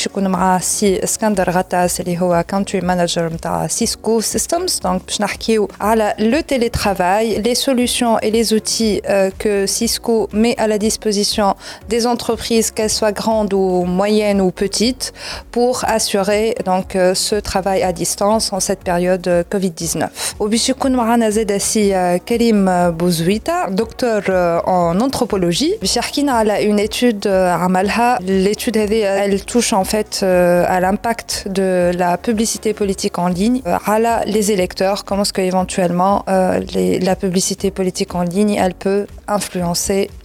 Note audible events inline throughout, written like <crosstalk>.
وباش يكون معاه سي اسكندر غطاس اللي هو كونتري مانجر نتاع سيسكو سيستمز دونك باش نحكيو على لو تيلي ترافاي لي سوليوشن اي لي زوتي que Cisco met à la disposition des entreprises, qu'elles soient grandes ou moyennes ou petites, pour assurer donc euh, ce travail à distance en cette période euh, Covid-19. وباش يكون معنا زاد سي آه، كريم بوزويتا دكتور آه، en anthropologie باش يحكينا على une étude آه، عملها l'étude هذه elle touche en fait euh, à l'impact de la publicité politique en ligne, euh, à les électeurs, comment est-ce qu'éventuellement euh, la publicité politique en ligne, elle peut influencer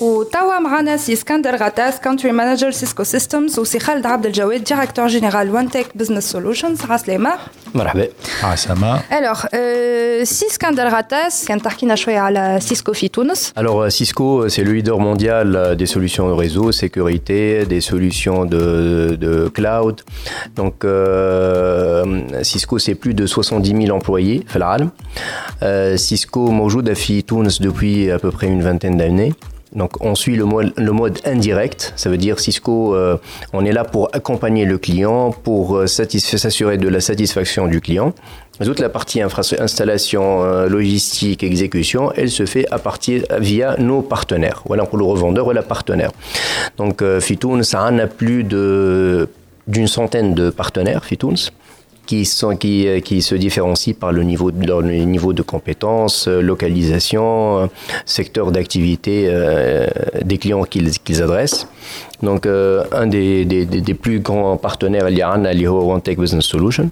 وتوا معنا سي اسكندر غطاس كونتري مانجر سيسكو سيستمز وسي خالد عبد الجواد ديريكتور جينيرال وان تك بزنس سولوشنز عسلامة مرحبا عسامة الوغ سي اسكندر غطاس كان تحكينا شويه على سيسكو في تونس Alors euh, Cisco, euh, c'est le leader mondial euh, des solutions de réseau, sécurité, des solutions de, de cloud. Donc euh, Cisco, c'est plus de 70 000 employés في العالم. Euh, Cisco موجودة في تونس depuis à peu près une vingtaine d'années. Donc on suit le mode, le mode indirect, ça veut dire Cisco, euh, on est là pour accompagner le client, pour euh, s'assurer de la satisfaction du client. Toute la partie installation, euh, logistique, exécution, elle se fait à partir via nos partenaires. Voilà pour le revendeur ou la partenaire. Donc euh, Fitoun, ça en a plus de d'une centaine de partenaires Fitouns euh, qui se différencient par le niveau de, compétences, euh, localisation, euh, secteur d'activité des clients qu'ils adressent. Donc, un des, plus grands partenaires, il y a un, Aliho One Tech Business Solution.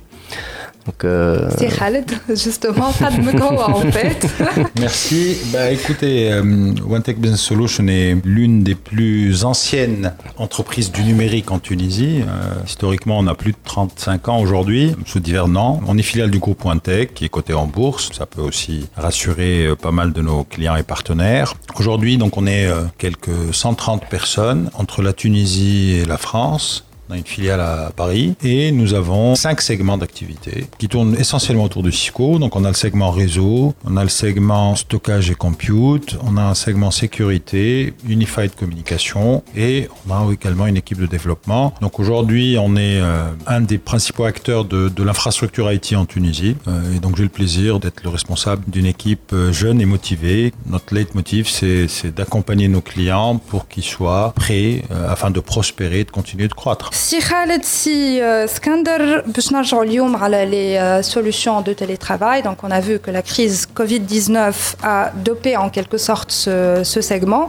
Euh, C'est Khaled, justement, en fait. <laughs> Merci. Bah, écoutez, euh, OneTech Business Solution est l'une des plus anciennes entreprises du numérique en Tunisie. Euh, historiquement, on a plus de 35 ans aujourd'hui, sous divers noms. On est filiale du groupe OneTech, qui est coté en bourse. Ça peut aussi rassurer pas mal de nos clients et partenaires. Aujourd'hui, donc, on est quelques 130 personnes entre la Tunisie et la France. On a une filiale à Paris et nous avons cinq segments d'activité qui tournent essentiellement autour de Cisco. Donc on a le segment réseau, on a le segment stockage et compute, on a un segment sécurité, unified communication et on a également une équipe de développement. Donc aujourd'hui on est euh, un des principaux acteurs de, l'infrastructure IT en Tunisie Euh, et donc j'ai le plaisir d'être le responsable d'une équipe euh, jeune et motivée. Notre leitmotiv c'est d'accompagner nos clients pour qu'ils soient prêts afin de prospérer, de continuer de croître. سي خالد سي آه، اسكندر باش نرجعوا اليوم على les solutions de télétravail. Donc, on a vu que la crise Covid-19 a dopé en quelque sorte ce, ce segment.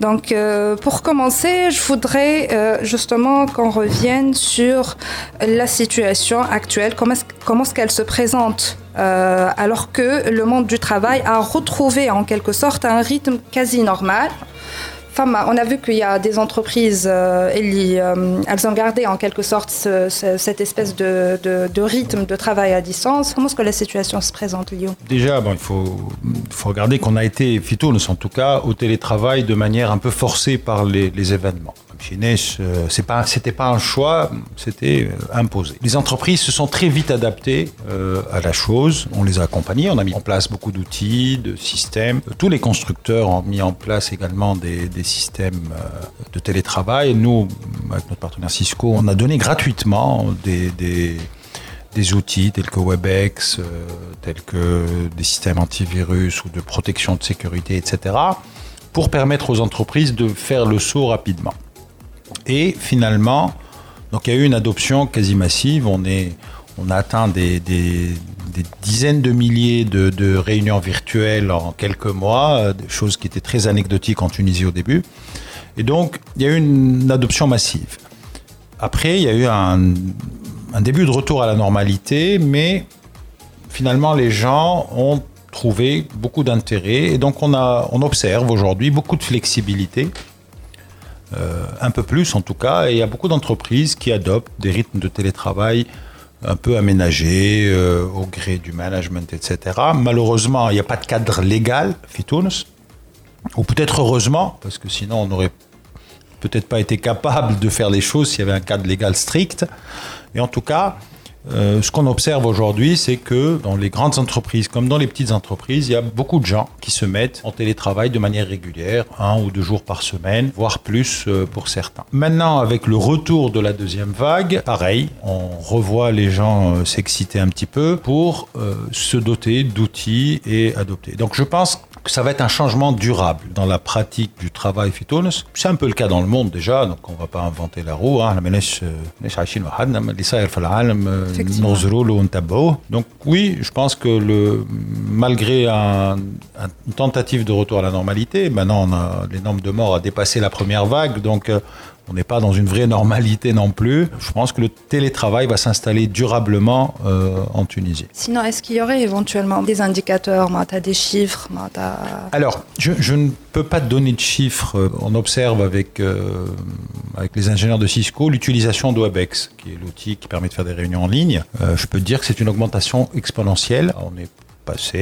Donc, euh, pour commencer, je voudrais euh, justement qu'on revienne sur la situation actuelle, comment est-ce, comment est-ce qu'elle se présente euh, alors que le monde du travail a retrouvé en quelque sorte un rythme quasi normal. On a vu qu'il y a des entreprises, euh, euh, elles ont gardé en quelque sorte ce- ce- cette espèce de, rythme de travail à distance. Comment est-ce que la situation se présente, Lyon? Déjà, il faut, regarder qu'on a été, Fitounes en tout cas, au télétravail de manière un peu forcée par les événements. Chez Nesh, euh, c'est pas, c'était pas un choix, c'était euh, imposé. Les entreprises se sont très vite adaptées euh, à la chose. On les a accompagnés, on a mis en place beaucoup d'outils, de systèmes. Tous les constructeurs ont mis en place également des, systèmes de télétravail. Nous, avec notre partenaire Cisco, on a donné gratuitement des, outils tels que WebEx, tels que des systèmes antivirus ou de protection de sécurité, etc., pour permettre aux entreprises de faire le saut rapidement. Et finalement, donc il y a eu une adoption quasi massive. On, est, on a atteint des, dizaines de milliers de, réunions virtuelles en quelques mois, euh, des choses qui étaient très anecdotiques en Tunisie au début. Et donc, il y a eu une adoption massive. Après, il y a eu un, début de retour à la normalité, mais finalement, les gens ont trouvé beaucoup d'intérêt. Et donc, on, a, on observe aujourd'hui beaucoup de flexibilité euh, un peu plus en tout cas, et il y a beaucoup d'entreprises qui adoptent des rythmes de télétravail un peu aménagés euh, au gré du management, etc. Malheureusement, il n'y a pas de cadre légal, Fitouns, ou peut-être heureusement, parce que sinon on n'aurait peut-être pas été capable de faire les choses s'il y avait un cadre légal strict. Et en tout cas, euh, ce qu'on observe aujourd'hui, c'est que dans les grandes entreprises comme dans les petites entreprises, il y a beaucoup de gens qui se mettent en télétravail de manière régulière, un ou deux jours par semaine, voire plus euh, pour certains. Maintenant, avec le retour de la deuxième vague, pareil, on revoit les gens euh, s'exciter un petit peu pour se doter d'outils et adopter. Donc je pense ça va être un changement durable dans la pratique du travail fitounes. C'est un peu le cas dans le monde déjà, donc on ne va pas inventer la roue. Hein. Donc oui, je pense que le, malgré un, une tentative de retour à la normalité, maintenant on a, les nombres de morts a dépassé la première vague, donc euh, on n'est pas dans une vraie normalité non plus. Je pense que le télétravail va s'installer durablement euh, en Tunisie. Sinon, est-ce qu'il y aurait éventuellement des indicateurs, des chiffres Alors, je, ne peux pas donner de chiffres. On observe avec, euh, avec les ingénieurs de Cisco l'utilisation de WebEx, qui est l'outil qui permet de faire des réunions en ligne. Euh, je peux te dire que c'est une augmentation exponentielle. On est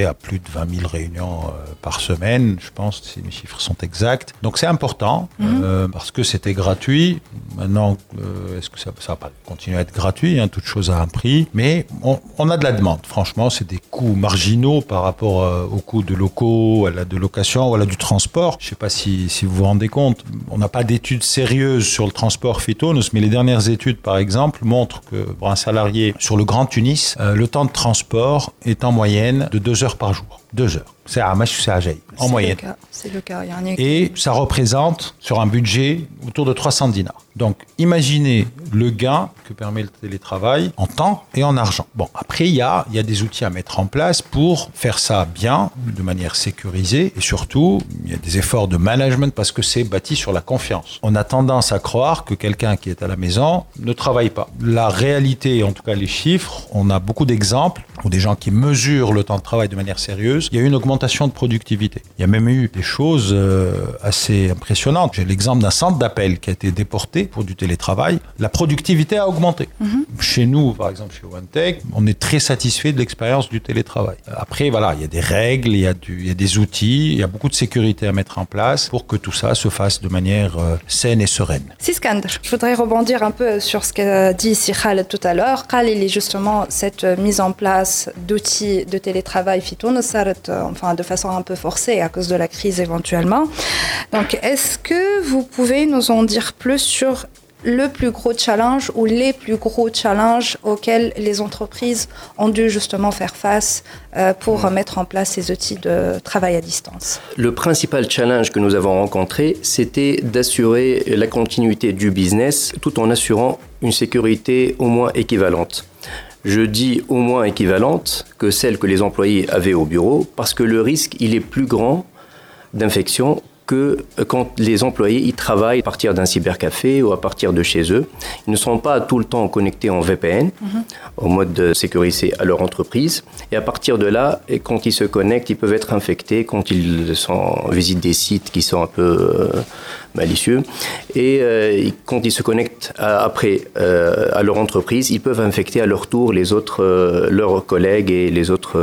à plus de 20 000 réunions euh, par semaine, je pense, si mes chiffres sont exacts. Donc c'est important mhm. euh, parce que c'était gratuit. Maintenant, euh, est-ce que ça, ça, va pas continuer à être gratuit hein, Toute chose a un prix, mais on, a de la demande. Franchement, c'est des coûts marginaux par rapport aux coûts de locaux, à la de location, voilà du transport. Je ne sais pas si, si, vous vous rendez compte. On n'a pas d'études sérieuses sur le transport phytonos, mais les dernières études, par exemple, montrent que pour un salarié sur le Grand Tunis, le temps de transport est en moyenne de deux heures par jour. Deux heures. C'est à c'est à en moyenne. C'est le cas. Et ça représente, sur un budget, autour de 300 dinars. Donc, imaginez le gain que permet le télétravail en temps et en argent. Bon, après, il y a, y a des outils à mettre en place pour faire ça bien, de manière sécurisée. Et surtout, il y a des efforts de management parce que c'est bâti sur la confiance. On a tendance à croire que quelqu'un qui est à la maison ne travaille pas. La réalité, en tout cas les chiffres, on a beaucoup d'exemples où des gens qui mesurent le temps de travail de manière sérieuse, il y a eu une augmentation de productivité. Il y a même eu des choses euh, assez impressionnantes. J'ai l'exemple d'un centre d'appel qui a été déporté pour du télétravail. La productivité a augmenté. Mhm. Chez nous, par exemple, chez OneTech, on est très satisfait de l'expérience du télétravail. Après, voilà, il y a des règles, il y a, du, il y a des outils, il y a beaucoup de sécurité à mettre en place pour que tout ça se fasse de manière euh, saine et sereine. Siskander, je voudrais rebondir un peu sur ce qu'a dit Sikhal tout à l'heure. Khalil est justement cette mise en place d'outils de télétravail fitoun enfin de façon un peu forcée à cause de la crise éventuellement. Donc, est-ce que vous pouvez nous en dire plus sur le plus gros challenge ou les plus gros challenges auxquels les entreprises ont dû justement faire face euh, pour mettre en place ces outils de travail à distance? Le principal challenge que nous avons rencontré, c'était d'assurer la continuité du business tout en assurant une sécurité au moins équivalente. Je dis au moins équivalente que celle que les employés avaient au bureau parce que le risque, il est plus grand d'infection que quand les employés y travaillent à partir d'un cybercafé ou à partir de chez eux. Ils ne sont pas tout le temps connectés en VPN, mhm. au mode de sécurité à leur entreprise. Et à partir de là, quand ils se connectent, ils peuvent être infectés quand ils sont, visitent des sites qui sont un peu euh, malicieux. Et euh, quand ils se connectent après euh, à leur entreprise, ils peuvent infecter à leur tour les autres, euh, leurs collègues et les autres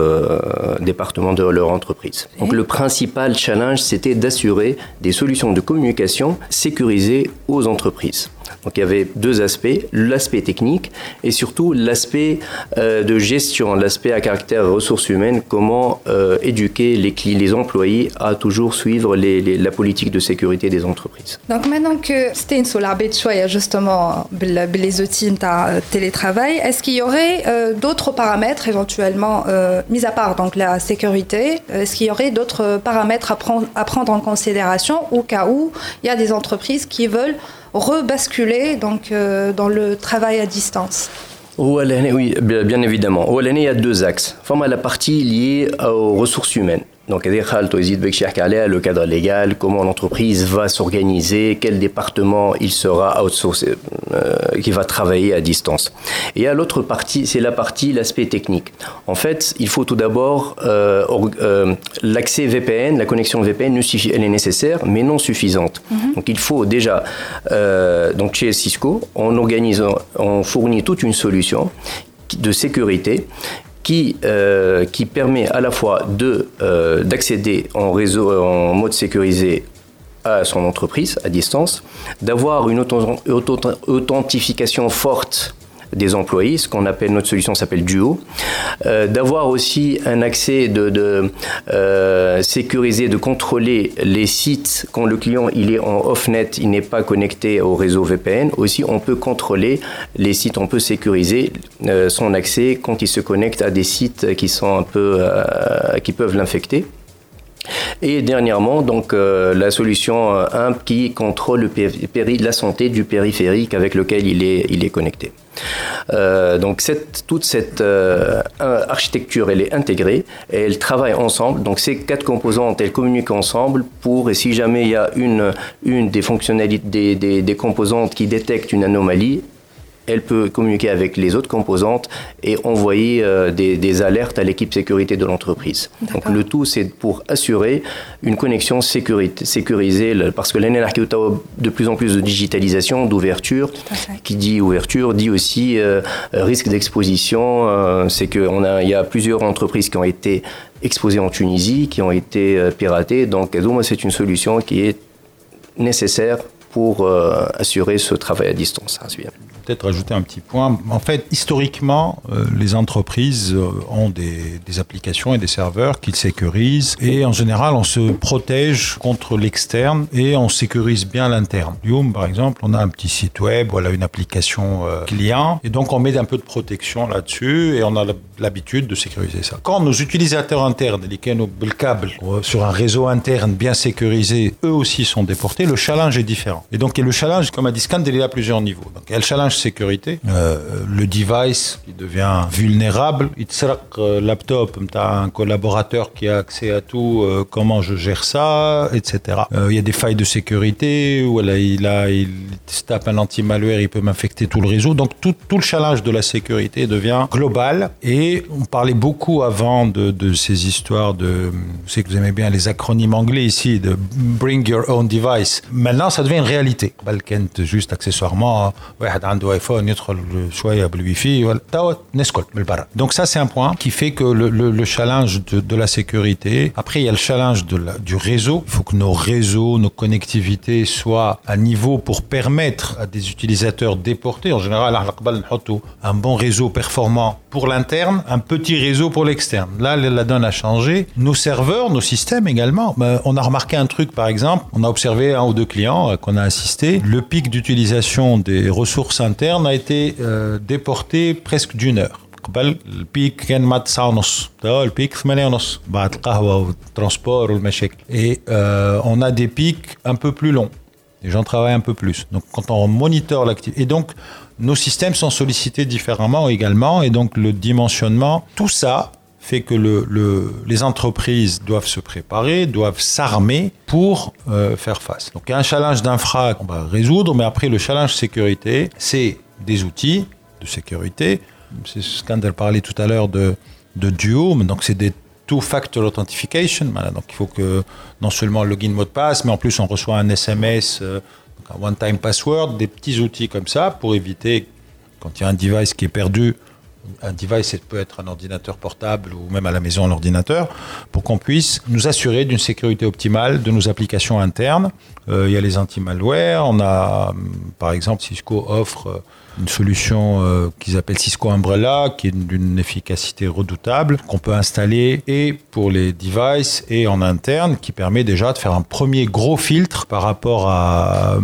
départements de leur entreprise. Donc le principal challenge, c'était d'assurer des solutions de communication sécurisées aux entreprises. Donc il y avait deux aspects, l'aspect technique et surtout l'aspect de gestion, l'aspect à caractère ressources humaines, comment éduquer les, les employés à toujours suivre la politique de sécurité des entreprises. L'entreprise. Donc maintenant que c'était une de choix justement les outils de télétravail, est-ce qu'il y aurait euh, d'autres paramètres éventuellement, euh, mis à part donc la sécurité, est-ce qu'il y aurait d'autres paramètres à prendre, à prendre en considération au cas où il y a des entreprises qui veulent rebasculer donc, euh, dans le travail à distance? Oui, bien évidemment. il y a deux axes. Enfin, la partie liée aux ressources humaines. Donc, le cadre légal, comment l'entreprise va s'organiser, quel département il sera outsourcé, euh, qui va travailler à distance. Et à l'autre partie, c'est la partie, l'aspect technique. En fait, il faut tout d'abord euh, euh, l'accès VPN, la connexion VPN, elle est nécessaire, mais non suffisante. Mhm. Donc, il faut déjà, donc chez Cisco, on organise, on fournit toute une solution de sécurité qui, euh, qui permet à la fois de, euh, d'accéder en réseau, en mode sécurisé à son entreprise à distance, d'avoir une authentification forte des employés, ce qu'on appelle, notre solution s'appelle Duo, euh, d'avoir aussi un accès de, de euh, sécuriser, de contrôler les sites quand le client il est en off-net, il n'est pas connecté au réseau VPN. Aussi, on peut contrôler les sites, on peut sécuriser euh, son accès quand il se connecte à des sites qui sont un peu, qui peuvent l'infecter. Et dernièrement, donc la solution IMP qui contrôle la santé du périphérique avec lequel il est, il est connecté. Euh, donc toute cette euh, architecture, elle est intégrée et elle travaille ensemble. Donc ces quatre composantes, elles communiquent ensemble pour, et si jamais il y a une, une des fonctionnalités, des, des composantes qui détecte une anomalie, elle peut communiquer avec les autres composantes et envoyer euh, des, alertes à l'équipe sécurité de l'entreprise. Donc le tout, c'est pour assurer une connexion sécurisée, parce que l'année de plus en plus de digitalisation, d'ouverture, qui dit ouverture, dit aussi euh, risque d'exposition. Euh, c'est qu'il y a plusieurs entreprises qui ont été exposées en Tunisie, qui ont été piratées. Donc, c'est une solution qui est nécessaire pour assurer ce travail à distance. Peut-être rajouter un petit point. En fait, historiquement, euh, les entreprises euh, ont des, applications et des serveurs qu'ils sécurisent. Et en général, on se protège contre l'externe et on sécurise bien l'interne. Youm, par exemple, on a un petit site web, voilà une application euh, client. Et donc, on met un peu de protection là-dessus et on a l'habitude de sécuriser ça. Quand nos utilisateurs internes, les le câble, sur un réseau interne bien sécurisé, eux aussi sont déportés, le challenge est différent. Et donc, le challenge, comme dit Scan, il est à plusieurs niveaux. Donc, il challenge sécurité. Euh, le device qui devient vulnérable. Il te euh, laptop, tu as un collaborateur qui a accès à tout, euh, comment je gère ça, etc. Il y a des failles de sécurité, où il, a, il se tape un anti-malware, il peut m'infecter tout le réseau. Donc tout, tout, le challenge de la sécurité devient global. Et on parlait beaucoup avant de, de ces histoires de, vous savez que vous aimez bien les acronymes anglais ici, de Bring Your Own Device. Maintenant, ça devient une réalité. Balkent, juste accessoirement, واي فاي ندخل شويه بالويفي توا نسكت بالبرا دونك سا سي ان بوان كي il y a le challenge du réseau. Il faut que nos réseaux, nos connectivités soient à niveau pour permettre à des utilisateurs déportés. En général, un bon réseau performant pour l'interne un petit réseau pour l'externe là la donne a changé nos serveurs nos systèmes également ben, on a remarqué un truc par exemple on a observé un ou deux clients euh, qu'on a assisté le pic d'utilisation des ressources internes interne a été euh, déporté presque d'une heure. قبل البيك كان مع ساعة ونص البيك ثمانية ونص بعد القهوة والترانسبور والمشاكل et euh, on a des pics un peu plus longs les gens travaillent un peu plus donc quand on monitor l'activité et donc nos systèmes sont sollicités différemment également et donc le dimensionnement tout ça fait que le, le, les entreprises doivent se préparer, doivent s'armer pour euh, faire face. Donc un challenge d'infra qu'on va résoudre, mais après le challenge sécurité, c'est des outils de sécurité. C'est ce qu'Ander parlait tout à l'heure de, de Duo, donc c'est des two-factor authentication. Donc il faut que non seulement login mot de passe, mais en plus on reçoit un SMS, un one-time password, des petits outils comme ça pour éviter quand il y a un device qui est perdu un device peut être un ordinateur portable ou même à la maison un ordinateur, pour qu'on puisse nous assurer d'une sécurité optimale de nos applications internes. Euh, il y a les anti-malware, on a par exemple Cisco offre une solution euh, qu'ils appellent Cisco Umbrella, qui est d'une efficacité redoutable, qu'on peut installer et pour les devices et en interne, qui permet déjà de faire un premier gros filtre par rapport à,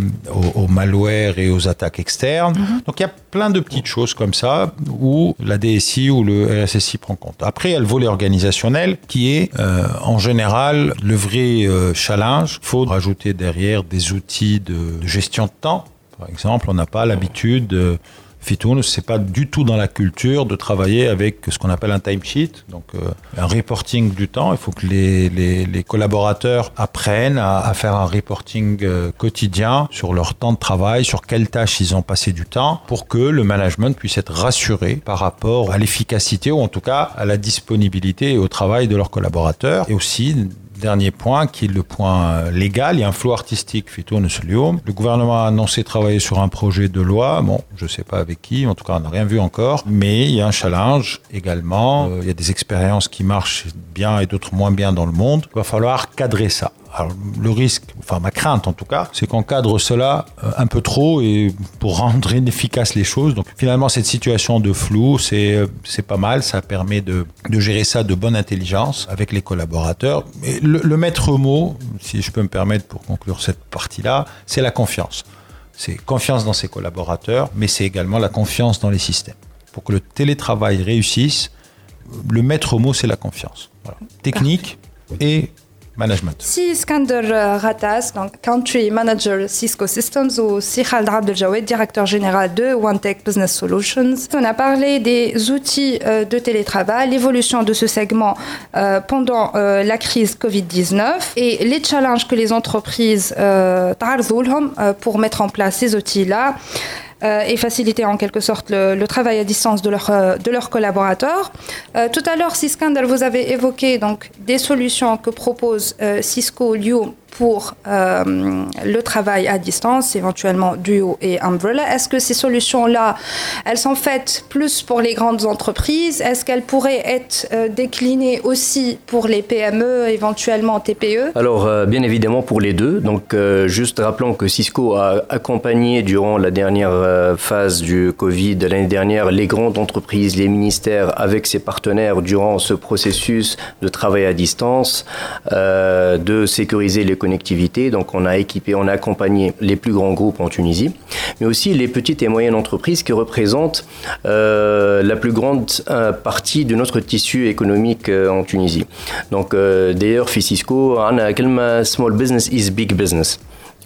au, malware et aux attaques externes. Mhm. Donc il y a plein de petites choses comme ça où la DSI ou le RSSI prend compte. Après, il y a le volet organisationnel qui est euh, en général le vrai euh, challenge. Il faut rajouter derrière des outils de gestion de temps par exemple, on n'a pas l'habitude, euh, Fitoun, c'est pas du tout dans la culture de travailler avec ce qu'on appelle un timesheet, donc euh, un reporting du temps. Il faut que les, collaborateurs apprennent à, faire un reporting euh, quotidien sur leur temps de travail, sur quelles tâches ils ont passé du temps, pour que le management puisse être rassuré par rapport à l'efficacité ou en tout cas à la disponibilité et au travail de leurs collaborateurs, et aussi Dernier point, qui est le point euh, légal, il y a un flou artistique Le gouvernement a annoncé travailler sur un projet de loi. Bon, je ne sais pas avec qui, en tout cas, on n'a rien vu encore. Mais il y a un challenge également. Euh, il y a des expériences qui marchent bien et d'autres moins bien dans le monde. Il va falloir cadrer ça. Alors, le risque, enfin ma crainte en tout cas, c'est qu'on cadre cela euh, un peu trop et pour rendre <laughs> inefficaces les choses. Donc finalement, cette situation de flou, c'est euh, c'est pas mal. Ça permet de, de, gérer ça de bonne intelligence avec les collaborateurs. Et le, le maître mot, si je peux me permettre pour conclure cette partie-là, c'est la confiance. C'est confiance dans ses collaborateurs, mais c'est également la confiance dans les systèmes. Pour que le télétravail réussisse, le maître mot, c'est la confiance. Voilà. Technique et management. Si Skander Ratas, donc Country Manager Cisco Systems, ou si Khaled Abdeljawed, directeur général de OneTech Business Solutions. On a parlé des outils euh, de télétravail, l'évolution de ce segment euh, pendant euh, la crise Covid-19 et les challenges que les entreprises euh, pour mettre en place ces outils-là. Euh, et faciliter en quelque sorte le, travail à distance de, euh, de leurs collaborateurs. Euh, tout à l'heure, Siskander, vous avez évoqué donc, des solutions que propose Cisco Liu pour euh, le travail à distance, éventuellement Duo et Umbrella. Est-ce que ces solutions-là, elles sont faites plus pour les grandes entreprises? Est-ce qu'elles pourraient être euh, déclinées aussi pour les PME, éventuellement TPE Alors, euh, bien évidemment pour les deux. Donc, juste rappelons que Cisco a accompagné durant la dernière phase du Covid l'année dernière les grandes entreprises, les ministères avec ses partenaires durant ce processus de travail à distance, de sécuriser les connectivité. Donc on a équipé, on a accompagné les plus grands groupes en Tunisie, mais aussi les petites et moyennes entreprises qui représentent euh, la plus grande euh, partie de notre tissu économique euh, en Tunisie. Donc d'ailleurs, Fisisco, on a small business is big business?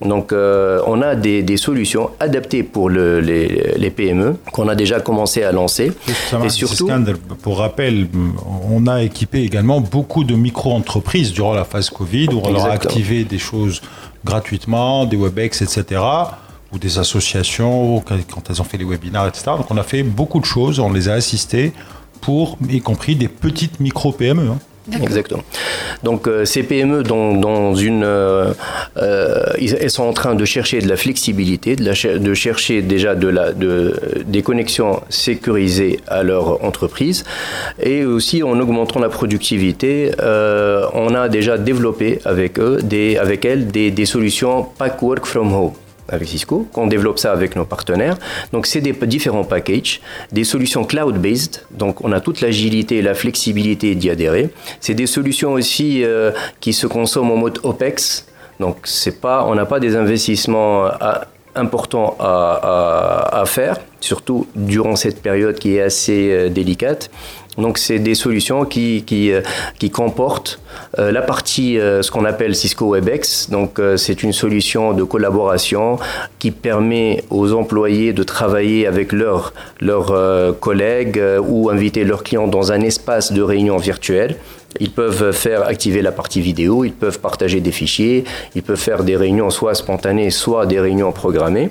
Donc, on a des, solutions adaptées pour les, PME qu'on a déjà commencé à lancer. et surtout, pour rappel, on a équipé également beaucoup de micro-entreprises durant la phase Covid où on leur a activé des choses gratuitement, des WebEx, etc ou des associations quand elles ont fait les webinaires, etc. Donc on a fait beaucoup de choses, on les a assistés pour, y compris des petites micro-PME. Hein. Exactement. Donc euh, ces PME dans, une, euh, euh, elles sont en train de chercher de la flexibilité, de, de chercher déjà de la, de, des connexions sécurisées à leur entreprise, et aussi en augmentant la productivité, on a déjà développé avec eux, des, avec elles, des, des solutions pack work from home avec Cisco, qu'on développe ça avec nos partenaires. Donc, c'est des différents packages, des solutions cloud-based. Donc, on a toute l'agilité et la flexibilité d'y adhérer. C'est des solutions aussi euh, qui se consomment en mode OPEX. Donc, c'est pas, on n'a pas des investissements à, important à, faire, surtout durant cette période qui est assez euh, délicate. Donc c'est des solutions qui, qui, euh, qui comportent euh, la partie, ce qu'on appelle Cisco WebEx. Donc c'est une solution de collaboration qui permet aux employés de travailler avec leurs leurs collègues ou inviter leurs clients dans un espace de réunion virtuelle. Ils peuvent faire activer la partie vidéo, ils peuvent partager des fichiers, ils peuvent faire des réunions soit spontanées, soit des réunions programmées.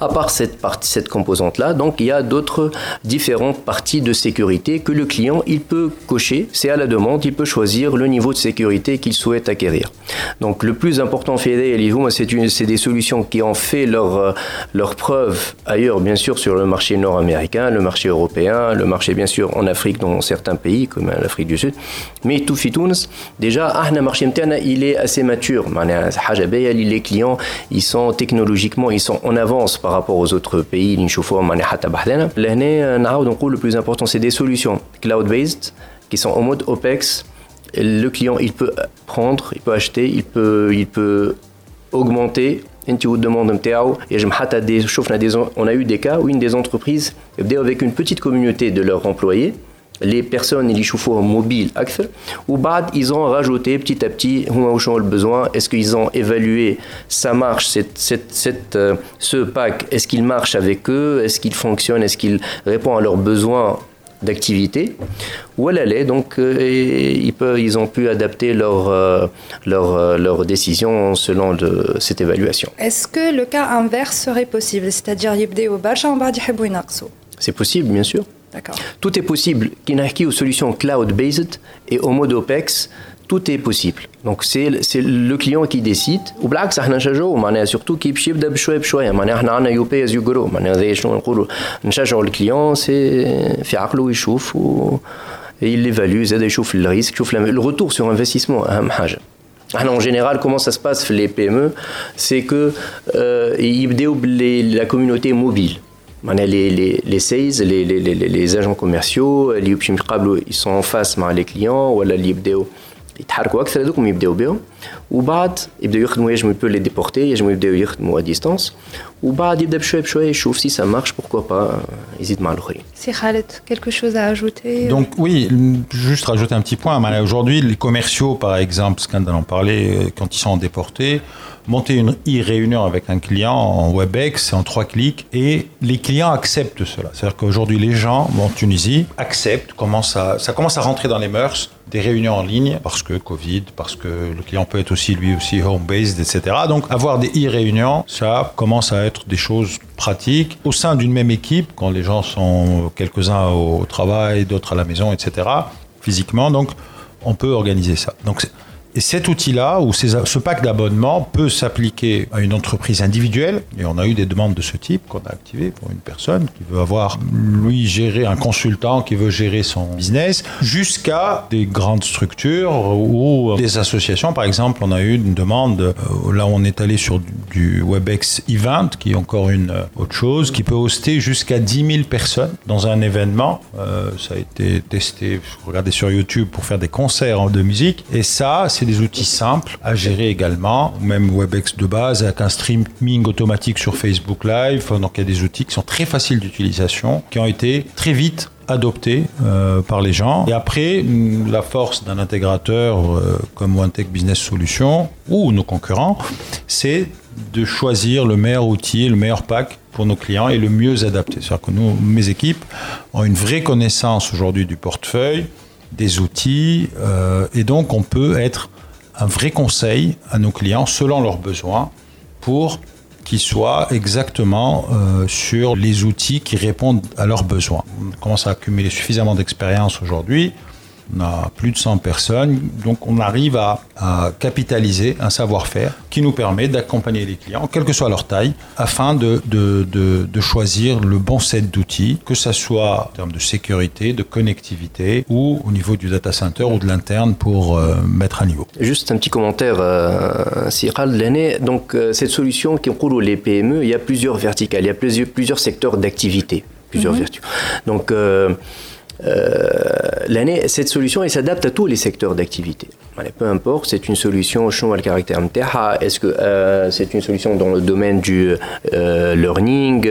À part cette partie, cette composante-là, donc il y a d'autres différentes parties de sécurité que le client il peut cocher. C'est à la demande, il peut choisir le niveau de sécurité qu'il souhaite acquérir. Donc le plus important, c'est des solutions qui ont fait leur leur preuve ailleurs, bien sûr, sur le marché nord-américain, le marché européen, le marché bien sûr en Afrique dans certains pays comme l'Afrique du Sud. Mais tout fit déjà, le marché il est assez mature. Les clients, ils sont technologiquement, ils sont en par rapport aux autres pays. Le plus important, c'est des solutions cloud-based qui sont en mode OPEX. Le client, il peut prendre, il peut acheter, il peut, il peut augmenter on a eu des cas où une des entreprises avec une petite communauté de leurs employés les personnes ils chauffent mobile ou ils ont rajouté petit à petit le besoin est-ce qu'ils ont évalué ça marche cette, cette, euh, ce pack? Est-ce qu'il marche avec eux? Est-ce qu'il fonctionne? Est-ce qu'il répond à leurs besoins d'activité? Où elle allait. Donc, euh, ils, peuvent, ils ont pu adapter leur, euh, leur, leur, décision selon de, cette évaluation. Est-ce que le cas inverse serait possible? C'est-à-dire, c'est possible, bien sûr. Tout est possible. Kinahki aux solutions cloud-based et au mode OPEX, tout est possible. Donc c'est le client qui décide. Ou blague, ça n'a surtout qui pchib d'ab choué pchoué. On a youpé as you grow. On a le client, c'est faire il chauffe et il l'évalue, il chauffe le risque, chauffe le retour sur investissement. Hein, Alors ah en général, comment ça se passe les PME? C'est que euh, la communauté mobile les, les, les sales, les, les, les, agents commerciaux, ils sont en face les clients, ou les يتحركوا اكثر هذوكم يبداو بهم وبعد يبداو يخدموا يجموا يبو لي ديبورتي يجموا يبداو يخدموا ا ديستانس وبعد يبدا بشويه بشويه يشوف سي سا مارش بوركوا با يزيد مع الاخرين سي خالد quelque chose à ajouter donc oui juste rajouter un petit point aujourd'hui les commerciaux par exemple Scandal en parlait quand ils sont déportés monter une e-réunion avec un client en WebEx en trois clics et les clients acceptent cela. C'est-à-dire qu'aujourd'hui, les gens en Tunisie acceptent, commence à, ça commence à rentrer dans les mœurs des réunions en ligne parce que Covid, parce que le client peut être aussi lui aussi home-based, etc. Donc avoir des e-réunions, ça commence à être des choses pratiques au sein d'une même équipe quand les gens sont quelques-uns au travail, d'autres à la maison, etc. Physiquement, donc on peut organiser ça. Donc et cet outil-là, ou ce pack d'abonnement, peut s'appliquer à une entreprise individuelle. Et on a eu des demandes de ce type qu'on a activées pour une personne qui veut avoir, lui, gérer un consultant qui veut gérer son business, jusqu'à des grandes structures ou des associations. Par exemple, on a eu une demande, euh, là on est allé sur du WebEx Event, qui est encore une euh, autre chose, qui peut hoster jusqu'à 10 000 personnes dans un événement. Euh, ça a été testé, regardez sur YouTube pour faire des concerts de musique. Et ça, des outils simples à gérer également, même WebEx de base avec un streaming automatique sur Facebook Live. Donc il y a des outils qui sont très faciles d'utilisation, qui ont été très vite adoptés euh, par les gens. Et après, mm, la force d'un intégrateur euh, comme OneTech Business Solutions ou nos concurrents, c'est de choisir le meilleur outil, le meilleur pack pour nos clients et le mieux adapté. C'est-à-dire que nous, mes équipes ont une vraie connaissance aujourd'hui du portefeuille, des outils, euh, et donc on peut être un vrai conseil à nos clients selon leurs besoins pour qu'ils soient exactement euh, sur les outils qui répondent à leurs besoins. On commence à accumuler suffisamment d'expérience aujourd'hui on a plus de 100 personnes, donc on arrive à, capitaliser un savoir-faire qui nous permet d'accompagner les clients, quelle que soit leur taille, afin de, de, choisir le bon set d'outils, que ce soit en termes de sécurité, de connectivité ou au niveau du data center ou de l'interne pour euh, mettre à niveau. Juste un petit commentaire, euh, l'année. Donc euh, cette solution qui roule les PME, il y a plusieurs verticales, il y a plusieurs, plusieurs secteurs d'activité, plusieurs mm Donc euh, euh, l'année, cette solution elle s'adapte à tous les secteurs d'activité. Peu importe, c'est une solution au le caractère Est-ce que euh, c'est une solution dans le domaine du euh, learning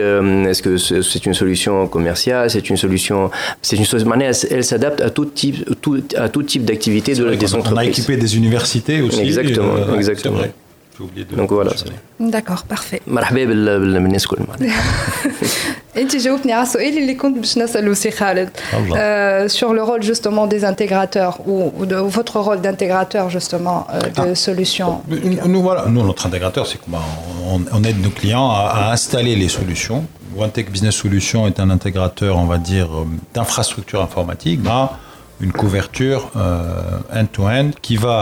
Est-ce que c'est une solution commerciale C'est une solution, c'est une solution. Elle s'adapte à tout type, à tout type d'activité de, des entreprises. On a équipé des universités aussi. Exactement, exactement. j'ai <laughs> oublié de. Donc voilà. mentionner. D'accord, parfait. مرحبا بال- بالناس الكل معناها. انت جاوبتني على السؤال اللي كنت باش نسالو سي خالد الله. euh, sur le rôle justement des intégrateurs ou, ou de votre rôle d'intégrateur justement euh, de solutions. Nous, nous, voilà, nous, notre intégrateur, c'est qu'on on, on aide nos clients à, à installer les solutions. OneTech Business Solutions est un intégrateur, on va dire, euh, d'infrastructure informatique, à une couverture euh, end-to-end qui va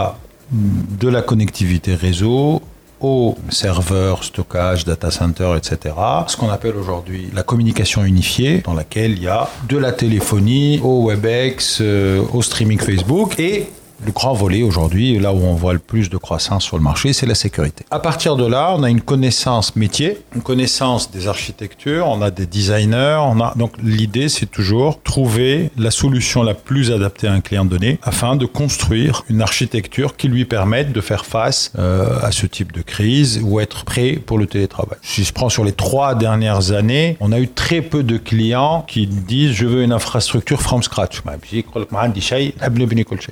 de la connectivité réseau au serveur, stockage, data center, etc. Ce qu'on appelle aujourd'hui la communication unifiée, dans laquelle il y a de la téléphonie, au WebEx, euh, au streaming Facebook et le grand volet aujourd'hui, là où on voit le plus de croissance sur le marché, c'est la sécurité. À partir de là, on a une connaissance métier, une connaissance des architectures, on a des designers, on a donc l'idée c'est toujours trouver la solution la plus adaptée à un client donné afin de construire une architecture qui lui permette de faire face euh, à ce type de crise ou être prêt pour le télétravail. Si je prends sur les trois dernières années, on a eu très peu de clients qui disent je veux une infrastructure from scratch.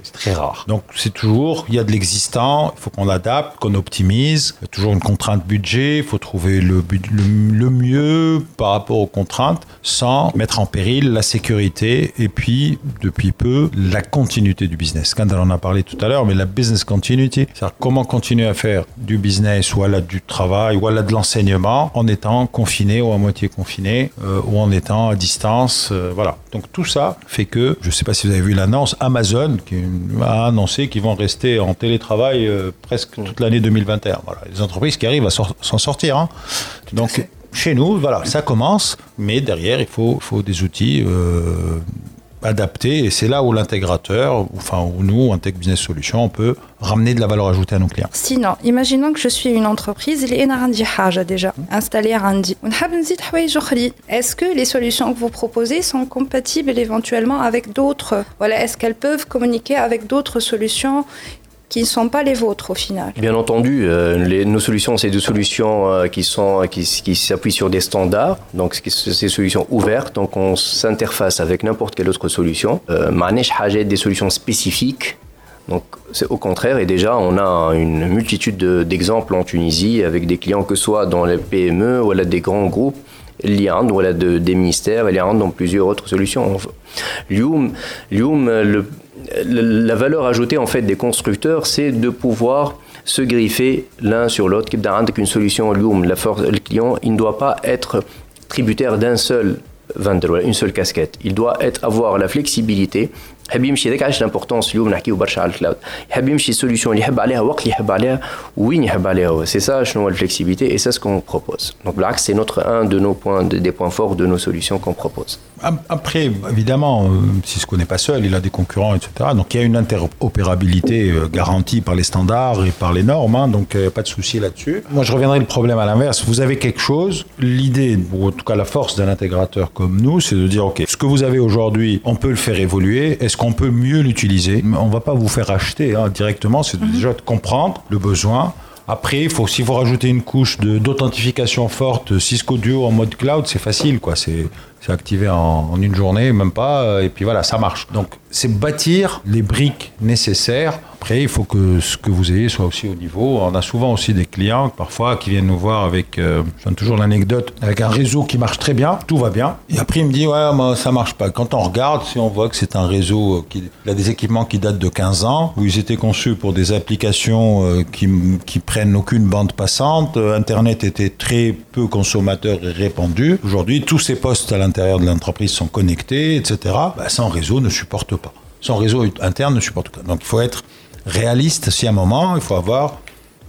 C'est très rare. Donc c'est toujours, il y a de l'existant, il faut qu'on l'adapte, qu'on optimise. Il y a toujours une contrainte budget, il faut trouver le, le, mieux par rapport aux contraintes sans mettre en péril la sécurité et puis depuis peu la continuité du business. Skandal en a parlé tout à l'heure, mais la business continuity, c'est-à-dire comment continuer à faire du business ou à la du travail ou à la de l'enseignement en étant confiné ou à moitié confiné euh, ou en étant à distance. euh, voilà. Donc tout ça fait que, je ne sais pas si vous avez vu l'annonce, Amazon qui a annoncé qu'ils vont rester en télétravail euh, presque toute l'année 2021. Voilà. Les entreprises qui arrivent à sor- s'en sortir. hein. Donc chez nous, voilà, ça commence, mais derrière, il faut, faut des outils euh, adapter et c'est là où l'intégrateur, enfin où nous, en Tech Business Solution, on peut ramener de la valeur ajoutée à nos clients. Sinon, imaginons que je suis une entreprise, il y a déjà installé Randi. Est-ce que les solutions que vous proposez sont compatibles éventuellement avec d'autres Voilà, est-ce qu'elles peuvent communiquer avec d'autres solutions qui ne sont pas les vôtres au final. Bien entendu, euh, nos solutions, c'est des solutions euh, qui sont euh, qui, s'appuient sur des standards, donc c'est des solutions ouvertes, donc on s'interface avec n'importe quelle autre solution. Manesh euh, des solutions spécifiques. Donc c'est au contraire, et déjà on a une multitude d'exemples en Tunisie avec des clients que ce soit dans les PME ou là, des grands groupes l'IAND, voilà, de, des ministères, et l'IAND dans plusieurs autres solutions. L'ium, le, la valeur ajoutée en fait des constructeurs, c'est de pouvoir se griffer l'un sur l'autre. كيبدا عندك une solution اليوم la force le client il ne doit pas être tributaire d'un seul vendeur ولا une seule casquette il doit être avoir la flexibilité يحب يمشي هذاك علاش l'importance اليوم نحكيو برشا على الكلاود يحب يمشي السوليسيون اللي يحب عليها وقت اللي يحب عليها وين يحب عليها هو سي ça شنو هو الفلكسيبيتي et c'est ce qu'on propose donc بالعكس c'est notre un de nos points des points forts de nos solutions qu'on propose Ap- Après, évidemment, euh, Cisco n'est pas seul, il a des concurrents, etc. Donc il y a une interopérabilité euh, garantie par les standards et par les normes, hein, donc il n'y a pas de souci là-dessus. Moi, je reviendrai le problème à l'inverse. Vous avez quelque chose, l'idée, ou en tout cas la force d'un intégrateur comme nous, c'est de dire, OK, ce que vous avez aujourd'hui, on peut le faire évoluer, est-ce qu'on peut mieux l'utiliser? On ne va pas vous faire acheter hein, directement, c'est déjà de comprendre le besoin, après, il faut, s'il faut rajouter une couche d'authentification forte, Cisco Duo en mode cloud, c'est facile, quoi. C'est c'est activé en, une journée, même pas, euh, et puis voilà, ça marche. Donc, c'est bâtir les briques nécessaires. Après, il faut que ce que vous ayez soit aussi au niveau. On a souvent aussi des clients, parfois, qui viennent nous voir avec, euh, je donne toujours l'anecdote, avec un réseau qui marche très bien, tout va bien. Et après, il me dit, ouais, moi, ça marche pas. Quand on regarde, si on voit que c'est un réseau euh, qui il a des équipements qui datent de 15 ans, où ils étaient conçus pour des applications euh, qui, qui prennent aucune bande passante, Internet était très peu consommateur et répandu. Aujourd'hui, tous ces postes à l'intérieur de l'entreprise sont connectés, etc. Bah, sans réseau ne supporte pas. Sans réseau interne ne supporte pas. Donc il faut être réaliste. Si à un moment, il faut avoir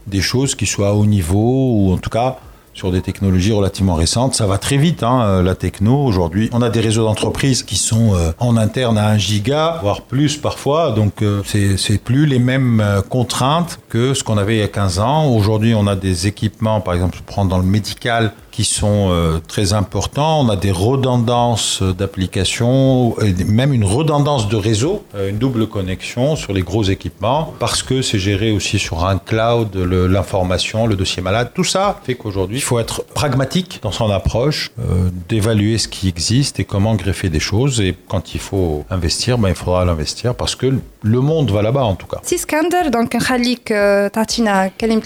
des choses qui soient à haut niveau ou en tout cas sur des technologies relativement récentes. Ça va très vite, hein, euh, la techno. Aujourd'hui, on a des réseaux d'entreprises qui sont euh, en interne à 1 giga, voire plus parfois. Donc, euh, c'est plus les mêmes euh, contraintes que ce qu'on avait il y a 15 ans. Aujourd'hui, on a des équipements, par exemple, je prends dans le médical, qui sont euh, très importants. On a des redondances d'applications, même une redondance de réseau, euh, une double connexion sur les gros équipements, parce que c'est géré aussi sur un cloud, l'information, le dossier malade. Tout ça fait qu'aujourd'hui, il faut être pragmatique dans son approche, euh, d'évaluer ce qui existe et comment greffer des choses. Et quand il faut investir, ben, il faudra l'investir parce que le monde va là-bas en tout cas. Si Skander, donc Khalik Tatina Kalim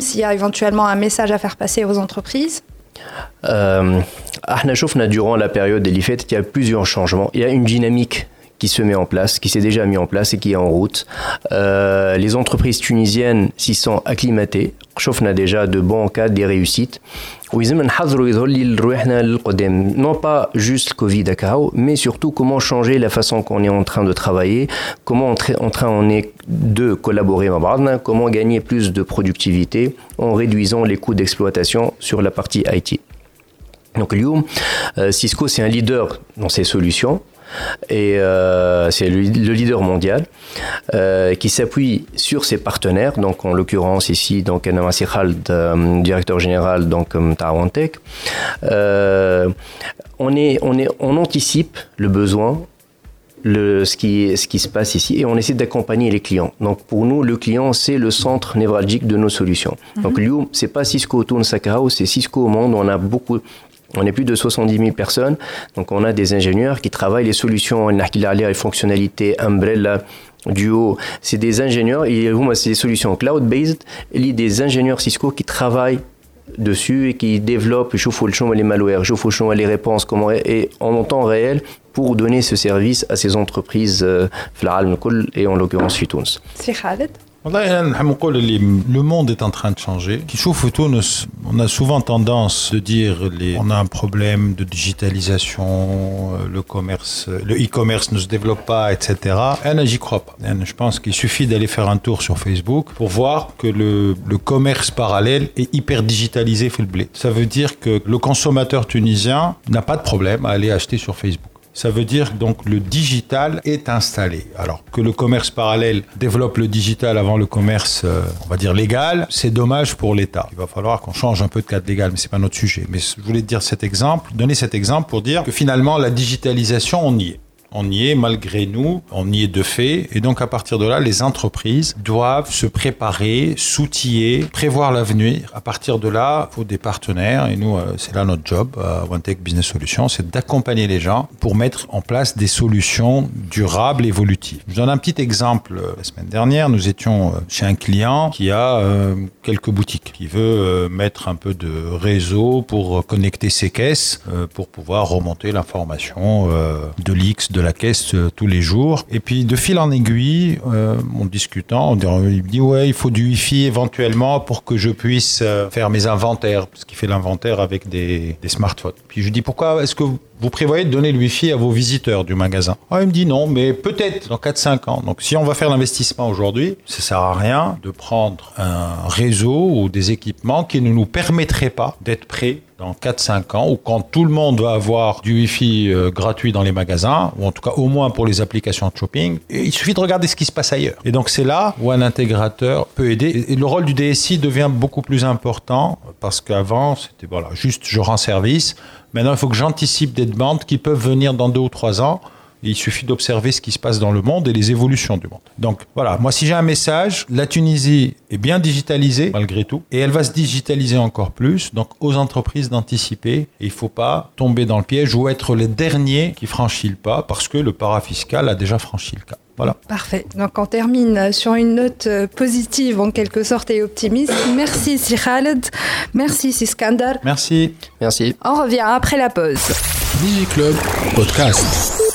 s'il y a éventuellement un message à faire passer aux entreprises? Euh, durant la période des l'IFET, il y a plusieurs changements. Il y a une dynamique qui se met en place, qui s'est déjà mis en place et qui est en route. Euh, les entreprises tunisiennes s'y sont acclimatées. On a déjà de bons cas, des réussites. Non pas juste Covid-19, mais surtout comment changer la façon qu'on est en train de travailler, comment on est en train de collaborer en comment gagner plus de productivité en réduisant les coûts d'exploitation sur la partie IT. Donc Liu, euh, Cisco, c'est un leader dans ces solutions et euh, c'est le, leader mondial euh, qui s'appuie sur ses partenaires. Donc en l'occurrence ici, donc Anamasi Khald, euh, directeur général donc Tawantech. on est, on est, on anticipe le besoin. Le, ce, qui, ce qui se passe ici et on essaie d'accompagner les clients. Donc pour nous, le client, c'est le centre névralgique de nos solutions. Mm -hmm. Donc Liu, c'est pas Cisco Toon Sakao, c'est Cisco au monde. On a beaucoup, on est plus de 70 000 personnes, donc on a des ingénieurs qui travaillent les solutions, les fonctionnalités, Umbrella, Duo. C'est des ingénieurs, c'est des solutions cloud-based, il y a des ingénieurs Cisco qui travaillent dessus et qui développent, les malwares, les réponses, comment, et en temps réel pour donner ce service à ces entreprises, euh, et en l'occurrence Futons. C'est Khaled? Le monde est en train de changer. On a souvent tendance de dire on a un problème de digitalisation, euh, le commerce, le e-commerce ne se développe pas, etc. Et j'y crois pas. Je pense qu'il suffit d'aller faire un tour sur Facebook pour voir que le, le commerce parallèle est hyper digitalisé fait le blé. Ça veut dire que le consommateur tunisien n'a pas de problème à aller acheter sur Facebook. Ça veut dire donc le digital est installé. Alors que le commerce parallèle développe le digital avant le commerce, euh, on va dire légal, c'est dommage pour l'État. Il va falloir qu'on change un peu de cadre légal, mais c'est pas notre sujet. Mais je voulais dire cet exemple, donner cet exemple pour dire que finalement la digitalisation, on y est. On y est malgré nous, on y est de fait. Et donc à partir de là, les entreprises doivent se préparer, s'outiller, prévoir l'avenir. À partir de là, il faut des partenaires. Et nous, euh, c'est là notre job, à OneTech Business Solutions, c'est d'accompagner les gens pour mettre en place des solutions durables, évolutives. Je vous donne un petit exemple. La semaine dernière, nous étions euh, chez un client qui a euh, quelques boutiques, qui veut mettre un peu de réseau pour connecter ses caisses, pour pouvoir remonter l'information de l'X, la caisse euh, tous les jours. Et puis de fil en aiguille, euh, en discutant, on, il me dit ouais, il faut du Wi-Fi éventuellement pour que je puisse euh, faire mes inventaires, parce qu'il fait l'inventaire avec des, smartphones. Puis je dis pourquoi est-ce que vous, prévoyez de donner le Wi-Fi à vos visiteurs du magasin? Ah, Il me dit non, mais peut-être dans 4-5 ans. Donc si on va faire l'investissement aujourd'hui, ça sert à rien de prendre un réseau ou des équipements qui ne nous permettraient pas d'être prêts dans 4-5 ans, ou quand tout le monde va avoir du Wi-Fi euh, gratuit dans les magasins, ou en tout cas au moins pour les applications de shopping, il suffit de regarder ce qui se passe ailleurs. Et donc c'est là où un intégrateur peut aider. Et le rôle du DSI devient beaucoup plus important, parce qu'avant, c'était voilà, juste je rends service. Maintenant, il faut que j'anticipe des demandes qui peuvent venir dans 2 ou 3 ans il suffit d'observer ce qui se passe dans le monde et les évolutions du monde. Donc voilà, moi si j'ai un message, la Tunisie est bien digitalisée malgré tout et elle va se digitaliser encore plus. Donc aux entreprises d'anticiper, il ne faut pas tomber dans le piège ou être les derniers qui franchissent le pas parce que le parafiscal a déjà franchi le cas. Voilà. Parfait. Donc on termine sur une note euh, positive en quelque sorte et optimiste. Merci Si Khaled. Merci Si Skandar. Merci. Merci. On revient après la pause. DigiClub Podcast.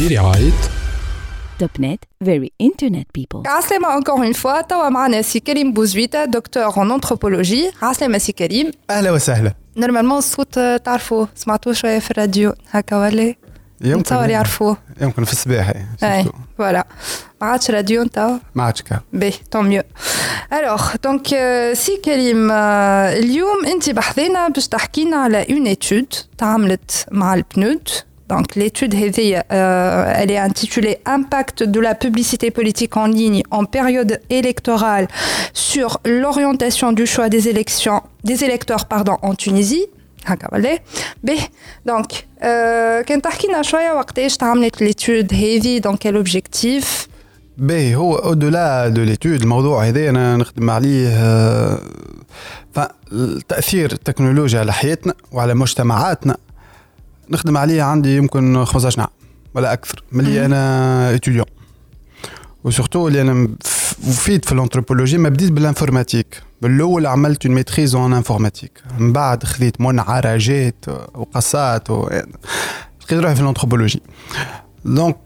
برعاية توب نت very internet people. عسلامة encore une fois توا معنا سي كريم بوزويتا دكتور ان انثروبولوجي عسلامة سي كريم أهلا وسهلا normalement الصوت تعرفوه سمعتوه شوية في الراديو هكا ولا يمكن نتصور يعرفوه يمكن في الصباح et voilà ما عادش راديو نتا ما عادش كا باهي tant mieux alors donc سي كريم اليوم انت بحثينا باش تحكينا على une étude تعاملت مع البنود Donc l'étude euh, elle est intitulée Impact de la publicité politique en ligne en période électorale sur l'orientation du choix des élections des électeurs pardon en Tunisie. Donc, كان تحكينا شويه وقتاش تعملت l'étude هذه dans quel objectif باهي هو au-delà de l'étude الموضوع هذا انا نخدم عليه تاثير التكنولوجيا على حياتنا وعلى مجتمعاتنا نخدم عليه عندي يمكن 15 عام ولا أكثر ملي أنا étudiant و surtout اللي أنا وفيت في الانثروبولوجي ما بديت بال informatique بالأول عملت une maîtrise en informatique من بعد خذيت منعرجات وقصات و لقيت روحي في ال anthropologie donc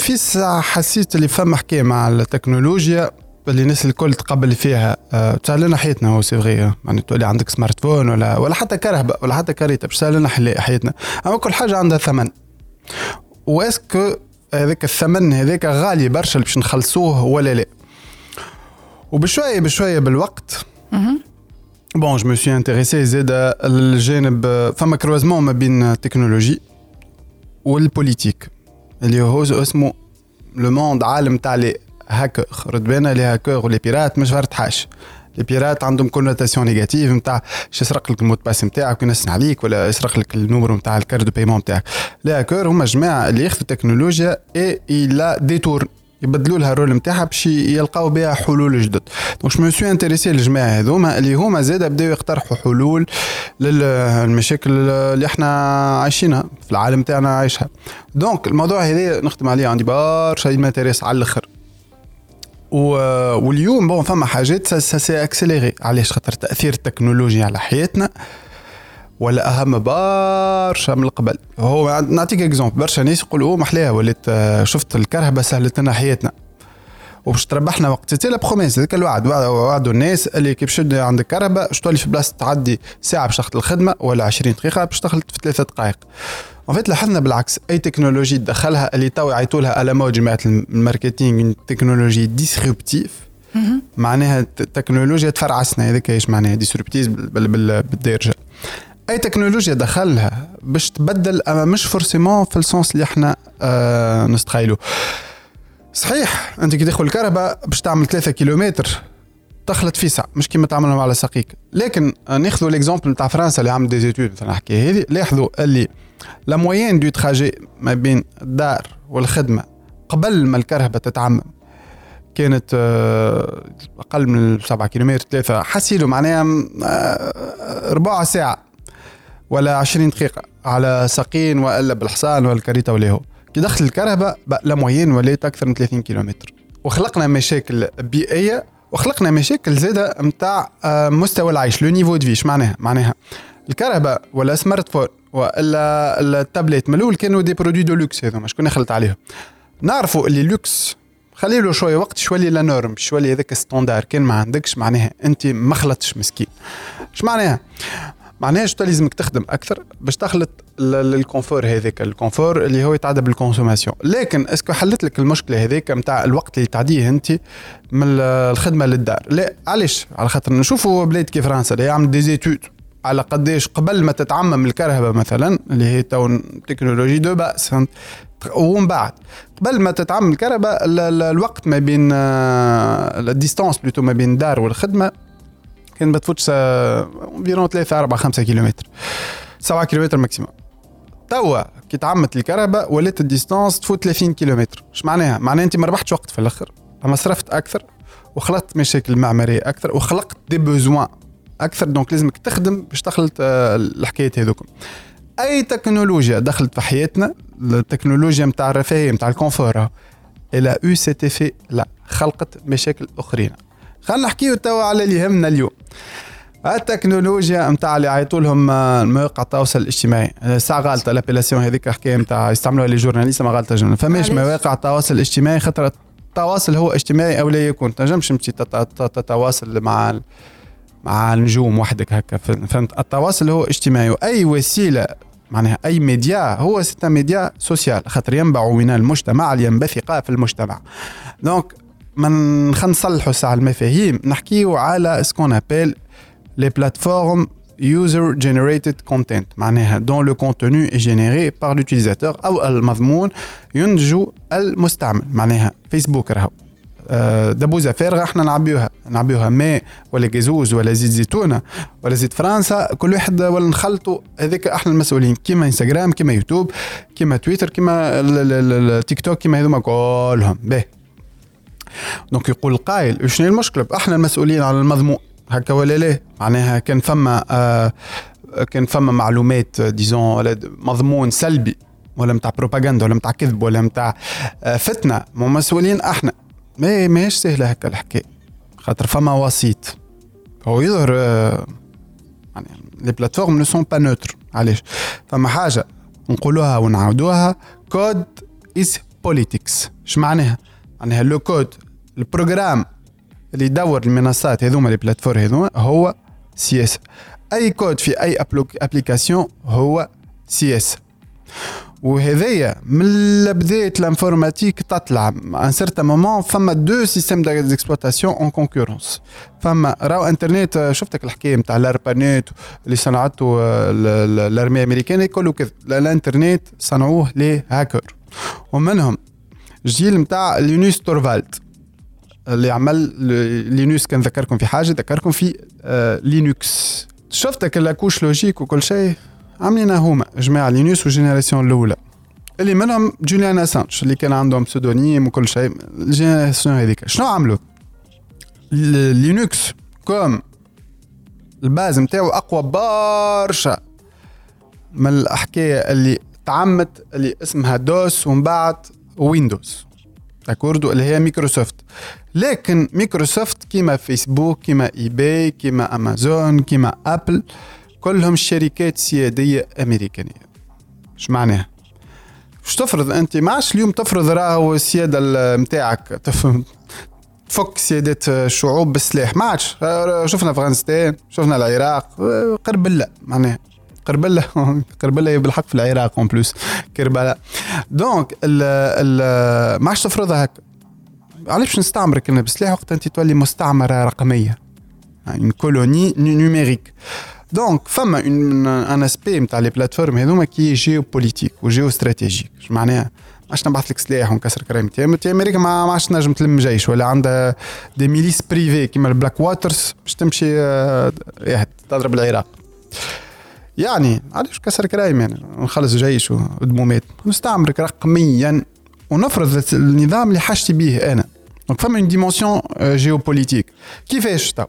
في ساعة حسيت اللي فما حكاية مع التكنولوجيا. اللي الناس الكل تقبل فيها تسهل لنا حياتنا هو c'est vrai يعني تولي عندك smartphone ولا ولا حتى كرهبة ولا حتى كاريتا باش تسهل لنا حياتنا. أما كل حاجة عندها ثمن. و est-ce que هذاك الثمن هذاك غالي برشا باش نخلصوه ولا لا. وبشوية بشوية بالوقت bon je me suis intéressé زاد الجانب فما croisement ما بين ال technologie وال politique اللي هو اسمه le monde عالم تاع لي هاكر ردبانا لي هاكر ولي بيرات مش فرد حاجة les pirates عندهم connotation négative نتاع باش يسرق لك ال mot de passe نتاعك وينسن عليك ولا يسرق لك النمر نتاع ال carte de نتاعك les hackers هما جماعة اللي ياخذوا التكنولوجيا et la détournent يبدلوا لها ال rôle نتاعها باش يلقاو بها حلول جدد donc je suis intéressé للجماعه هذوما اللي هما زاد بداو يقترحوا حلول للمشاكل اللي إحنا عايشينها في العالم تاعنا عايشها donc الموضوع هذا نخدم عليه عندي برشا m'intéresse على الآخر واليوم bon فما حاجات s'est accéléré علاش؟ خاطر تأثير التكنولوجيا على حياتنا ولى أهم برشا من قبل. هو نعطيك exemple برشا ناس يقولوا محلاها ولات شفت الكرهبة سهلت لنا حياتنا. وباش تربحنا وقت c'était la promesse هذاك الوعد. وعدوا الناس اللي كي باش عندك كرهبة باش تولي في بلاصة تعدي ساعة باش تاخذ الخدمة ولا 20 دقيقة باش تخلط في ثلاثة دقائق. en fait لاحظنا بالعكس اي تكنولوجي تدخلها اللي تو يعيطوا لها على مود جماعة ال marketing technologie disruptive معناها تكنولوجيا تفرعسنا هذاك إيش معناها disruptive بالدارجه أي تكنولوجيا دخلها باش تبدل أما مش forcément في ال sens اللي إحنا آه نستخيلو صحيح أنت كي تدخل الكرهبة باش تعمل 3 كيلومتر تخلط في ساعه مش كيما تعملهم على ساقيك. لكن ناخذوا l'exemple نتاع فرنسا اللي عمل des études مثلا نحكي هذه لاحظوا اللي la moyenne de trajet ما بين الدار والخدمه قبل ما الكرهبه تتعمم كانت آه، أقل من 7 كيلومتر ثلاثة حسيلو معناها آه، ربع ساعة ولا 20 دقيقة على ساقين وإلا بالحصان ولا الكريطة ولا هو كي دخلت الكرهبة la moyenne ولات أكثر من 30 كيلومتر. وخلقنا مشاكل بيئية وخلقنا مشاكل زادة نتاع آه، مستوى العيش le niveau de معناها؟ معناها الكهرباء ولا سمارت فون ولا التابلت من الأول كانوا des produits de luxe هذوما شكون خلط عليهم؟ نعرفوا اللي لوكس خلي له شوية وقت شوية la norme شوية هذاك standard كان ما عندكش معناها أنت ما خلطتش مسكين. اش معناها؟ معناها شتا لازمك تخدم أكثر باش تخلط ال confort هذاك ال confort اللي هو يتعدى بال consommation لكن est-ce que حلت لك المشكلة هذيك نتاع الوقت اللي تعديه أنت من الخدمة للدار. لا علاش؟ على خاطر نشوفوا بلاد كيف فرنسا اللي يعمل des études على قديش قبل ما تتعمم الكرهبه مثلا اللي هي تو technologie de base ومن بعد قبل ما تتعمم الكرهبة الوقت ما بين ال distance plutôt ما بين الدار والخدمة كان ما تفوتش environ 3 4 5 كيلومتر 7 كيلومتر maximum توا كي تعممت الكرهبة ولات ال distance تفوت 30 كيلومتر. إيش معناها؟ معناها أنت ما ربحتش وقت في الأخر أما صرفت أكثر وخلقت مشاكل معمارية أكثر وخلقت des besoins أكثر. donc لازمك تخدم باش تخلط آه، الحكاية هذوكم. أي تكنولوجيا دخلت في حياتنا التكنولوجيا نتاع الرفاهية نتاع ال confort إلى أو سيت افي لا خلقت مشاكل أخرين. خلينا نحكيو توا على اللي يهمنا اليوم. التكنولوجيا نتاع اللي عيطوا لهم آه، مواقع التواصل الاجتماعي. آه، ساعة غالطة l'appellation هذيك حكاية نتاع يستعملوها les journalistes ما غالطة جملة فماش مواقع التواصل الاجتماعي خاطر التواصل هو اجتماعي أو لا يكون. تنجمش تمشي تتواصل مع مع النجوم وحدك هكا. فهمت؟ التواصل هو اجتماعي وأي وسيلة معناها أي ميديا هو c'est un média social خاطر ينبع من المجتمع لينبثق في المجتمع. donc من خلينا نصلحوا ساعه المفاهيم نحكيو على ce qu'on appelle les plateformes user generated content معناها donc le contenu généré par l'utilisateur أو المضمون ينتج المستعمل معناها فيسبوك راهو دبوزه فارغه إحنا نعبيوها نعبيوها ماء ولا جازوز ولا زيت زيتونة ولا زيت فرنسا كل واحد ولا نخلطوا هذيك إحنا المسؤولين كيما انستغرام كيما يوتيوب كيما تويتر كيما التيك توك كيما هذوما كلهم. باهي donc يقول القائل شنو المشكلة؟ إحنا المسؤولين على المضمون. هكا ولا لا؟ معناها كان فما آه كان فما معلومات disons مضمون سلبي ولا نتاع بروباغندا ولا نتاع كذب ولا نتاع آه، فتنة. مو مسؤولين أحنا. ما ماهيش سهلة هكا الحكاية. خاطر فما وسيط. هو يظهر آه، يعني les plateformes ne sont pas neutres علاش؟ فما حاجة نقولوها ونعاودوها code is politics اش معناها؟ معناها le code ال programme اللي يدور المنصات هذوما les plateformes هذوما هو سياسي أي كود في أي application هو سياسي وهذايا من بدايه l'informatique تطلع un certain moment فما deux systèmes d'exploitation en concurrence فما راهو انترنت شفتك الحكاية نتاع ال ARPANET اللي صنعته ال armée الأمريكية كله كذا. الانترنت صنعوه les hackers ومنهم جيل نتاع لينوس تورفالد اللي عمل لينوس كان ذكركم في حاجة ذكركم في لينوكس. شفتك la couche logique وكل شيء؟ عاملينها هما جماعة لينوس وال génération الأولى. اللي منهم جوليان أسانج اللي كان عندهم pseudonymes وكل شيء. ال génération هذيك. شنو عملوا؟ لينوكس كوم. ال base نتاعو أقوى برشا. من الحكاية اللي تعملت اللي اسمها DOS ومن بعد ويندوز. d'accord اللي هي مايكروسوفت لكن مايكروسوفت كيما فيسبوك كيما eBay كيما أمازون كيما أبل كلهم شركات سيادية أمريكانية. إيش معناها؟ مش تفرض؟ أنت ما عادش اليوم تفرض راهو السياده نتاعك تفك سيادة الشعوب بالسلاح ما عادش. شفنا أفغانستان شفنا العراق. قربلة معناها. قربلة <laughs> قربلة بالحق في العراق en plus كربلاء donc ما عادش تفرضها هكا. علاش نستعمرك أنا؟ بسلاح وقت أنت تولي مستعمرة رقمية. يعني colonie numérique donc فما un aspect نتاع les plateformes هذوما qui est géopolitique و géostratégique معناها ما عادش نبعث لك سلاح ونكسر كرامتي تي أمريكا ما عادش نجم تلم جيش ولا عندها des milices privées كيما ال Blackwaters باش تمشي تضرب العراق يعني علاش كسر كرايم يعني نخلص جيش ودمومات نستعمرك رقميا ونفرض النظام اللي حاجتي به أنا donc فما une dimension géopolitique كيفاش تو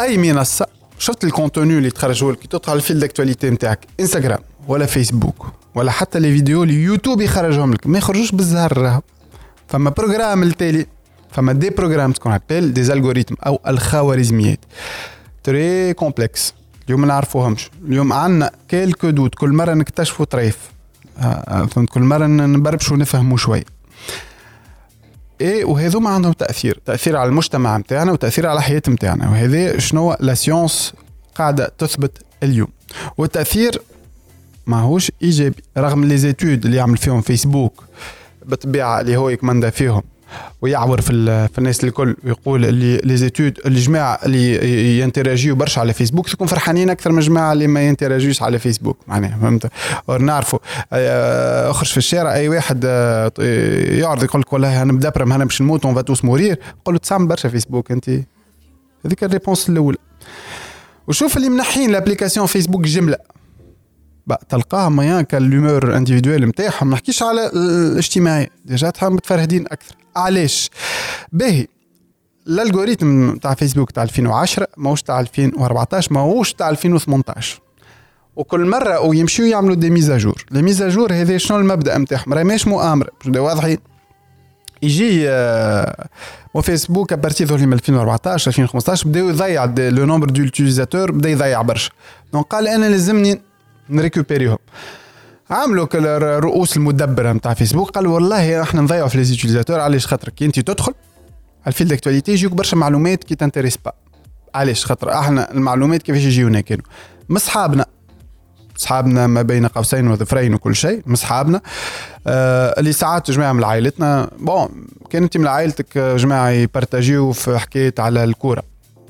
أي منصة شفت ال contenu اللي تخرجوا لك على ال fil d'actualité نتاعك انستغرام ولا فيسبوك ولا حتى les vidéos اللي يوتيوب يخرجهم لك ما يخرجوش بالزهر راهو فما programme التالي فما des programmes qu'on appelle des algorithmes أو الخوارزميات. très complexes اليوم ما نعرفوهمش. اليوم عندنا quelques doutes كل مرة نكتشفوا طريف. آه، آه، فهمت كل مرة نبربشوا ونفهموا شوية إيه وهذوما عندهم تأثير. تأثير على المجتمع نتاعنا وتأثير على الحياة نتاعنا وهذا شنو la science قاعدة تثبت اليوم. والتأثير ماهوش إيجابي رغم les études اللي يعمل فيهم فيسبوك بالطبيعة اللي هو يكمندا فيهم. ويعور في, في الناس الكل ويقول اللي les études الجماعه اللي ينتراجيو برشا على فيسبوك تكون فرحانين أكثر من الجماعه اللي ما ينتراجيوش على فيسبوك معناها فهمت؟ نعرفوا. آه، أخرج في الشارع أي واحد آه، يعرض يقول لك والله أنا مدبرم أنا باش نموت on va tous mourir قول له تستعمل برشا فيسبوك أنت. هذيك ال réponse الأولى. وشوف اللي منحين l'application فيسبوك جملة. بقى تلقاها rien que l'humeur individuelle نتاعهم ما نحكيش على الاجتماعي. déjà متفرهدين أكثر. علاش؟ باهي ال algorithme تاع فيسبوك تاع 2010 ماهوش تاع 2014 ماهوش تاع 2018 وكل مرة ويمشيو يعملوا دي ميزاجور لي ميزاجور هذا شنو المبدأ نتاعهم؟ راهي ماهيش مؤامرة. واضحين يجي وفيسبوك à partir ظهر من 2014 2015 بدا يضيع le nombre d'utilisateurs بدأ يضيع برشا. donc قال أنا لازمني نريكوبيريهم. عملوا رؤوس المدبرة نتاع فيسبوك قالوا والله إحنا نضيعوا في les utilisateurs علاش خاطر كي انت تدخل ال fil d'actualité يجيوك برشا معلومات qui t'intéressent pas علاش؟ خاطر إحنا المعلومات كيفاش يجيونا كانوا مصحابنا صحابنا. ما بين قوسين وظفرين وكل شيء مصحابنا آه اللي ساعات جماعة من عائلتنا bon كان انت من عائلتك جماعة يبارتاجيو في حكاية على الكورة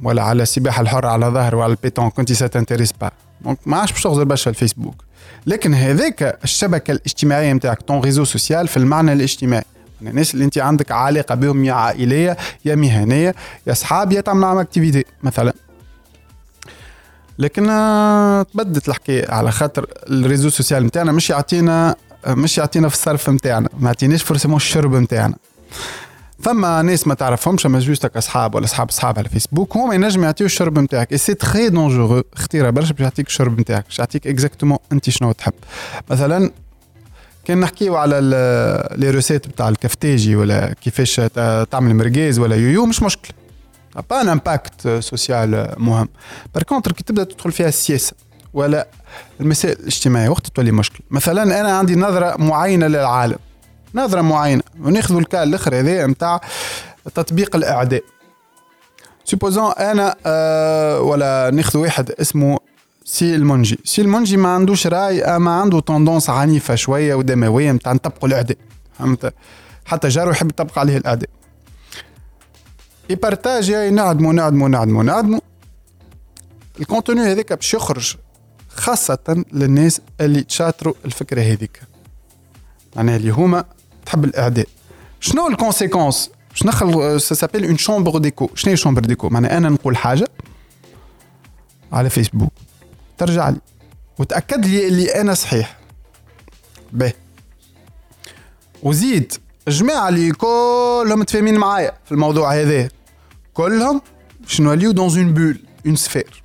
ولا على السباحة الحرة على ظهر وعلى ال pétanque انت ça t'intéresse pas donc ما عادش باش تغزر برشا الفيسبوك. لكن هذاك الشبكة الاجتماعية نتاعك ton réseau social في المعنى الاجتماعي. يعني الناس اللي انت عندك علاقة بهم يا عائلية يا مهنية يا اصحاب يا تعمل معهم activité مثلا. لكن تبدلت الحكاية على خاطر ال réseau social نتاعنا مش يعطينا مش يعطينا في الصرف نتاعنا ما يعطيناش فرصة الشرب نتاعنا. فما ناس ما تعرفهمش أما juste أصحاب ولا أصحاب أصحاب على فيسبوك هما ينجم يعطيو الشرب نتاعك et c'est très dangereux خطيره برشا باش يعطيك الشرب نتاعك باش يعطيك exactement أنت شنو تحب. مثلا كان نحكيو على les recettes بتاع الكفتاجي ولا كيفاش تعمل مرقاز ولا يويو مش مشكل pas un impact social مهم. par contre كي تبدأ تدخل فيها السياسة ولا المسائل الاجتماعية وقت تولي مشكل مثلا أنا عندي نظرة معينة للعالم. نظرة معينة. وناخذ ال cas الأخر هذا نتاع تطبيق الإعدام. supposons أنا أه ولا ناخذ واحد اسمه سي المنجي سي المنجي ما عندوش رأي اما عنده tendance عنيفة شوية ودموية نتاع نطبقوا الإعدام. فهمت؟ حتى جاره يحب يطبق عليه الإعدام. ي partager نعدموا نعدموا نعدموا نعدموا. ال contenu هذاك باش يخرج خاصة للناس اللي تشاطروا الفكرة هذيك. معناها اللي هما تحب الإعدام. شنو ال conséquence باش ندخل s'appelle une chambre d'écho شنو هي chambre d'écho معناها أنا نقول حاجة على فيسبوك ترجع لي. وتأكد لي اللي أنا صحيح. به وزيد. الجماعة اللي كلهم متفاهمين معايا في الموضوع هذا. كلهم باش نوليو dans une bulle une sphère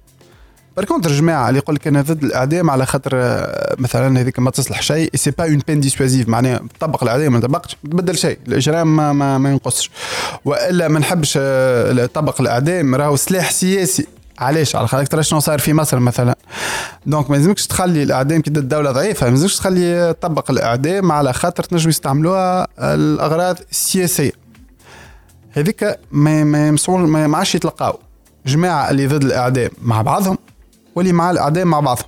par contre جماعة اللي يقول لك أنا ضد الاعدام على خاطر آه، مثلا هذيك ما تصلح شيء c'est pas une peine dissuasive معناها طبق الاعدام ما طبقش تبدل شيء. الاجرام ما, ما, ما ينقصش. وإلا ما نحبش آه، طبق الاعدام راهو سلاح سياسي. علاش؟ على خاطر شنو صار في مصر مثلا. donc ما لازمكش تخلي الاعدام كي الدولة ضعيفة ما لازمكش تخلي تطبق الاعدام على خاطر تنجم يستعملوها الأغراض السياسية. هذيك ما ما ما عادش يتلقاو. جماعة اللي ضد الاعدام مع بعضهم واللي مع الاعدام مع بعضهم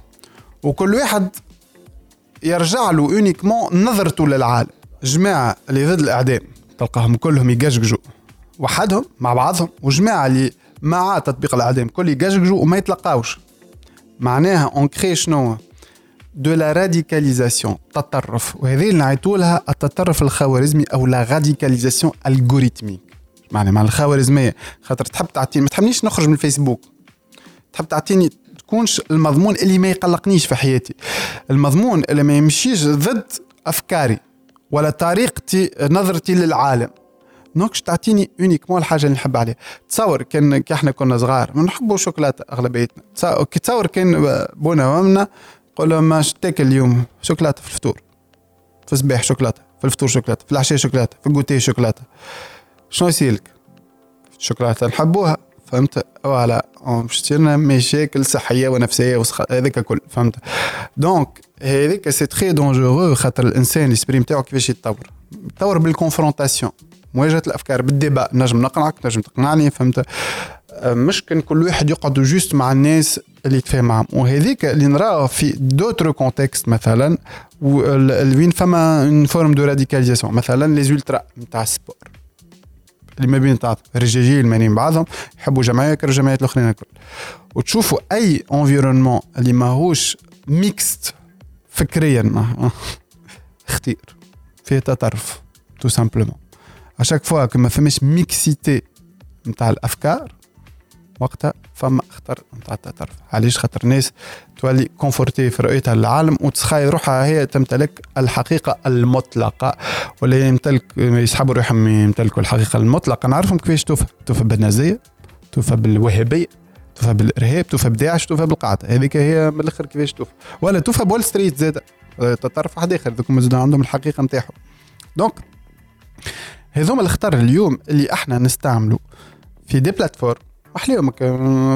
وكل واحد يرجع له uniquement نظرته للعالم. جماعة اللي ضد الاعدام تلقاهم كلهم يقشقجوا وحدهم مع بعضهم وجماعة اللي مع تطبيق الاعدام كل يقشقجوا وما يتلقاوش. معناها on crée شنو؟ de la radicalisation تطرف وهذه اللي نعيطوا لها التطرف الخوارزمي أو la radicalisation algorithmique معناها مع الخوارزمية. خاطر تحب تعطيني ما تحبنيش نخرج من الفيسبوك. تحب تعطيني تكونش المضمون اللي ما يقلقنيش في حياتي. المضمون اللي ما يمشيش ضد أفكاري ولا طريقتي نظرتي للعالم. donc تعطيني uniquement الحاجة اللي نحب عليها. تصور كان كي إحنا كنا صغار ما نحبوا شوكولاتة أغلبيتنا. كي تصور كان بونا وامنا قول لهم ما تاكل اليوم شوكولاتة في الفطور. في الصباح شوكولاتة في الفطور شوكولاتة في العشاء شوكولاتة في الجوتي شوكولاتة. شنو يصير لك؟ الشوكولاته نحبوها. فهمت؟ voilà. باش مشاكل صحية ونفسية هذاك الكل فهمت؟ donc هذيك c'est très dangereux خاطر الإنسان ال esprit نتاعو كيفاش يتطور. يتطور بال confrontation مواجهه الأفكار بال débat نجم نقنعك نجم تقنعني فهمت؟ مش كان كل واحد يقعد juste مع الناس اللي يتفاهم معهم وهذيك اللي نراه في d'autres contextes مثلا وين فما une forme de radicalisation مثلا les ultras نتاع ال sport. اللي ما بين تاع الرجاجيل مانين بعضهم يحبوا جمعية كر الجمعيات الأخرين الكل. وتشوفوا أي environnement اللي ماهوش mixte فكريا خطير فيه تطرف tout simplement à chaque fois كما فماش mixité نتاع الأفكار وقتها فما خطر نتاع التطرف علاش؟ خاطر ناس تولي confortée في رؤيتها للعالم وتسخايل روحها هي تمتلك الحقيقة المطلقة. ولا يمتلك يسحبوا روحهم يمتلكوا الحقيقة المطلقة. نعرفهم كيفاش توفى توفى بالنازية توفى بالوهابية توفى بالإرهاب توفى بداعش توفى بالقاعدة. هذيك هي من الأخر كيفاش توفى ولا توفى ب Wall Street زاد تطرف واحد اخر ذوك عندهم الحقيقة نتاعهم. donc هذوما الخطر اليوم اللي إحنا نستعملوا في des plateformes احلاهم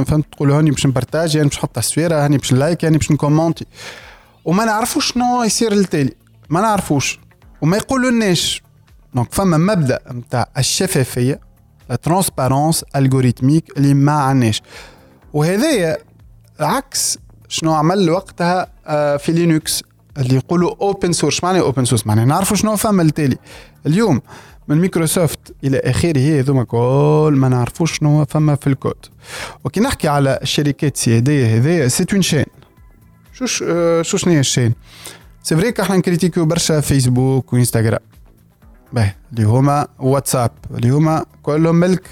فهمت؟ تقول هاني باش ن partage يعني باش نحط تصويرة هاني باش ن like يعني باش ن commenter وما نعرفوش شنو يصير للتالي. ما نعرفوش. وما يقولوا لناش donc فما مبدأ نتاع الشفافية la transparence algorithmique اللي ما عندناش. وهذايا عكس شنو عمل وقتها آه، في Linux اللي يقولوا open source معنى open source معنى نعرفوا شنو فما التالي اليوم من مايكروسوفت إلى آخره هذوما كل ما نعرفوش شنو فما في الكود. وكي نحكي على الشركات السيادية هذيا c'est en Chine شو شو شنو هي ال Chine c'est vrai إحنا ن critique و برشا فيسبوك وإنستغرام. باهي اللي هما واتساب اللي هما كلهم ملك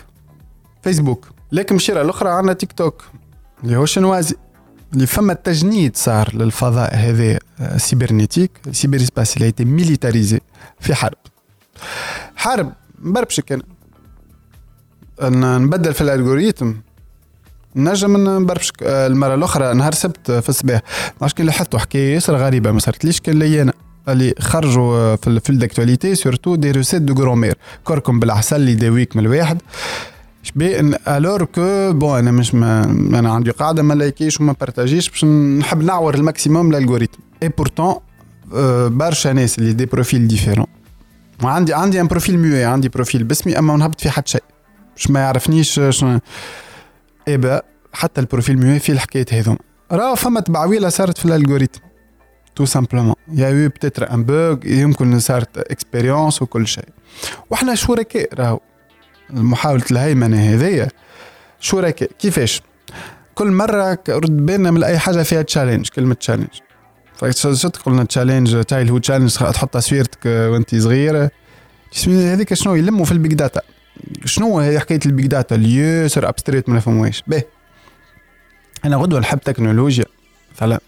فيسبوك لكن الشيره الأخرى عندنا تيك توك اللي هو chinois اللي فما تجنيد صار للفضاء هذا cybernétique. cyberespace اللي militarisé في حرب. حرب بربشك أنا ن- نبدل في ال algorithme. نجم نبربشك آه، المرة الأخرى نهار سبت في الصباح. ما كي لاحظتوا حكاية ياسر غريبة ما صارتليش كان لي أنا. اللي خرجوا آه، في ال fil d'actualité surtout des recettes de grand-mère كركم بالعسل اللي يداويك من الواحد. شبيه alors que bon أنا مش ما أنا عندي قاعدة ما لايكيش وما بارتاجيش باش نحب نعور ال maximum ال algorithme. et pourtant برشا ناس اللي des profils différents وعندي عندي un profil muet عندي profil باسمي اما ما نهبط في حد شيء. باش ما يعرفنيش شنو. بقى؟ حتى ال profil muet فيه الحكايات هذوما. راه فما تبعويلة صارت في ال algorithme. tout simplement il y a eu peut-être un bug يمكن صارت expérience وكل شيء. وإحنا شركاء راهو. محاولة الهيمنة هذيا. شركاء. كيفاش؟ كل مرة رد بالنا من أي حاجة فيها challenge كلمة challenge فصدق قلنا challenge تايل هو challenge تحط تصويرتك وانت صغيرة. تسمي هذيك شنو؟ يلموا في ال big data. شنو هي حكاية ال big data؟ اللي ياسر abstraite ما نفهموهاش باهي أنا غدوة نحب تكنولوجيا مثلا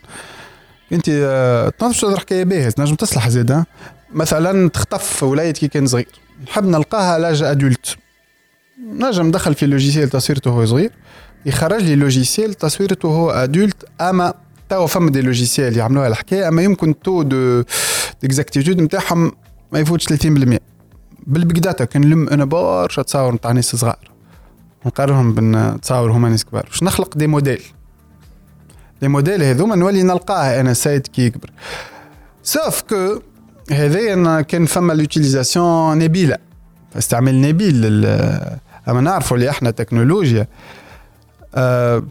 انت آه، تنظمش تهضر حكايه باهيه تنجم تصلح زيد ها؟ مثلا تخطف وليد كي كان صغير. نحب نلقاها l'âge adulte نجم ندخل في logiciel تصويرته وهو صغير. يخرج لي logiciel تصويرته وهو adulte أما توا فما des logiciels يعملوها الحكاية أما يمكن taux de d'exactitude نتاعهم ما يفوتش 30% بال big data كنلم أنا برشا تصاور نتاع ناس صغار. نقارنهم بين تصاور هما ناس كبار. باش نخلق des modèles. les modèles هذوما نولي نلقاه أنا سايت كي يكبر. sauf que هذايا كان فما l'utilisation نبيلة. استعمال نبيل لل أما نعرفوا اللي إحنا تكنولوجيا آه،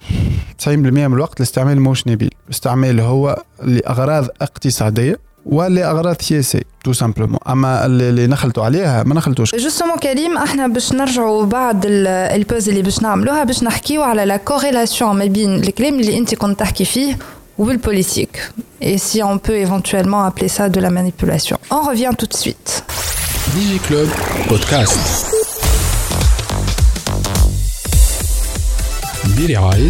90% من الوقت الاستعمال موش نبيل. الاستعمال هو لاغراض اقتصاديه ولاغراض سياسيه تو سامبلومون اما اللي اللي نخلطوا عليها ما نخلطوش جوستومون كريم احنا باش نرجعوا بعد ال- البوز اللي باش نعملوها باش نحكيو على لا كوريلاسيون ما بين الكلام اللي انت كنت تحكي فيه والبوليتيك et si on peut éventuellement appeler ça de la manipulation. On revient tout de suite. Digi Club Podcast. برعاية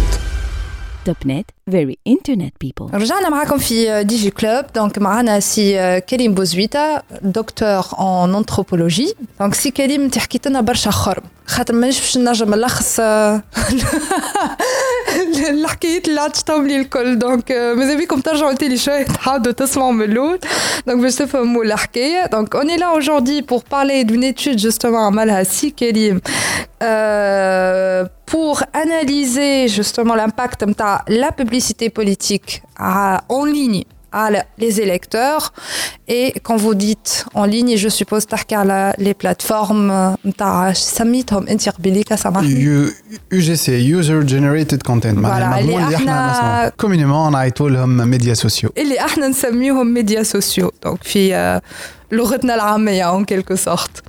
توب نت very internet people رجعنا معاكم في دي جي كلوب دونك معنا سي كريم بوزويتا دكتور اون انثروبولوجي دونك سي كريم انت حكيت لنا برشا خرم خاطر مانيش باش نجم نلخص آه، الحكايات اللي عطشتهم لي الكل دونك آه، ماذا بيكم ترجعوا تاني شويه تحاولوا تسمعوا من الاول دونك باش تفهموا الحكايه دونك اون est là aujourd'hui pour parler d'une étude justement عملها سي كريم euh, pour analyser justement l'impact نتاع la publicité politique à- en ligne à la- les électeurs et quand vous dites en ligne je suppose تحكي على les plateformes نتاع سميتهم انت قبيليك سامحني يو جي سي يوزر جنريتد كونتنت معناها Voilà, اللي المضمون اللي احنا احنا- نسمعه كومينيمون نعيطوا لهم ميديا سوسيو اللي احنا نسميهم ميديا سوسيو دونك في آه، لغتنا العامية en quelque sorte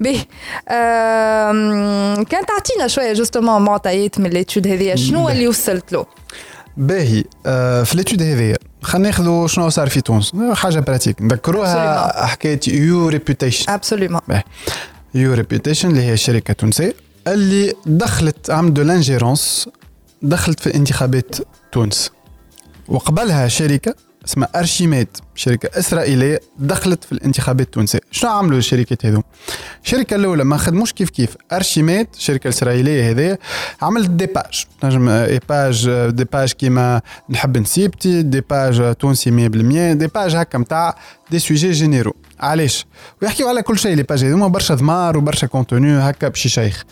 به آم، كان تعطينا شوية جوستومون معطيات من الاتيود هذه شنو به. اللي وصلت له باهي. آه، في ال étude هذيا خلينا ناخذوا شنو صار في تونس. حاجة pratique نذكروها حكايه Ureputation absolument Ureputation اللي هي شركه تونسيه اللي دخلت عملت de l'ingérence دخلت في انتخابات تونس. وقبلها شركة اسمها ارشيميد شركة إسرائيلية دخلت في الانتخابات التونسية. شنو عملوا الشركات هذو؟ الشركة الأولى ما خدموش كيف كيف. ارشيميد الشركة الاسرائيليه هذه عملت des pages نجم اي page des pages كيما نحب نسيبتي des pages تونسي 100% des pages هكا نتاع des sujets généraux علاش؟ ويحكيو على كل شيء les pages هذوما برشا ضمار وبرشا contenu هكا باش يشيخ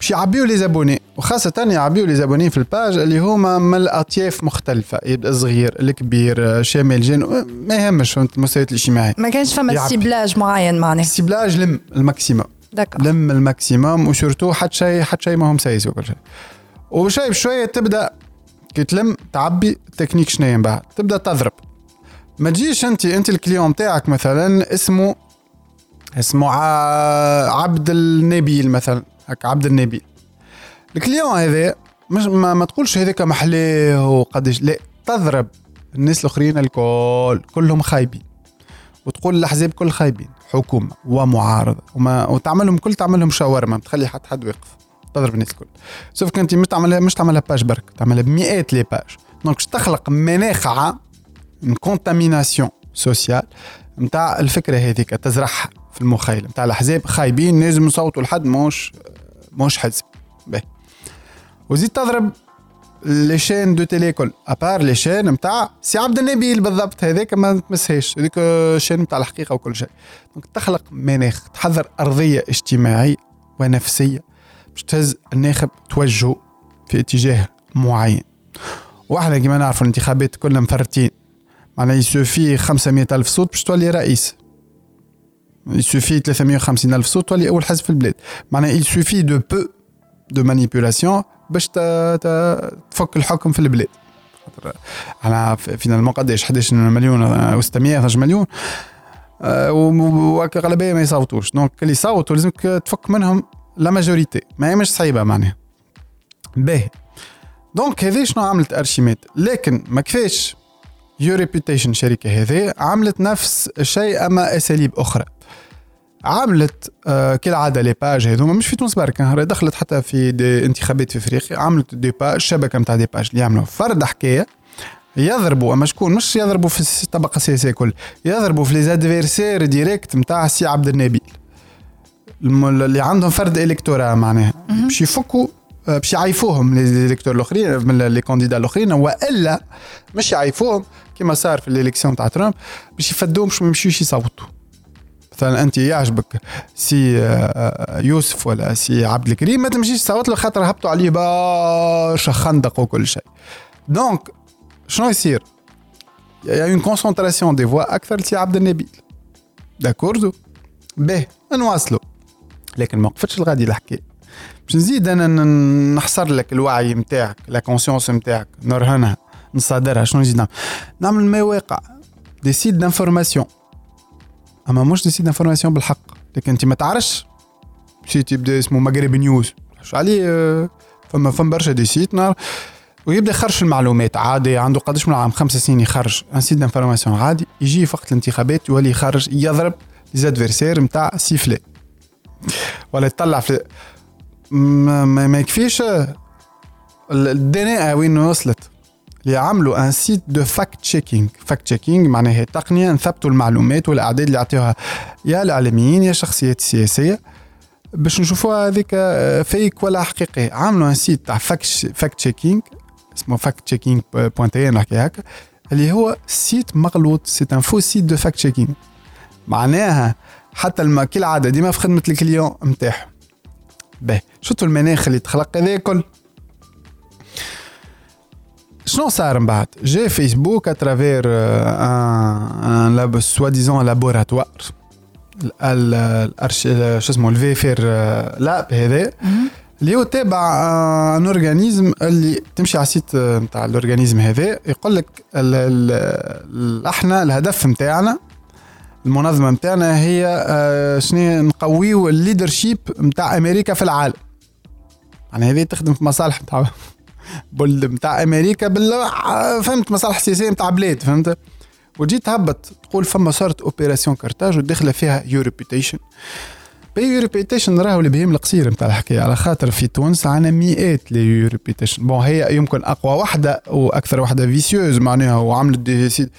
باش يعبيو les abonnés وخاصة يعبيو les abonnés في ال page اللي هما من الأطياف مختلفة يبدأ الصغير الكبير شامل جن ما يهمش فهمت؟ المستويات الاجتماعية. ما كانش فما. ciblage معين معناه ال ciblage لم ال maximum. لم ال maximum و surtout حتى شيء حتى شيء ما هم سايس وكل شيء. وشوي بشويه تبدأ كي تلم تعبي التكنيك شنو من بعد تبدأ تضرب. ما تجيش أنت أنت ال client تاعك مثلا اسمه اسمه عبد النبيل مثلا. هكا عبد النبيل ال client هذا مش ما, ما تقولش هذاك محلاه وقداش لا تضرب الناس الآخرين الكل كلهم خايبين. وتقول الأحزاب كل خايبين. حكومة ومعارضة. وما وتعملهم كل تعملهم شاورما. ما تخلي حتى حد واقف. تضرب الناس الكل. sauf que انت مش تعملها مش تعملها page برك. تعملها بمئات les pages donc تخلق مناخ contamination sociale نتاع الفكرة هذيك تزرعها في المخيله نتاع الأحزاب خايبين لازم نصوتوا لحد موش موش حزب باهي وزيد تضرب les chaînes de télé كل à part les chaînes نتاع سي عبد النبيل بالضبط. هذاك ما تمسهاش هذيك chaîne نتاع الحقيقة وكل شيء. donc تخلق مناخ تحضر أرضية اجتماعية ونفسية باش تهز الناخب توجهه في اتجاه معين. وأحنا كما نعرفوا الانتخابات كلها مفرتين معناها il suffit 500 ألف صوت باش تولي رئيس. il suffit 350 ألف صوت تولي أول حزب في البلاد معناها il suffit d'un peu de manipulation باش تفك الحكم في البلاد على finalement قداش 11 مليون و 600 12 مليون وغالبيه ما يصوتوش donc اللي يصوتوا لازمك تفك منهم la majorité ما هي مش صعيبه معناها باهي donc هذه شنو عملت ارشيميد لكن ما كفاش Ureputation الشركة هذه. عملت نفس الشيء أما أساليب أخرى. عملت آه كالعادة les pages هذوما مش في تونس برك دخلت حتى في des انتخابات في إفريقيا عملت des pages شبكة نتاع des pages اللي يعملوا فرد حكاية يضربوا أما شكون؟ مش يضربوا في الطبقه السياسيه كل يضربوا في les adversaires directs نتاع سي عبد النبيل. اللي عندهم فرد électorat معناها. باش يفكوا آه، باش يعيفوهم les الأخرين من les candidats الأخرين وإلا مش يعيفوهم. كما صار في ال élection تاع ترامب باش يفدوهم باش ما يمشيوش يصوتوا. مثلا أنت يعجبك سي آه، آه، يوسف ولا سي عبد الكريم ما تمشيش تصوت له خاطر هبطوا عليه برشا خندق وكل شيء. donc شنو يصير؟ y a une concentration des voix أكثر لسي عبد النبيل d'accord باهي نواصلوا لكن ما وقفتش الغادي الحكاية باش نزيد أنا نحصر لك الوعي نتاعك la conscience نتاعك نرهنها. نصادرها شنو نزيد نعمل؟ نعمل ما واقع des sites d'information أما مش des sites d'information بالحق. لكن أنت ما تعرفش site يبدا اسمه مغرب نيوز عليه؟ فما فما برشا des sites نار. ويبدا يخرج المعلومات. عادي عنده قداش من عام؟ خمس سنين يخرج. un site d'information عادي. يجي في وقت الانتخابات يولي يخرج يضرب les adversaires نتاع سيفلي ولا يطلع في ما, ما يكفيش. الدنيا وين وصلت؟ اللي عملوا un site de fact-checking fact-checking معناها تقنية نثبتوا المعلومات والأعداد اللي يعطيوها يا الاعلاميين يا الشخصيات السياسية باش نشوفوها هذيك fake ولا حقيقية. عملوا un site تاع fact-checking اسمه fact-checking point tn نحكي هكا اللي هو site مغلوط. سيت un faux site de fact-checking معناها حتى كالعاده ديما في خدمة ال client نتاعهم باهي شفتوا المناخ اللي تخلق؟ هذا كل. شنو صار من بعد؟ جا فيسبوك اترافير ان سوا ديزون لابوراتوار الارش شو اسمه الفي فير لاب هذا. اللي هو تابع ان اورجانيزم اللي تمشي على السيت نتاع الاورجانيزم هذا يقول لك إحنا الهدف نتاعنا المنظمة نتاعنا هي آه، شنو نقويو الليدرشيب نتاع أمريكا في العالم. يعني هذه تخدم في مصالح نتاع نتاع أمريكا بال فهمت مصالح سياسيه نتاع بلاد فهمت؟ وجيت تهبط تقول فما صارت أوبيراسيون كارتاج وداخلة فيها يو ريبيتيشن بي يو ريبيتيشن راهو اللي بهم القصير نتاع الحكاية على خاطر في تونس عندنا مئات لي يو ريبيتيشن بون هي يمكن أقوى واحدة وأكثر واحدة فيسيوز معناها وعملت دي سيد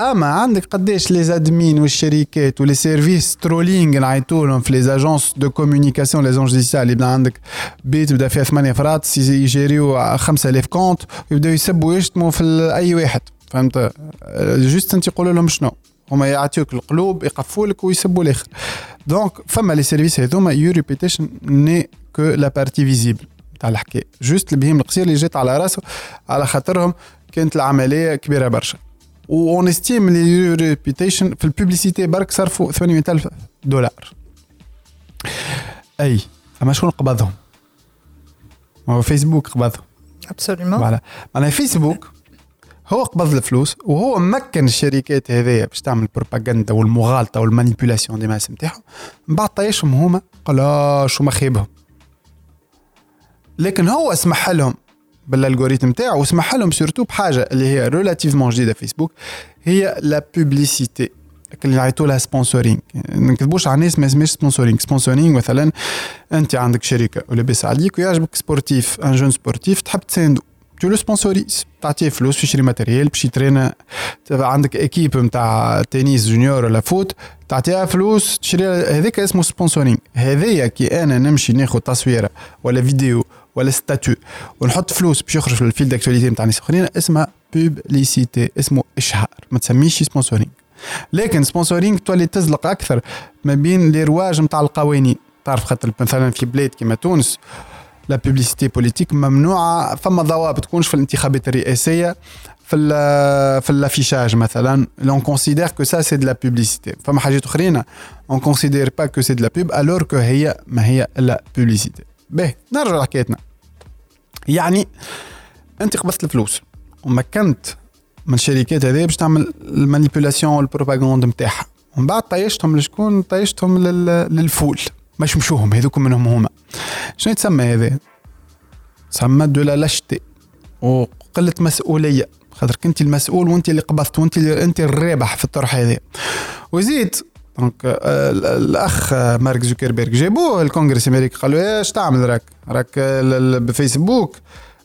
اما عندك قداش les admins والشركات و les services trolling نعيطوا لهم في les agences de communication les officielles يبدأ عندك بيت بدا فيها ثمانية فروخ يجيريو 5000 compte ويبداو يسبوا ويشتموا في أي واحد. فهمت؟ juste أنت تقول لهم شنو؟ هما يعطيوك ال clop يقفوا لك ويسبوا الآخر. donc فما les services هذوما UReputation n'est que la partie visible تاع الحكاية. juste البهيم القصير اللي جات على راسه على خاطرهم كانت العملية كبيرة برشا. و on estime UReputation في ال publicité برك صرفوا 800 الف دولار اي اما شكون قبضهم هو فيسبوك قبضهم absolument voilà معناها فيسبوك هو قبض الفلوس وهو مكن الشركات هذيا باش تعمل بروباغندا والمغالطه وال manipulation des masses نتاعهم من بعد طيشهم هما قال شو مخيبهم لكن هو سمح لهم بال algorithme تاعو وسمح لهم surtout بحاجة اللي هي relativement جديدة فيسبوك هي la publicité اللي عيطوا لها sponsoring ما نكذبوش على الناس ما اسمهاش sponsoring sponsoring مثلا أنت عندك شركه ولاباس عليك ويعجبك sportif un jeune sportif تحب تساندو. tu le sponsorises تعطيه فلوس يشري matériel باش يترانا. عندك équipe نتاع تنس junior ولا foot تعطيها فلوس تشري هذاك اسمه sponsoring هذايا كي أنا نمشي ناخذ تصويرة ولا فيديو ولا statut ونحط فلوس باش يخرج في ال fil d'actualité نتاع ناس آخرين اسمها publicité اسمه إشهار. ما تسميش sponsoring لكن sponsoring تولي تزلق أكثر ما بين les rouages نتاع القوانين. تعرف خاطر مثلا في بلاد كيما تونس la publicité politique ممنوعة فما ضوابط. تكونش في الانتخابات الرئاسية في ال في ال affichage مثلا. l'on considère que ça c'est de la publicité فما حاجات أخرين on considère pas que c'est de la pub alors que هي ما هي الا publicité باهي نرجع لحكايتنا يعني انت قبضت الفلوس ومكنت من الشركات هذه باش تعمل ال manipulation وال propagande نتاعها ومن بعد طيشتهم لشكون؟ طيشتهم لل foule. باش مشوهم هذوك منهم هما. شنو يتسمى هذا تسمى de la lâcheté. وقلة مسؤولية. خاطر كنت المسؤول وانت اللي قبضت وانت اللي انت الرابح في الطرح هذا وزيد donc الاخ مارك زوكربيرغ جابوه الكونغرس الامريكي قالوا إيش تعمل راك؟ راك بفيسبوك.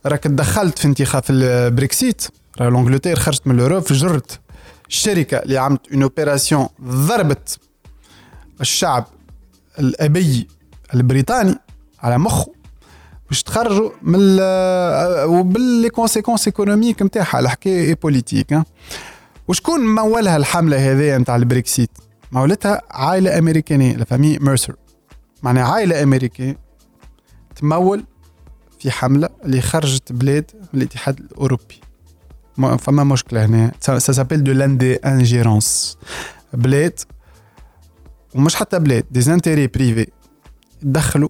راك تدخلت في انتخاب البريكسيت راه l'Angleterre خرجت من ال Europe فجرت الشركة اللي عملت une opération ضربت الشعب الأبي البريطاني على مخه باش تخرجوا من وبال les conséquences économiques نتاعها الحكاية politiques وشكون مولها الحملة هذه نتاع البريكسيت؟ مولتها عائلة أمريكانية la famille Mercer معناها عائلة أمريكية تمول في حملة اللي خرجت بلاد من الاتحاد الأوروبي. فما مشكلة هنا. ça s'appelle de l'in d'ingérence بلاد ومش حتى بلاد des intérêts privés دخلوا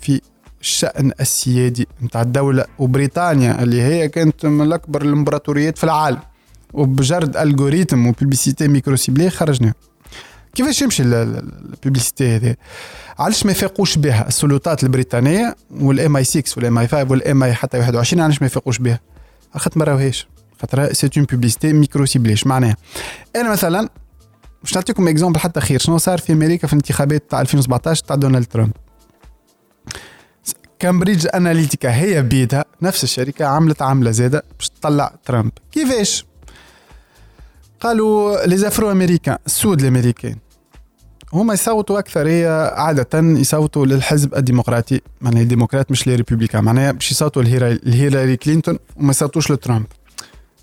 في الشأن السيادي نتاع الدولة. وبريطانيا اللي هي كانت من أكبر الإمبراطوريات في العالم. وبجرد algorithme micro-ciblé خرجنا كيفاش يمشي ال publicité هذه؟ علاش ما يفيقوش بها السلطات البريطانية وال MI 6 وال MI 5 وال MI حتى 21 علاش ما يفيقوش بها؟ خاطر ما راوهاش خاطر c'est une publicité micro-ciblée معناها؟ أنا مثلا باش نعطيكم exemple حتى خير. شنو صار في أمريكا في الانتخابات تاع 2017 تاع دونالد ترامب؟ Cambridge Analytica هي بيدها نفس الشركة عملت عملة زاده باش تطلع ترامب. كيفاش؟ قالوا les Américains السود الأمريكان. هما يصوتوا أكثر هي عادة يصوتوا للحزب الديمقراطي معناها الديمقراط مش لي معناها باش يصوتوا لهيلاري كلينتون وما يصوتوش لترامب.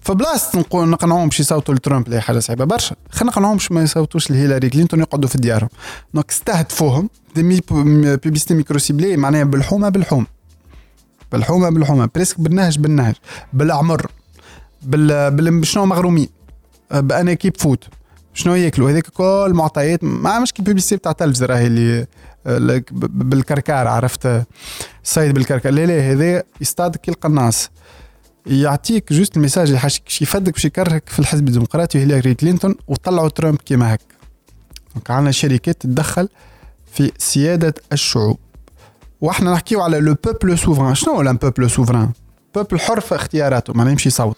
فبلاصة نقول نقنعوهم باش يصوتوا لترامب اللي حاجة صعيبة برشا. خلينا نقنعوهم باش ما يصوتوش لهيلاري كلينتون يقعدوا في ديارهم. donc استهدفوهم des publicités micro-ciblées معناها بالحومة بالحوم. بالحومة بالحومة. presque بالنهج بالنهج. بالعمر بال, بال... شنو مغرومين؟ بانا كيب فوت شنو ياكلوا؟ هذيك كل معطيات ما مش كي بيبليسيتي بتاع تلفزه راهي اللي بالكركار عرفت؟ الصيد بالكركار. لا لا هذا يصطادك كي القناص يعطيك جوست الميساج اللي حاش يفدك باش يكرهك في الحزب الديمقراطي وهيلاري كلينتون وطلعوا ترامب كيما هك دونك عندنا شركات تتدخل في سيادة الشعوب. وإحنا نحكيو على le peuple souverain شنو هو peuple souverain بوبل حر في اختياراته ما يمشي يصوت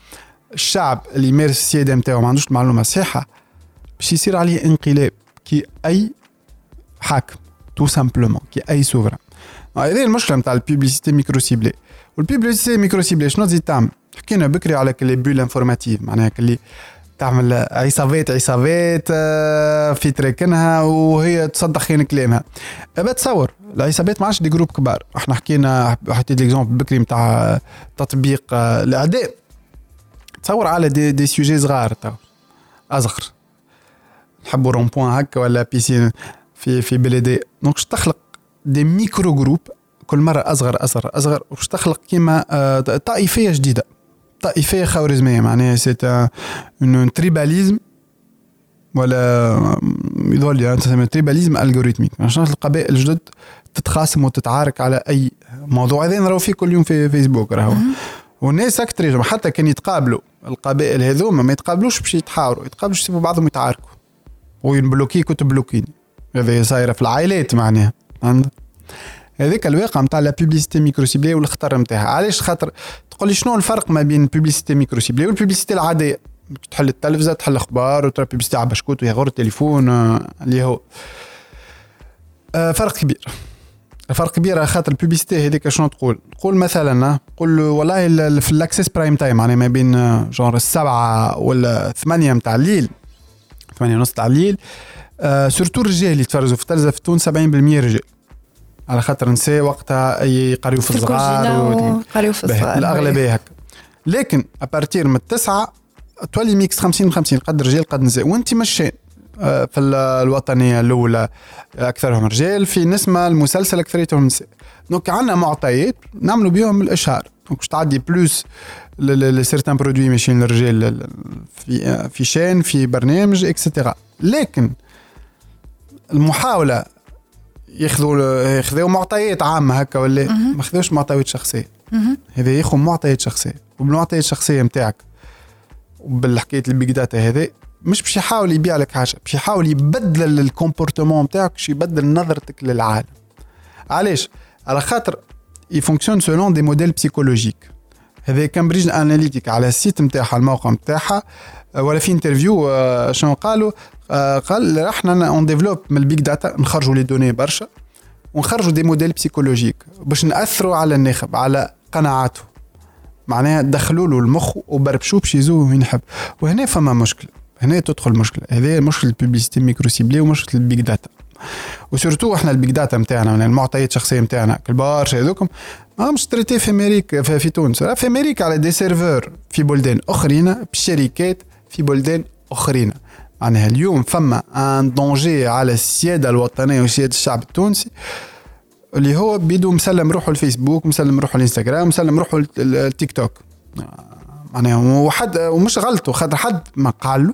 الشعب اللي يمارس السيادة نتاعو ما عندوش المعلومة صحيحة باش يصير عليه انقلاب كي أي حاكم tout simplement كي أي souverain هذه المشكلة نتاع ال publicité micro-ciblée وال publicité micro-ciblée شنو تزيد تعمل؟ حكينا بكري على les bulles informatives معناها اللي تعمل عصابات عصابات آه، في تراكنها وهي تصدق خين كلامها. ابى تصور العصابات ما عادش des groupes كبار. إحنا حكينا حطيت l'exemple بكري نتاع تطبيق آه، الأعداء. تصور على دي, دي سوجي صغار تو اصغر نحبوا rond-point هكا ولا piscine في في بلدي. donc تخلق des micro-groupes كل مرة اصغر اصغر اصغر وش تخلق كيما آه، طائفية جديدة. طائفية خوارزمية معناها c'est un tribalisme ولا يظل يعني تسمى tribalisme algorithmique عشان القبائل الجدد تتخاصم وتتعارك على أي موضوع. هذا نراو فيه كل يوم في فيسبوك راهو. والناس أكثر حتى كان يتقابلوا. القبائل هذوما ما يتقابلوش باش يتحاوروا. يتقابلوا يسيبوا بعضهم يتعاركوا. وينبلوكيك وتبلوكيني هذا صايرة في العائلات معناها. عندك؟ هذاك الواقع نتاع la publicité micro-ciblée والخطر نتاعها علاش خاطر؟ تقول لي شنو الفرق ما بين ال publicité micro-ciblée وال publicité العادية؟ تحل التلفزة تحل أخبار وترى publicité على بشكوت ويغور التليفون اللي هو. آه، فرق كبير. فرق كبير خاطر ال publicité هذيك شنو تقول؟ تقول مثلا تقول والله في ال access prime time يعني ما بين genre السبعة ولا ثمانية نتاع الليل ثمانية ونص تاع الليل surtout الرجال اللي يتفرجوا في التلفزه في تونس 70% رجال. على خاطر نساء وقتها يقريو في الصغار يقريو في الصغار الأغلبية هكا. لكن à partir من التسعة تولي ميكس 50 50 قد رجال قد نساء وانت مشان آه، في الوطنية الأولى أكثرهم رجال في نسمة المسلسل أكثريتهم نساء. donc عندنا معطيات نعملوا بهم الإشهار. donc باش تعدي plus ل certains produits ماشيين للرجال في آه، في chaîne في برنامج extra لكن المحاولة ياخذوا ياخذوا معطيات عامة هكا ولا ما ياخذوش معطيات شخصية. هذا ياخذ معطيات شخصية. وبالمعطيات الشخصية نتاعك وبالحكاية ال big data هذا مش باش يحاول يبيع لك حاجة باش يحاول يبدل ال comportement نتاعك باش يبدل نظرتك للعالم. علاش؟ على خاطر ي fonctionne selon des modèles psychologiques هذا Cambridge Analytica على ال site نتاعها الموقع نتاعها ولا في interview آه، شنو قالوا؟ آه، قال إحنا on développe من ال big data نخرجوا les données برشا ونخرجوا des modèles psychologiques باش نأثروا على الناخب على قناعاته. معناها دخلوا له المخ وبربشوا باش يزوه وين يحب. وهنا فما مشكلة. هنا تدخل مشكلة. هذه مشكلة ال publicité micro-ciblée ومشكلة ال big data. و surtout إحنا ال big data نتاعنا من المعطيات الشخصية نتاعنا برشا هذوكم ما مش traitées في أمريكا في, في تونس. في أمريكا على des serveurs في بلدان أخرين بشركات في بلدان أخرين. معناها اليوم فما ان دونجي على السيادة الوطنية وسيادة الشعب التونسي اللي هو بيدو مسلم روحه الفيسبوك مسلم روحه الإنستغرام مسلم روحه التيك توك. معناها وحد ومش غلطه خاطر حد ما قال له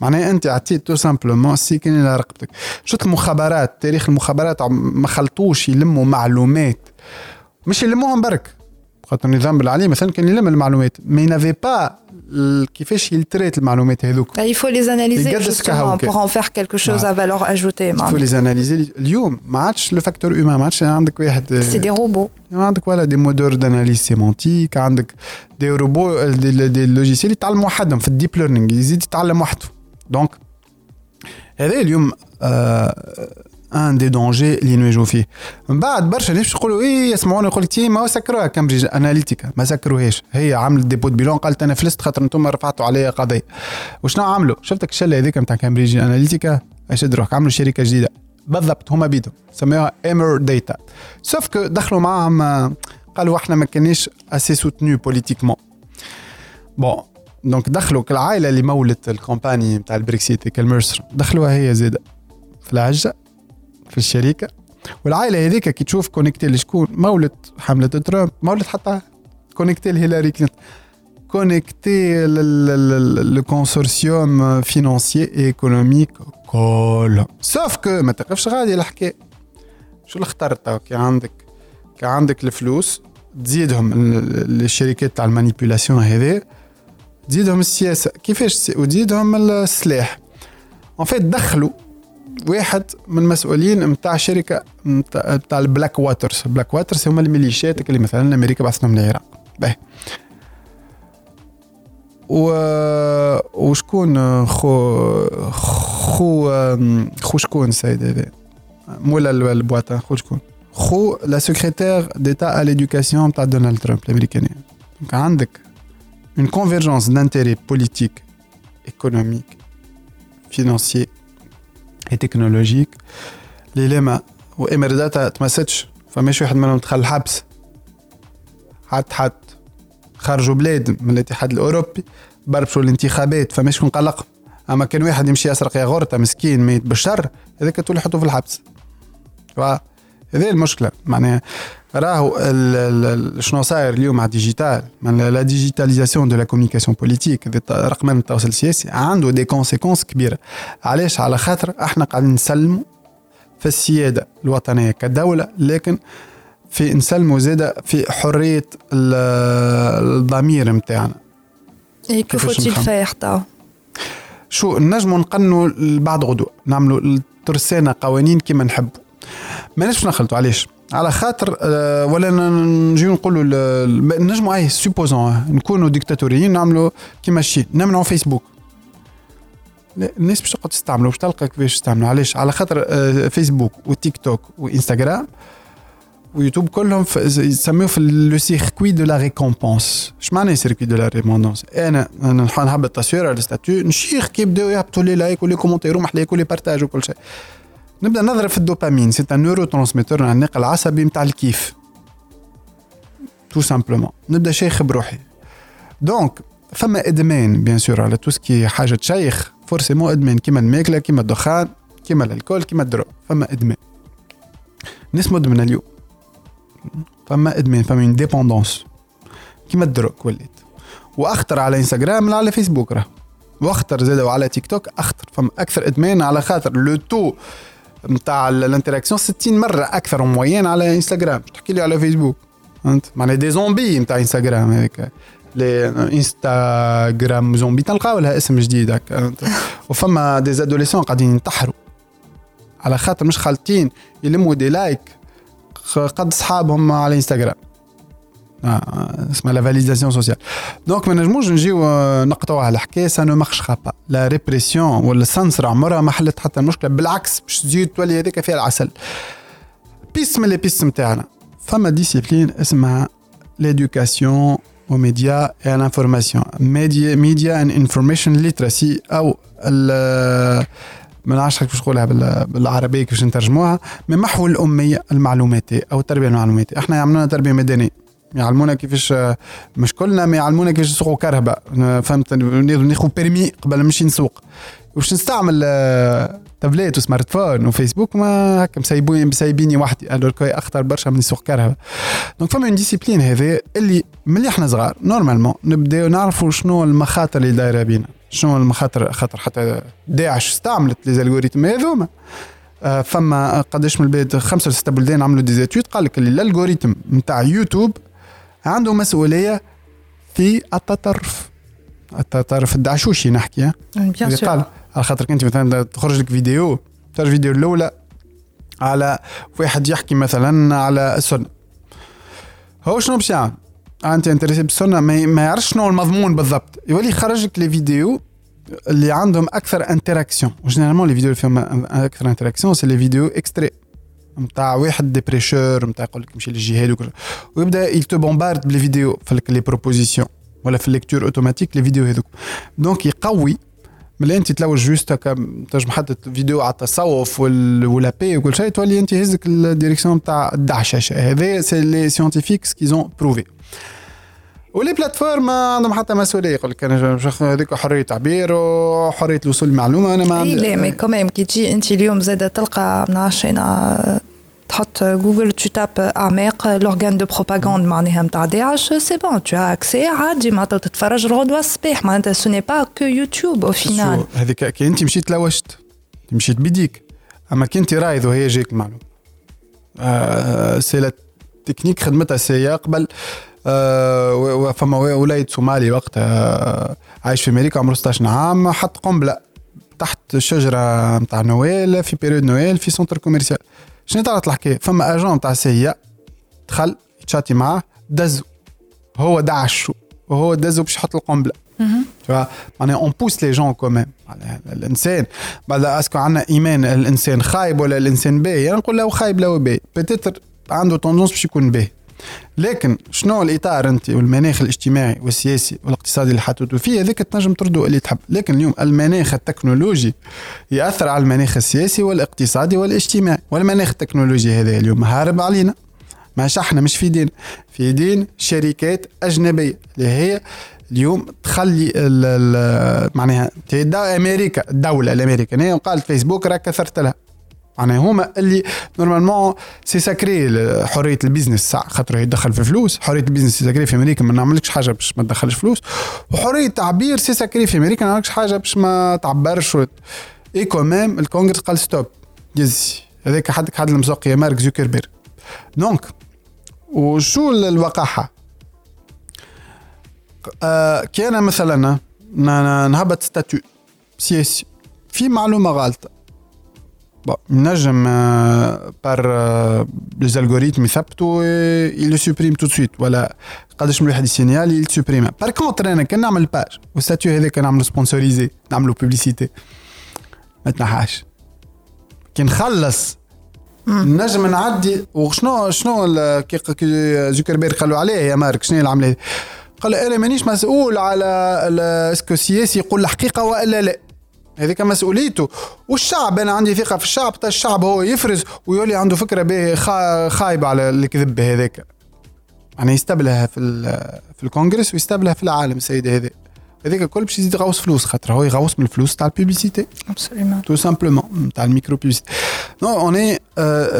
معناها أنت عطيت tout simplement السكين على رقبتك. شفت المخابرات تاريخ المخابرات ما خلطوش يلموا معلومات. مش يلموهم برك. خاطر النظام بن علي مثلا كان يلم المعلومات mais n'avait pas كيفاش ي traite المعلومات هذوك. Il faut les analyser pour en faire quelque chose à valeur ajoutée il faut les analyser. اليوم ما عادش le facteur humain ما عادش عندك واحد c'est des robots عندك ولا des moteurs d'analyse sémantique عندك des robots des logiciels يتعلم وحدهم في ال deep learning يزيد يتعلم وحده. donc هذا اليوم آه un des dangers اللي نواجهوا فيه. من بعد برشا ناس يقولوا إيه يسمعونا يقول لك ما سكروها كامبريدج اناليتيكا ما سكروهاش. هي عملت dépôt de bilan قالت أنا فلست خاطر أنتم رفعتوا عليا قضية. وشنو عملوا؟ شفتك الشلة هذيك نتاع كامبريدج اناليتيكا اشد روحك عملوا شركة جديدة. بالضبط هما بيدهم سميوها Emerdata sauf que دخلوا معاهم قالوا إحنا ما كانش assez soutenus politiquement bon donc دخلوا العائله اللي مولت ال compagnie نتاع ال Brexit كال Mercer دخلوها هي زياده في العجة في الشركة. والعائلة هذيك كي تشوف connectée لشكون مولد حملة ترامب مولد حتى connectée لهيلاري كلينتون connectée لل consortium financier économique كل. sauf que ما تقفش غادي الحكاية شو اللي اخترت؟ كي عندك كي عندك الفلوس تزيدهم الشركات تاع ال manipulation هذي. تزيدهم السياسة. كيفاش وتزيدهم السلاح. en fait دخلوا واحد من المسؤولين نتاع شركة نتاع ال Blackwaters. Blackwaters هما الميليشيات اللي مثلا أمريكا بعثتهم للعراق باهي. و وشكون خو خو خو شكون السيد هذا مولا البواطه خو شكون؟ خو la secrétaire d'État à l'éducation تاع دونالد ترامب الامريكانيه donc عندك une convergence d'intérêts politiques économiques financiers et technologiques اللي ما و Emerdata تمسكش فماش واحد منهم دخل الحبس حد حد خرجوا بلاد من الاتحاد الاوروبي بربشوا الانتخابات فماش شكون قلقهم اما كان واحد يمشي يسرق ياغورته مسكين ميت بالشر هذاك تولي يحطوه في الحبس هذه المشكلة معناها راهو شنو صاير اليوم على ال digital؟ la digitalisation de la communication politique رقم التواصل السياسي عنده des conséquences كبيرة. علاش؟ على خاطر إحنا قاعدين نسلموا في السيادة الوطنية كدولة لكن في نسلموا زاده في حرية الضمير نتاعنا. اي كيفاش فايح شو نجموا نقنوا بعد غدوة نعملوا ترسانه قوانين كما نحبوا. ماناش نخلطوا علاش؟ على خاطر آه، ولا نجيو نقولوا نجموا et supposons نكونوا ديكتاتوريين نعملوا كيما la Chine نمنعوا فيسبوك الناس باش تقعد تستعملوا باش تلقى كيفاش تستعملوا. علاش؟ على خاطر آه، فيسبوك وتيك توك وانستغرام ويوتيوب كلهم يسميوه في le circuit de la récompense اش معنى circuit de la récompense أنا نهبط تصوير على ال statut نشيخ كي يبداو يهبطوا les likes و les commentaires ومحليك و les partages وكل شيء. نبدأ نضرب في الدوبامين. c'est un neurotransmetteur الناقل العصبي نتاع الكيف. tout simplement نبدأ شيخ بروحي. donc فما إدمان bien sûr على tout ce qui حاجة تشيخ forcément إدمان. كيما الماكلة كيما الدخان كيما ال alcool كيما ال drogue فما إدمان. ناس مدمنه اليوم. فما إدمان فما une dépendance كيما ال drogue وليت. وأخطر على انستغرام من على فيسبوك راه. وأخطر زاد على تيك توك أخطر. فما أكثر إدمان على خاطر le taux نتاع ال interaction 60 مرة أكثر moyen على إنستغرام. تحكي لي على فيسبوك. فهمت؟ معناها des zombies نتاع إنستغرام هيك. les Instagram zombies. تلقاو لها اسم جديد هكا <laughs> وفما des adolescents قاعدين ينتحروا. على خاطر مش خالطين يلموا des likes قد صحابهم على إنستغرام. اسمها la validation sociale donc ما نجموش نجيو نقطعوا على الحكاية ça ne marche pas la répression ولا ال censure عمرها ما حلت حتى المشكلة. بالعكس باش تزيد تولي هذيك فيها العسل. piste من les pistes نتاعنا فما discipline اسمها l'éducation aux médias et à l'information media media and information literacy أو ما نعرفش كيفاش نقولها بالعربية كيفاش نترجموها. من محو الأمية المعلوماتيه أو التربيه المعلوماتيه إحنا يعملونا تربية مدنية. يعلمونا كيفاش مش كلنا ما يعلمونا كيفاش نسوقوا كرهبه فهمت ناخذ permis قبل نمشي نسوق. واش نستعمل tablette و smartphone وفيسبوك ما هكا مسيبوني مسيبيني وحدي. alors que أخطر برشا من يسوق كرهبه donc فما discipline هذا اللي ملي إحنا صغار. normalement نبداو نعرفوا شنو المخاطر اللي دايرة بينا. شنو المخاطر خاطر حتى داعش استعملت les algorithmes هذوما. آه، فما قداش من البلاد خمسة ولا سته بلدان عملوا des études قال لك ال algorithme نتاع يوتيوب عنده مسؤولية في التطرف. التطرف الدعشوشي نحكي بيان قال على خاطر أنت مثلا تخرج لك فيديو تخرج فيديو الأولى على واحد يحكي مثلا على السنة. هو شنو باش يعمل؟ أنت intéressé بالسنة ما يعرفش شنو المضمون بالضبط. يولي يخرج لك les vidéos اللي عندهم أكثر interaction généralement les vidéos اللي فيهم أكثر interaction c'est les vidéos extrêmes نتاع واحد des prêcheurs نتاع يقول لك مشي للجهاد ويبدأ te bombarde ب les vidéos في les propositions ولا في ال lecture automatique les vidéos هذوك. donc يقوي ملي أنت تلوج juste هكا تنجم حتى فيديو على التصوف ولا بي وكل شيء تولي أنت يهزك ال direction نتاع الدعششه هذا c'est les scientifiques qu'ils ont prouvé و les plateformes ما عندهم حتى مسؤولية يقول لك أنا هذيك حرية تعبير وحرية الوصول للمعلومه أنا ما عندي. لا mais quand même كي تجي أنت اليوم زادة تلقى ما نعرفش أنا تحط Google tu tapes اعماق l'organe de propagande معناها نتاع داعش c'est bon tu accèdes عادي معناتها تتفرج الغدوه الصباح معناتها ce n'est pas que YouTube au final هذيك كي أنت مشيت لوشت مشيت بيديك أما كي أنت رايد وهي جايك المعلومه آه c'est la technique خدمتها سي قبل آه فما وليد صومالي وقتها عايش في أمريكا عمره 16 عام حط قنبلة تحت الشجره نتاع نويل في période Noël في centre commercial شنو طلعت الحكاية فما agent نتاع CIA دخل يتشاتي معاه دزو. هو دعشو وهو دزو باش يحط القنبلة. معناها on pousse les gens quand même الإنسان. بعد est-ce que عندنا ايمان الإنسان خايب ولا الإنسان باهي نقول له خايب له باهي peut-être عنده tendance باش يكون باهي لكن شنو الإطار أنت والمناخ الاجتماعي والسياسي والاقتصادي اللي حطيته فيه؟ هذاك تنجم تردو اللي تحب. لكن اليوم المناخ التكنولوجي يأثر على المناخ السياسي والاقتصادي والاجتماعي. والمناخ التكنولوجي هذا اليوم هارب علينا. مش إحنا مش في ايدينا في ايدين شركات أجنبية اللي هي اليوم تخلي معناها أمريكا الدولة الامريكانيه وقالت فيسبوك راك كثرت لها. معناها هما اللي normalement c'est sacré حرية ال business. ساعة خاطر يدخل في فلوس حرية ال business c'est sacré في أمريكا ما نعملكش حاجة باش ما تدخلش فلوس. وحرية التعبير c'est sacré في أمريكا ما نعملكش حاجة باش ما تعبرش. et quand même الكونغرس قال stop يزي هذاك حدك حد المسوق يا مارك زوكربيرغ. donc وشو ال- الوقاحة؟ آه كان مثلا ن- ن- نهبط statut. سياسي في معلومة غلطه نجم par les algorithmes يثبتوا ils le suppriment tout de suite ولا قداش من واحد ي signale ils suppriment par contre أنا كان نعمل page و ال statut هذاك نعملو sponsoriser نعملو publicité ما تنحاش كي نخلص نجم نعدي وشنو شنو كي زوكربيرغ قالوا عليه يا مارك شنو العملية؟ قال أنا مانيش مسؤول على est-ce que السياسي يقول الحقيقة والا لا هذيك مسؤوليته. والشعب أنا عندي ثقة في الشعب تا الشعب هو يفرز ويولي عنده فكرة به خا- خايبة على الكذب هذاك يعني يستبلها في في الكونغرس ويستبلها في العالم السيد هذا هذاك الكل باش يزيد يغوص فلوس خاطر هو يغوص من الفلوس تاع ال publicité. Absolument. tout simplement تاع ال micro publicité non on est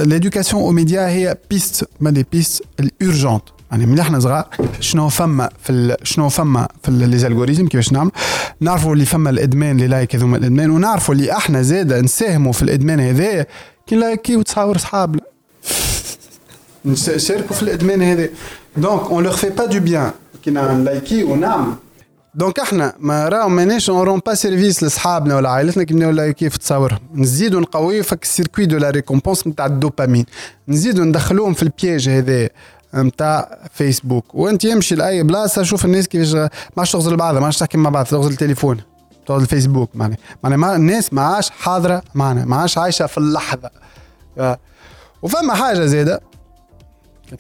l'éducation aux médias هي piste من les pistes urgentes يعني ملي إحنا صغار شنو فما في. شنو فما في les algorithmes كيفاش نعمل؟ نعرفوا اللي فما الإدمان les likes هذوما الإدمان ونعرفوا اللي أحنا زاده نساهموا في الإدمان هذايا كي liker وتصاور صحابنا نشاركوا في الإدمان هذا. donc on leur fait pas du bien كي ن liker ونعمل donc أحنا ما راهو ماناش on rend pas service لأصحابنا ولا عائلتنا كي نبداو liker في تصاورهم نزيدو نقويو فك ال circuit de la récompense نتاع الدوبامين. نزيدو ندخلوهم في البياج هذا. نتاع فيسبوك. وانت يمشي لأي بلاصة شوف الناس كيفاش ما عادش تغزل بعضها ما عادش تحكي مع بعض تغزل التليفون تغزل الفيسبوك معناها. معناها الناس ما عادش حاضرة معنا ما عادش عايشة في اللحظة. آه. وفما حاجة زادة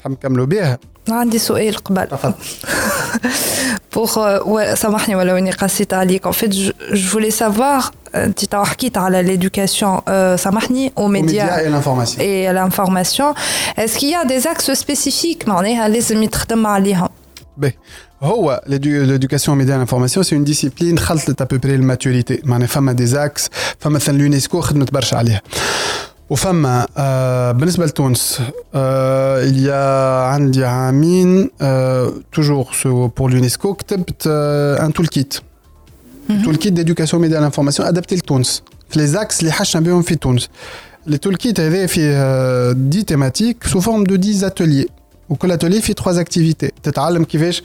نحب نكملوا بها عندي سؤال قبل تفضل <laughs> بوغ و- سامحني ولو اني قصيت عليك en fait je, je voulais savoir انت تو حكيت على l'éducation euh, سامحني aux الميديا médias اي لانفورماسيون et à l'information est-ce qu'il y a des axes spécifiques معناها لازم يتخدم عليهم باهي هو l'éducation média l'information c'est une discipline خلطت à peu près الماتوريتي معناها فما دي زاكس فما مثلا اليونسكو خدمت برشا عليها وفما آه بالنسبه لتونس آه il y a عندي عامين آه toujours pour l'UNESCO كتبت آه un toolkit toolkit d'éducation média l'information adapté لتونس في لي زاكس اللي حشنا بهم في تونس لي toolkit هذا فيه آه، 10 thématiques sous forme de 10 ateliers وكل اتولي فيه trois activités تتعلم كيفاش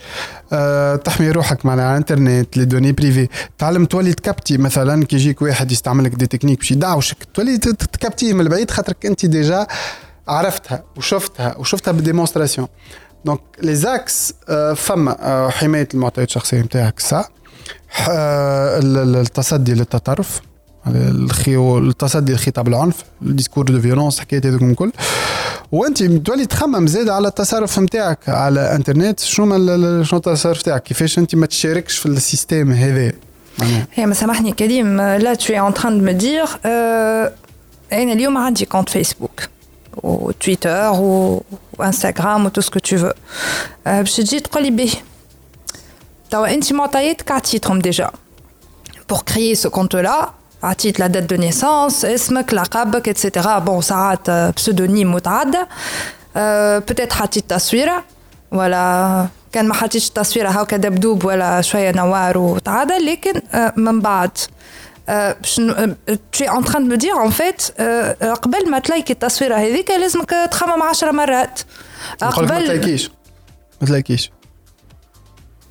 آه تحمي روحك معناها على الانترنت les données privées تعلم تولي ت capter مثلا كي يجيك واحد يستعمل لك des techniques باش يدعوشك تولي ت capter ه من البعيد خاطرك أنت déjà عرفتها وشفتها وشفتها بال démonstration donc les axes فما حماية المعطيات الشخصية نتاعك ال- ال- التصدي للتطرف. التصدي لخطاب العنف ال discours de violence حكايات هذوك الكل. وأنت تولي تخمم زاد على التصرف نتاعك على إنترنت شنو شنو التصرف نتاعك كيفاش أنت ما تشاركش في ال système هذا؟ هي ما سامحني كريم là en train de me dire euh, أنا اليوم عندي compte Facebook وتويتر وانستغرام وتو سكو تو فو باش تجي تقول لي به. توا أنت معطياتك عطيتهم déjà pour créer ce compte là عطيت la date de naissance اسمك لقبك etc bon ساعات ب pseudonyme متعدى peut-être حطيت تصويره ولا كان ما حطيتش تصويره هاكا دبدوب ولا شوية نوار وتعدى لكن من بعد tu es en train de me dire en fait آه، قبل ما تلاقي التصويره هذيك لازمك تخمم عشر مرات نقول لك ما تلاقيش ما تلاقيش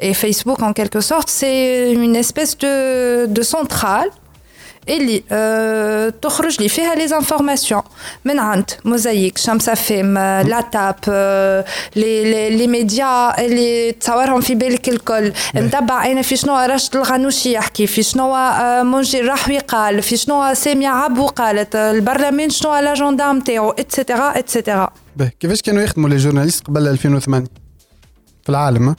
Et Facebook, en quelque sorte, c'est une espèce de, de centrale. اللي آه تخرج لي فيها لي زانفورماسيون من عند موزايك شمس فيم آه لا تاب آه لي لي لي ميديا اللي تصورهم في بالك الكل نتبع انا في شنو رشد الغنوشي يحكي في شنو آه منجي الرحوي قال في شنو سامية عبو قالت آه البرلمان شنو الاجندا نتاعو اتسيتيرا اتسيتيرا كيفاش كانوا يخدموا لي جورناليست قبل 2008 في العالم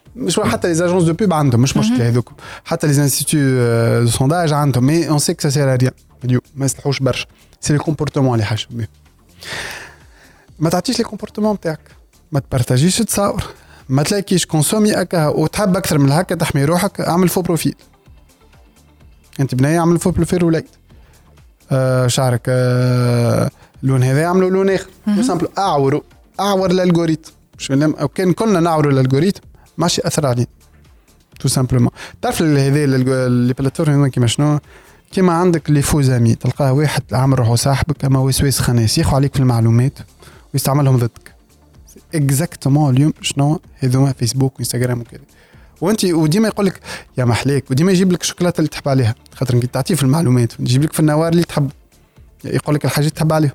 مش حتى les agences de pub عندهم مش مشكلة هذوك. حتى les instituts de sondage عندهم mais on sait que ça sert à rien اليوم ما يصلحوش برشا. c'est les comportements اللي حاجة. ما تعطيش les comportements نتاعك ما ت partager ش تصاور. ما ت liker ش consommer هكا وتحب أكثر من هكا تحمي روحك اعمل faux profil أنت بنية اعمل faux profil وليد. آه شعرك آه لون هذا يعملوا لون آخر. simple اعوروا أعور ال algorithme كان كلنا نعوروا ال algorithme ماشي ياثر علينا tout simplement تعرف هذا les plateformes كيما شنو؟ كيما عندك les faux amis تلقاه واحد عامل روحه صاحبك اما وسواس خناس ياخذ عليك في المعلومات ويستعملهم ضدك. exactement اليوم شنو؟ هذوما Facebook و Instagram وكذا. وانت وديما يقول لك يا محليك. وديما يجيب لك الشوكولاتة اللي تحب عليها. خاطر أنت تعطيه في المعلومات. يجيب لك في النوار اللي تحب. يقول لك الحاجات تحب عليها.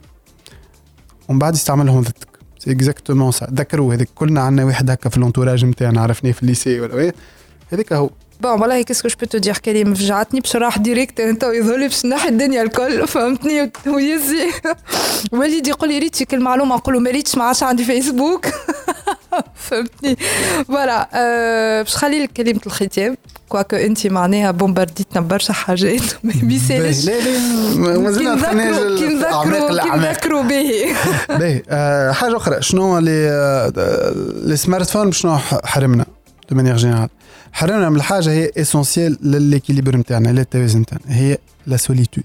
ومن بعد يستعملهم ضدك. c'est exactement ça ذكروا هذيك كلنا عندنا واحد هكا في ال entourage نتاعنا عرفناه في ال lycée ولا وين. هذيك هو Bon والله qu'est-ce que je te dire كريم فجعتني باش نروح direct انت يظهر لي باش نحي الدنيا الكل فهمتني ويزي وليد يقول لي ريت فيك المعلومة نقول له ما ريتش ما عادش عندي فيسبوك <laughs> <laughs> فهمتني. voilà باش خلي لك كلمة الختام quoique أنت معناها بومبارديتنا برشا حاجات <laughs> ما يسالش لا لا دخلناش كي نذكروا كي نذكروا به باهي. <laughs> حاجة أخرى شنو لي لي سمارت فون شنو حرمنا de manière générale حرمنا من الحاجة هي essentielle ل l'équilibre نتاعنا للتوازن نتاعنا هي la solitude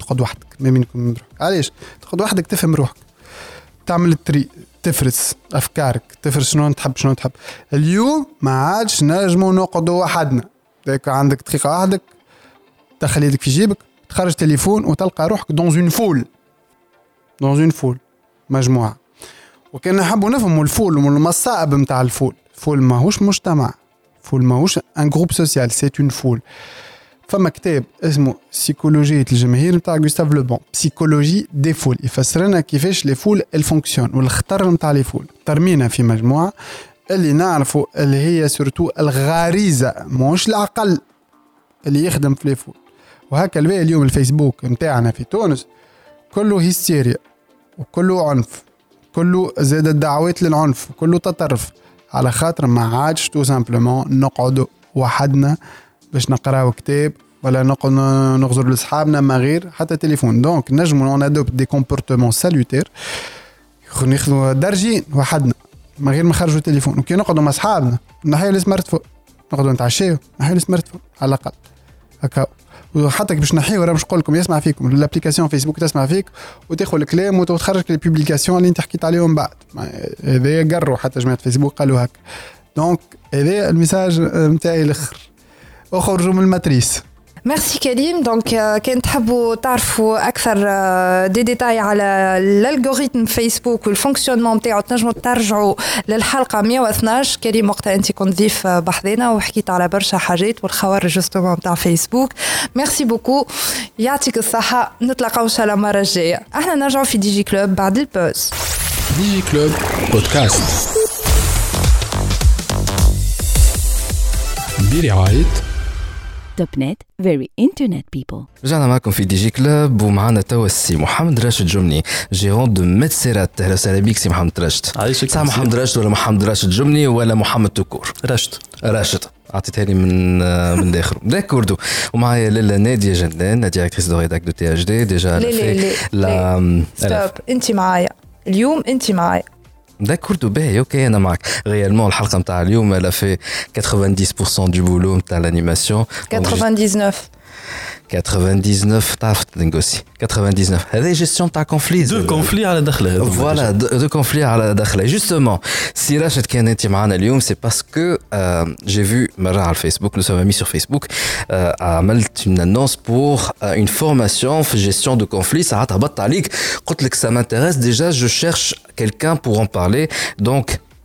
تقعد وحدك ما بينك وبين روحك علاش؟ تقعد وحدك تفهم روحك. تعمل ال tri تفرز أفكارك تفرز شنو تحب شنو تحب. اليوم ما عادش نجموا نقعدوا وحدنا. ذاك عندك دقيقة وحدك تدخل يدك في جيبك تخرج تليفون وتلقى روحك dans une foule dans une foule مجموعة. وكان نحبوا نفهموا ال foule والمصائب نتاع ال foule. foule ماهوش مجتمع. foule ماهوش un groupe social c'est une foule فما كتاب اسمه سيكولوجية الجماهير نتاع Gustave Le Bon Psychologie des foules يفسر لنا كيفاش les foules elles fonctionnent والخطر نتاع les foules ترمينا في مجموعة اللي نعرفوا اللي هي surtout الغريزة مش العقل اللي يخدم في les foules وهكا اليوم الفيسبوك نتاعنا في تونس كله هيستيريا وكله عنف كله زاد الدعوات للعنف كله تطرف. على خاطر ما عادش tout simplement نقعدوا وحدنا باش نقراو كتاب ولا نقعد نغزر لصحابنا ما غير حتى تليفون. donc نجمو on adopte des comportements salutaires ناخذوا درجين وحدنا من غير ما نخرجوا التليفون وكي نقعدوا مع اصحابنا نحيوا ال smartphone نقعدوا نتعشاو نحيوا ال smartphone على الأقل. هكا. وحتى باش نحيو راه باش نقول لكم يسمع فيكم. ال application فيسبوك تسمع فيك وتاخذ الكلام وتخرج les publications اللي انت حكيت عليهم بعد. هذا قروا حتى جماعة فيسبوك قالوا هكا. donc هذا ال message نتاعي الأخر. اخرجوا من ال matrice. merci كريم donc كان تحبوا تعرفوا أكثر دي ديتاي على ال algorithme فيسبوك وال fonctionnement نتاعو تنجموا ترجعوا للحلقة 112 كريم وقتها أنت كنت ضيف بحذنا وحكيت على برشا حاجات والخوارج justement نتاع فيسبوك merci beaucoup يعطيك الصحة. نتلاقاو إن شاء الله المره الجايه إحنا نرجعوا في Digi Club بعد ال pause. Digi Club podcast برعايه توب نت فيري انترنت بيبل رجعنا معكم في دي جي كلوب ومعنا توا السي محمد راشد جمني جيرون دو ميتسيرات أهلا وسهلا بك سي محمد راشد. عايشك سا محمد راشد ولا محمد راشد جمني ولا محمد تكور راشد. راشد. عطيتها لي من من داخل. داكوردو ومعايا لاله نادية جندان ديريكتريس دو ريداك دو تي اش دي ديجا لي لا ستوب انت معايا. اليوم انت معايا. داكوردو باهي اوكي انا معك ريالمون الحلقه نتاع اليوم الا في 90% دو بولو نتاع الانيماسيون 99 99 تعرف تنيغوسي 99 هذه جيستيون تاع كونفلي دو كونفلي على دخله فوالا دو كونفلي على دخله جوستومون سي راشد كان انت معنا اليوم سي باسكو جي فيو مره على الفيسبوك نو سوم امي سور فيسبوك عملت اون انونس بور اون فورماسيون في جيستيون دو كونفلي ساعات هبطت عليك قلت لك سا مانتيريس ديجا جو شيرش quelqu'un pour en parler donc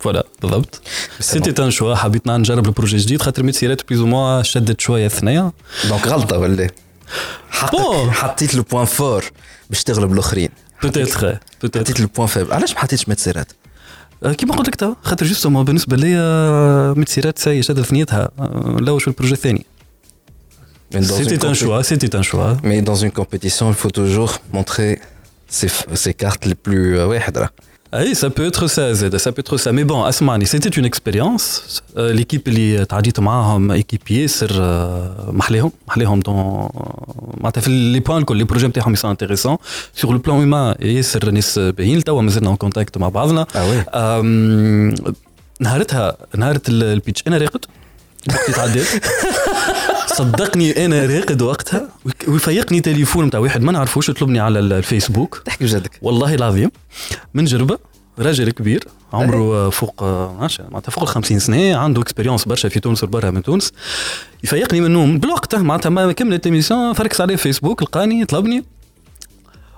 voilà بالضبط. C'était un choix حبيت نجرب ال projet جديد خاطر ميتسيرات plus ou moins شدت شوية الثنيه donc غلطه ولا حطيت le point fort باش تغلب الاخرين peut-être حطيت le point faible علاش ما حطيتش ميتسيرات كيما قلت لك تو خاطر justement بالنسبة ليا ميتسيرات c'est شدت ثنيتها نلوج في ال projet الثاني C'était un choix, c'était un choix. Mais dans une compétition, il faut toujours montrer ses, ses cartes les plus. Euh, ouais, oui, ça peut être ça, Z, ça peut être ça. Mais bon, Asmani, c'était une expérience. Euh, l'équipe اللي تعديت معاهم équipe ياسر محليهم محليهم دون معناتها في لي بوان الكل لي بروجي نتاعهم يسون انتيريسون سور لو بلان هيومان ياسر ناس باهيين توا مازلنا اون كونتاكت مع بعضنا اه نهارتها نهارة البيتش انا راقد <laughs> وقت تعديت صدقني أنا راقد وقتها ويفيقني تليفون نتاع واحد ما نعرفوش يطلبني على الفيسبوك. تحكي بجدك. والله العظيم من جربة راجل كبير عمره فوق معناتها فوق ال 50 سنة عنده expérience برشا في تونس وبرا من تونس. يفيقني من النوم. بالوقت معناتها ما كملت l'émission فركس عليه فيسبوك لقاني طلبني.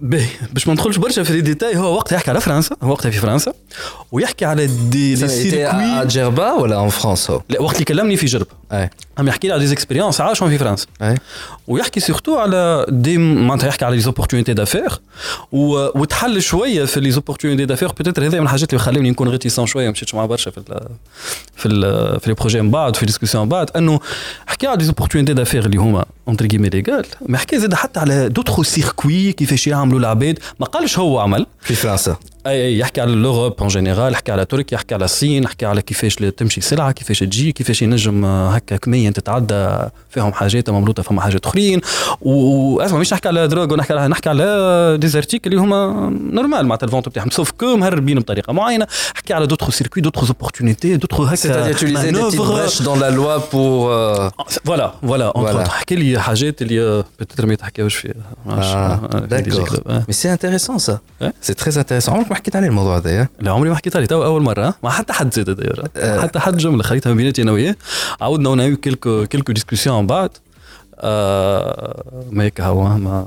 باهي باش ما ندخلش برشا في ديتاي هو وقت يحكي على فرنسا هو وقتها في فرنسا ويحكي على des les circuits جربا ولا en France هو لا وقت اللي كلمني في جرب. اي عم يحكي لي على des expériences عاشهم في فرنسا. اي ويحكي surtout على des معناتها يحكي على les opportunités d'affaires وتحل شوية في les opportunités d'affaires peut-être هذا من الحاجات اللي خلوني نكون réticent شوية مشيتش مع برشا في ال في ال في les projets من بعد في discussions من بعد. إنه حكي على des opportunités d'affaires اللي هما entre guillemets légales ما حكى زاد حتى على d'autres circuits كيفاش يعملوا العباد ما قالش هو عمل. في فرنسا. أي أي يحكي على l'Europe en général يحكي على تركيا يحكي على الصين يحكي على كيفاش تمشي سلعة كيفاش تجي كيفاش ينجم هكا كميا تتعدى فيهم حاجات مملوطة فما حاجات أخرين واسمع مش نحكي على drogue ونحكي على نحكي على des articles اللي هما normal معناتها ال vente بتاعهم sauf que مهربين بطريقة معينة حكي على d'autres circuits d'autres opportunités d'autres هكا C'est-à-dire utiliser des petites brèches dans la loi pour voilà voilà. حكي لي حاجات اللي peut-être ما يتحكاوش فيها d'accord. Mais c'est intéressant ça. Ouais. C'est très intéressant. ما حكيت عليه الموضوع هذا يا؟ لا عمري ما حكيت عليه. تو أول مرة. مع حتى حد زاد داير آه. حتى حد جملة خليتها ما بيناتي أنا وياه. عاودنا ونعيو كيلكو كيلكو ديسكسيون من بعد آه ما هيك هو <laughs> ما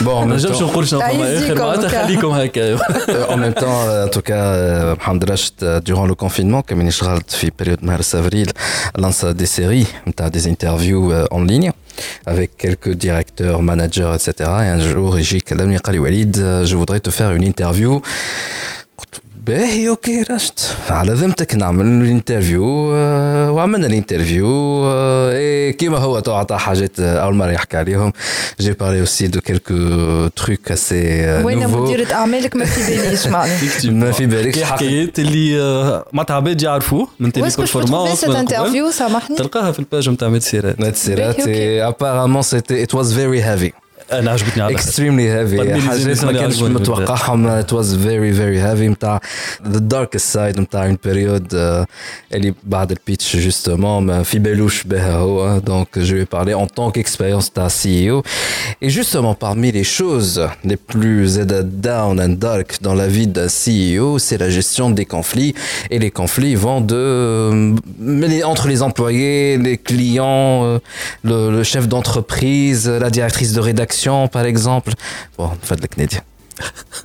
en ما نجمش نقول شنو فما اخر معناتها. خليكم هكا <laughs> tout cas, euh, Mohamed Rachid, euh, durant le confinement, comme il est في période mars-avril, lance des séries, t'as des interviews euh, en ligne. avec quelques directeurs, managers, etc. Et un jour, Régis كلمني Walid, euh, je voudrais te faire une interview باهي OK رشد على ذمتك نعمل ال interview وعملنا ال interview كيما هو تو عطى حاجات اول مره يحكي عليهم j'ai parlé aussi de quelques trucs اسي وين مديرة أعمالك ما في باليش معناها ما في بالك كي حكايات اللي معناتها عباد يعرفوه من télé Où est-ce que je peux trouver performance cette interview سامحني تلقاها في الباج نتاع ميتسيرات نتسيرات باهي، أوكي. apparemment c'était it was very heavy. انا عجبتني على الآخر. extremely heavy طيب، حاجات ميزانية ما اللي كانش عجبوني متوقعهم it was very very heavy نتاع the darkest side نتاع une période euh, اللي بعد البيتش justement ما في بالوش بها هو donc je vais parler en tant qu'expérience نتاع CEO et justement parmi les choses les plus down and dark dans la vie d'un CEO c'est la gestion des conflits et les conflits vont de mais les- entre les employés les clients euh, le, le chef d'entreprise la directrice de rédaction Par exemple. Bon فضلك نادي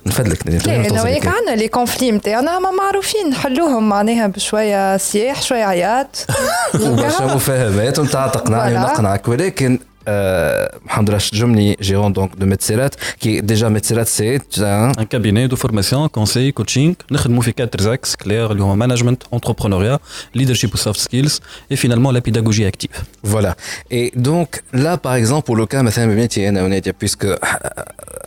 نفدلك لا أنا وياك عندنا لي كونفلي نتاعنا ما معروفين. نحلوهم معناها بشوية سياح شوية عياط. <laughs> وبرشا مفاهمات نتاع تقنعني <laughs> ونقنعك ولكن Rachid Jomni, gérant donc de Metzerat, qui est déjà Metzerat, c'est un... un cabinet de formation, conseil, coaching. Nous avons fait quatre axes clairs, le management, entrepreneuriat, leadership ou soft skills et finalement la pédagogie active. Voilà. Et donc là, par exemple, pour le cas, puisque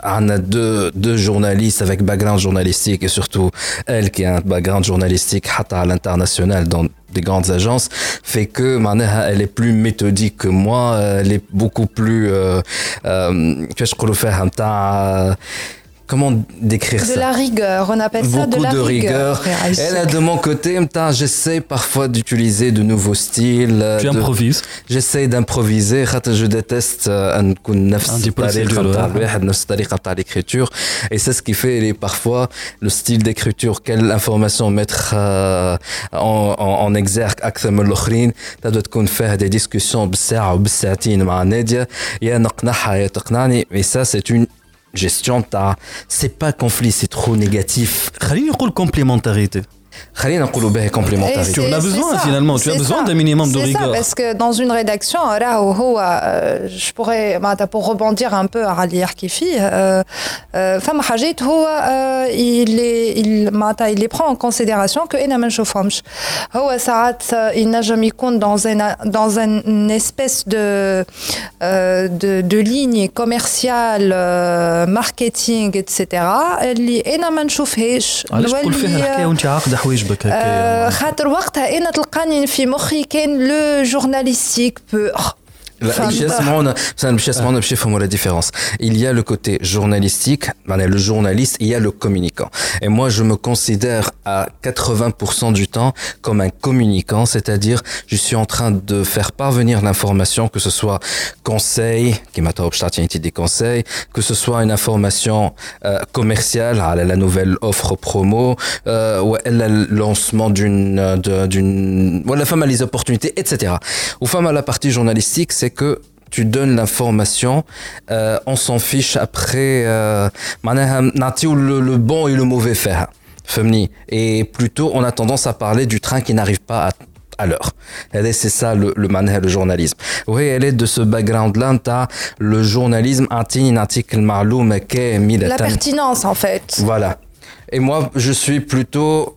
on a deux, deux journalistes avec background journalistique et surtout elle qui a un background journalistique à l'international dans des grandes agences fait que elle est plus méthodique que moi elle est beaucoup plus euh, euh, comment décrire de ça De la rigueur, on appelle Beaucoup ça de la de rigueur. rigueur. Elle a de mon côté, j'essaie parfois d'utiliser de nouveaux styles. Tu de... improvises J'essaie d'improviser. Je déteste euh, un l'écriture. Et c'est ce qui fait parfois le style d'écriture. Quelle information mettre euh, en, en, en exergue Ça doit être faire des discussions et ça, c'est une gestion, c'est pas conflit, c'est trop négatif. Khalil, complémentarité? خلينا نقولوا به complémentarité. Tu en as besoin finalement, tu as besoin d'un minimum de rigueur. Ça, parce que dans une rédaction, là où euh, je pourrais, pour rebondir un peu à Ali Arkifi, فما حاجات هو il il معناتها il les prend en considération que انا ما نشوفهمش. هو ساعات ينجم يكون dans un dans une espèce de de de ligne commerciale marketing etc. اللي انا ما نشوفهاش. علاش تقول فيها الحكايه وانت عاقده هكا خاطر وقتها أنا تلقاني في مخي كان لو جورناليستيك بور <laughs> la différence. Il y a le côté journalistique, le journaliste, il y a le communicant. Et moi, je me considère à 80% du temps comme un communicant, c'est-à-dire je suis en train de faire parvenir l'information, que ce soit conseil, qui des conseils, que ce soit une information euh, commerciale, la nouvelle offre promo, euh, ou le lancement d'une, d'une, la femme a les opportunités, etc. Ou femme à la partie journalistique, c'est que tu donnes l'information, euh, on s'en fiche après, euh, le, le bon et le mauvais faire. Et plutôt, on a tendance à parler du train qui n'arrive pas à, à l'heure. C'est ça le, le le journalisme. Oui, elle est de ce background-là, le journalisme, un article La pertinence, en fait. Voilà. Et moi, je suis plutôt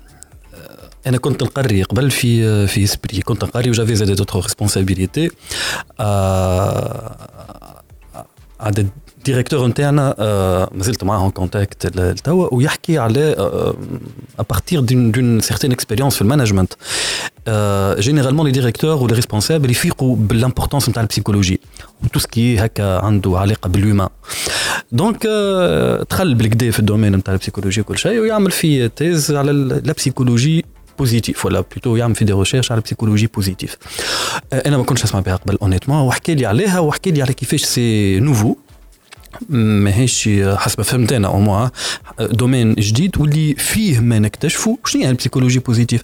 آه انا كنت نقري قبل في في سبري كنت نقري وجافي زاد دوتر ريسبونسابيليتي عدد الديريكتور نتاعنا مازلت معاه اون كونتاكت توا ويحكي على ابارتير دون سيغتين اكسبيريونس في المانجمنت جينيرالمون لي ديريكتور ولي ريسبونسابل يفيقوا بالامبورتونس نتاع البسيكولوجي وتو سكي هكا عنده علاقه بالهيومان دونك دخل بالكدا في الدومين نتاع البسيكولوجي وكل شيء ويعمل في تيز على لا بسيكولوجي بوزيتيف ولا plutôt يعمل في des recherches على psychologie positive أنا ما كنتش اسمع بها قبل honnêtement وحكى لي عليها وحكى لي على كيفاش c'est nouveau ماهيش حسب فهمت أنا un domaine جديد واللي فيه ما نكتشفوا شنو هي ال psychologie positive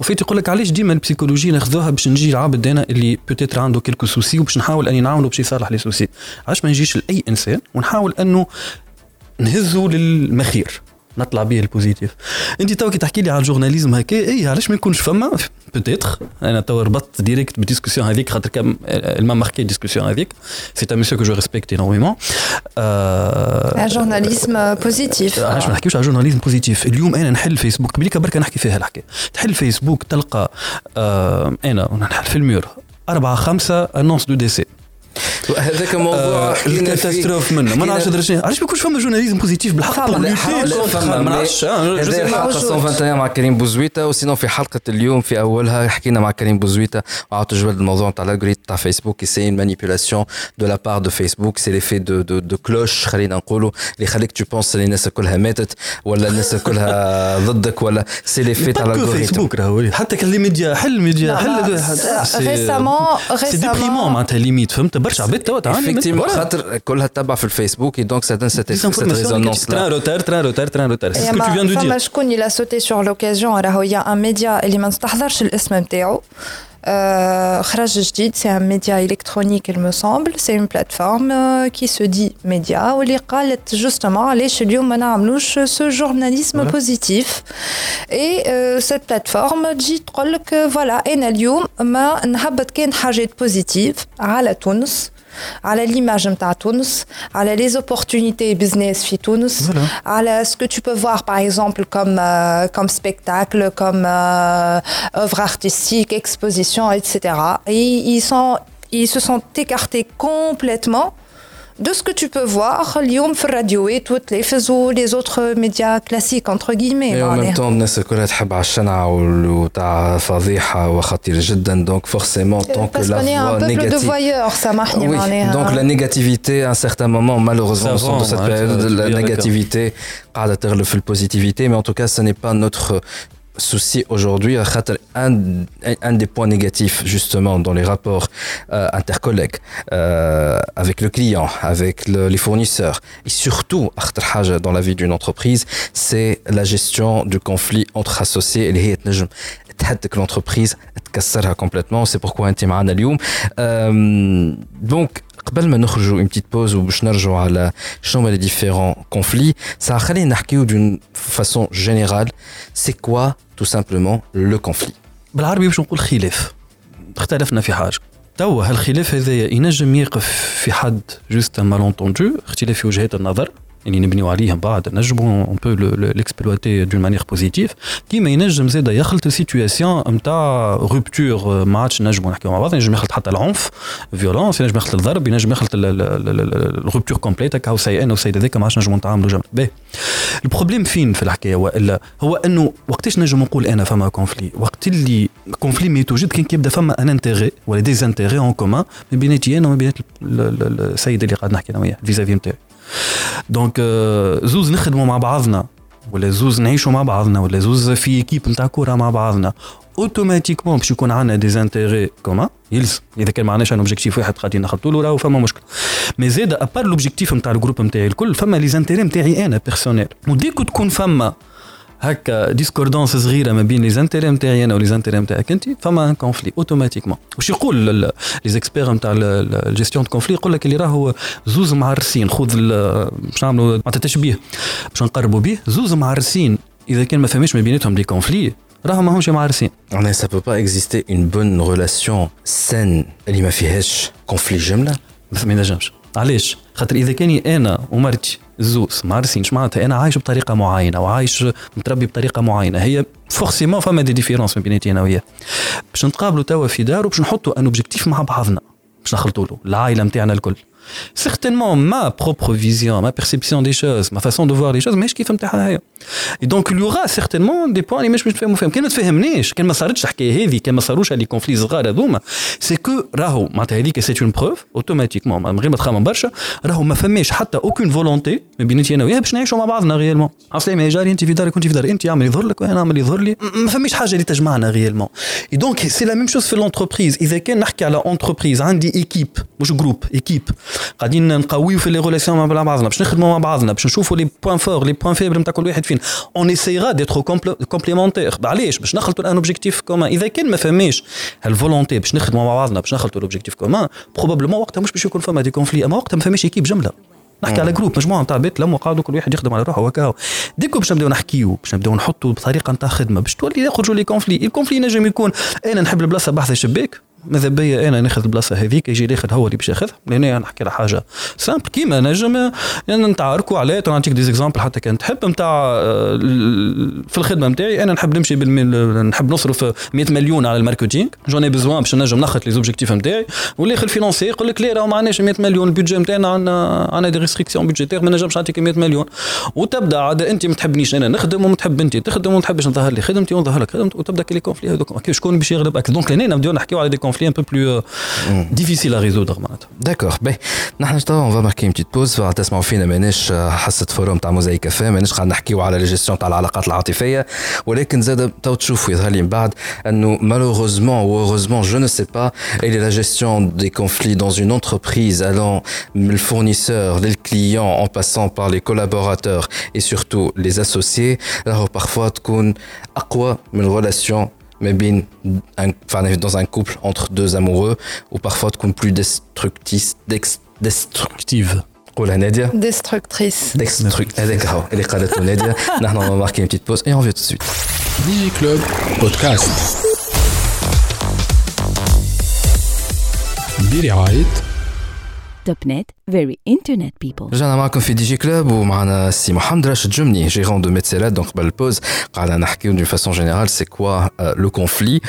وفيت يقول لك علاش ديما ال psychologie ناخذوها باش نجي العبد أنا اللي peut-être عنده quelques soucis وباش نحاول اني نعاونه باش يصلح les soucis علاش ما نجيش لاي انسان ونحاول انه نهزه للمخير نطلع به ال positif. انت تو كي تحكي لي على ال journalisme هكا اي علاش ما يكونش فما؟ peut-être أنا تو ربطت direct بال discussion هذيك خاطر comment elle m'a marqué ال discussion هذيك. c'est un monsieur que je respecte énormément journalisme positif علاش ما نحكيوش على journalisme positif اليوم أنا نحل فيسبوك قبليك بركه نحكي فيها الحكاية تحل فيسبوك تلقى أنا نحل في ال mur. أربعة خمسة annonces de décès هذاك موضوع ال catastrophe منه. ما نعرفش درجة علاش ما يكونش فما journalisme positif بالحق؟ لا، لا، ما نعرفش آه، si. حلقه موجود. 121 مع كريم بوزويتا وسينو في حلقة اليوم في أولها حكينا مع كريم بوزويتا. وعاودت جبد الموضوع نتاع ال algorithme تاع فيسبوك. c'est une manipulation de la part de Facebook. C'est l'effet de de de cloche خلينا نقولوا اللي يخليك tu penses اللي الناس كلها ماتت ولا الناس كلها <laughs> ضدك ولا c'est l'effet تاع ال algorithme فيسبوك راهو. حتى كان les médias حل ميديا لا، حل لا، c'est- récemment- c'est déprimant معناتها limite فهمت؟ برشا عباد توا تعاني من- effectivement voilà. خاطر كلها تتبع في الفيسبوك et donc ça donne cette cette Désinformation résonance négative. Train là retard, train retard, train retard. C'est ce que يا tu viens de ما- فما dire. شكون il a sauté sur l'occasion راهو يا ان ميديا اللي ما نستحضرش الاسم نتاعو آه، خرج جديد سي ان ميديا الكترونيك il me semble سي اون بلاتفورم كي سو دي ميديا واللي قالت جوستومون علاش اليوم ما نعملوش سو جورناليزم Voilà. بوزيتيف اي سيت بلاتفورم تجي تقول لك فوالا انا اليوم ما نهبط كان حاجات بوزيتيف على تونس على ليماج نتاع تونس على لي زوبورتونيتي بزنس في تونس Voilà. على ce que tu peux voir par exemple comme euh, comme spectacle comme euh, œuvre artistique exposition etc et ils sont ils se sont écartés complètement de ce que tu peux voir اليوم في الراديو et toutes les فازوا les autres médias classiques entre guillemets Et en معناها. même temps الناس كلها تحب على الشنعة وال- وتاع فضيحة وخطير جدا donc forcément tant que parce la qu'on est un voix peuple de négative voyeurs سامحني Oui, معناها donc la négativité, à un certain moment, malheureusement, Ça dans vend, cette hein, période, tu- tu la es d'accord. négativité, قاعدة تغلب في positivité, mais en tout cas, ce n'est pas notre souci aujourd'hui. خاطر Un, un des points négatifs, justement, dans les rapports euh, intercollègues, euh, avec le client, avec le- les fournisseurs, et surtout, أخطر حاجة dans la vie d'une entreprise, c'est la gestion du conflit entre associés. اللي هي تنجم تهدك l'entreprise, تكسرها complètement. C'est pourquoi انت معنا اليوم. Euh, donc, قبل ما نخرجوا une petite pause وباش نرجعوا على شنو هما les différents conflits ça خلينا نحكيو d'une façon générale c'est quoi tout simplement le conflit. بالعربي باش نقول خلاف. اختلفنا في حاجة. توا هالخلاف هذايا ينجم يقف في حد juste malentendu اختلاف في وجهات النظر. اللي نبنيو عليه من بعد نجمو un peu l'exploiter d'une manière positive كيما ينجم زاده يخلط situation نتاع rupture ما عادش نجمو نحكيو مع بعض. ينجم يخلط حتى العنف violence ينجم يخلط الضرب ينجم يخلط ال rupture complète هكا c'est أنا وسيد هذاك ما عادش نجمو نتعاملوا جنب باهي ال problème فين في الحكاية؟ والا هو إنه وقتاش نجم نقول أنا فما conflit وقت اللي conflit ما يتوجد كان كيبدأ فما un intérêt ولا des intérêts en commun ما بيناتي أنا وما بين ال- ال- السيد اللي قاعد نحكي أنا وياه vis-à-vis نتاعي donc آه، زوز نخدموا مع بعضنا ولا زوز نعيشوا مع بعضنا ولا زوز في équipe نتاع كوره مع بعضنا automatiquement باش يكون عندنا des intérêts communs يلزم إذا كان ما عندناش un objectif واحد قاعدين نخلطوا له راهو فما مشكل. mais زاد à part l'objectif نتاع ال groupe نتاعي الكل فما les intérêts نتاعي أنا personnels و du coup تكون فما هكا discordance صغيره ما بين les intérêts نتاعي أنا و les intérêts نتاعك أنت فما un conflit automatiquement واش يقول لي زيكسبير نتاع ال gestion de conflits يقول لك اللي راهو زوز معرسين خذ باش نعملوا معناتها تشبيه. باش نقربوا به زوز معرسين. إذا كان ما فهمش ما بيناتهم des conflits راهم ماهمش معرسين. Est- ça peut pas exister une bonne relation saine اللي ما فيهاش conflit جملة؟ ما ينجمش علاش؟ خاطر إذا كاني أنا ومرتي زوز ما عارفينش معناتها؟ أنا عايش بطريقة معينة وعايش متربي بطريقة معينة. هي forcément فما des différences ما بيناتي أنا وياه. باش نتقابلوا توا في دار وباش نحطوا un objectif مع بعضنا باش نخلطوا له العائلة نتاعنا الكل. certainement ma propre vision, ma perception des choses, ma façon de voir les choses, mais je kiffe Et donc il y aura certainement des points, les mecs, je fais mon film. Qu'elle ne te qu'elle m'a sarrête, j'ai dit, qu'elle m'a sarrouche, les conflits zrar adoum, c'est que, raho, m'a dit que c'est une preuve, automatiquement, m'a dit, m'a barche, raho, ma femme, j'ai aucune volonté, mais bien, tiens, ouais, je n'ai pas de réellement. Ah, Asli, mais j'ai rien, tu vis d'aller, tu vis d'aller, tu as mis d'aller, tu as mis d'aller, ma femme, j'ai dit, je m'en réellement. Et donc, c'est la même chose que l'entreprise. Ils étaient, n'a qu'à l'entreprise, un dit équipe, ou je groupe, équipe. قاعدين نقويو في لي ريلاسيون مع بعضنا باش نخدموا مع بعضنا باش نشوفوا لي بوان فور لي بوان فيبل نتاع كل واحد فينا اون اسيغا ديتر كومبليمونتير علاش باش نخلطوا ان اوبجيكتيف كومان إذا كان ما فماش هالفولونتي باش نخدموا مع بعضنا باش نخلطوا الاوبجيكتيف كومان بروبابلمون وقتها مش باش يكون فما دي كونفلي أما وقتها ما فماش ايكيب جملة. نحكي على جروب مجموعة نتاع بيت لم وقعدوا كل واحد يخدم على روحه وكاو du coup باش نبداو نحكيو باش نبداو نحطوا بطريقه نتاع خدمة باش تولي يخرجوا les conflits ال conflit نجم يكون أنا نحب البلاصة بحذا شباك ماذا بيا أنا ناخذ البلاصه هذيك يجي الآخر هو اللي باش ياخذها. لأن أنا نحكي على حاجة simple كيما نجم يعني نتعاركوا عليه نعطيك des exemples حتى كان. تحب نتاع في الخدمة نتاعي أنا نحب نمشي نحب نصرف 100 مليون على ال marketing. j'en ai besoin باش نجم ناخذ les objectifs نتاعي والآخر ال financier يقول لك لا راه ما عندناش 100 مليون ال budget نتاعنا عندنا عندنا des restrictions budgétaires ما نجمش نعطيك 100 مليون. وتبدأ عاد أنت ما تحبنيش أنا نخدم وما تحب أنت. تخدم وما تحبش نظهر لي خدمتي ونظهر لك خدمتي. وتبدأ ك les conflits هذوك. شكون باش يغلب؟ donc لهنا نبدأو نحكيو على دي كونفلي ان بو بلو difficile à résoudre معناتها داكور باهي نحن توا اون فا ماركي اون بتيت بوز تسمعوا فينا ماناش حصه فوروم تاع موزايك كافيه ماناش قاعد نحكيو على الجيستيون تاع العلاقات العاطفيه ولكن زاد تو تشوفوا يظهر لي من بعد انه malheureusement ou heureusement je ne sais pas et la gestion des conflits dans une entreprise allant le fournisseur les clients en passant par les collaborateurs et surtout les associés راهو parfois تكون اقوى من relation mais bien enfin, dans un couple entre deux amoureux ou parfois comme plus destructrice destructive قولها نادية destructrice destructrice هذاك هو اللي قالته نادية <laughs> نحن on va marquer une petite pause et on revient tout de suite Digi Club Podcast برعاية توب نت فيري انترنت بيبل رجعنا معكم في دي جي كلوب ومعنا سي محمد راشد جمني جيرون دو ميتسيلات دونك قبل البوز قاعدة نحكيو دون فاسون جينيرال سي كوا لو كونفلي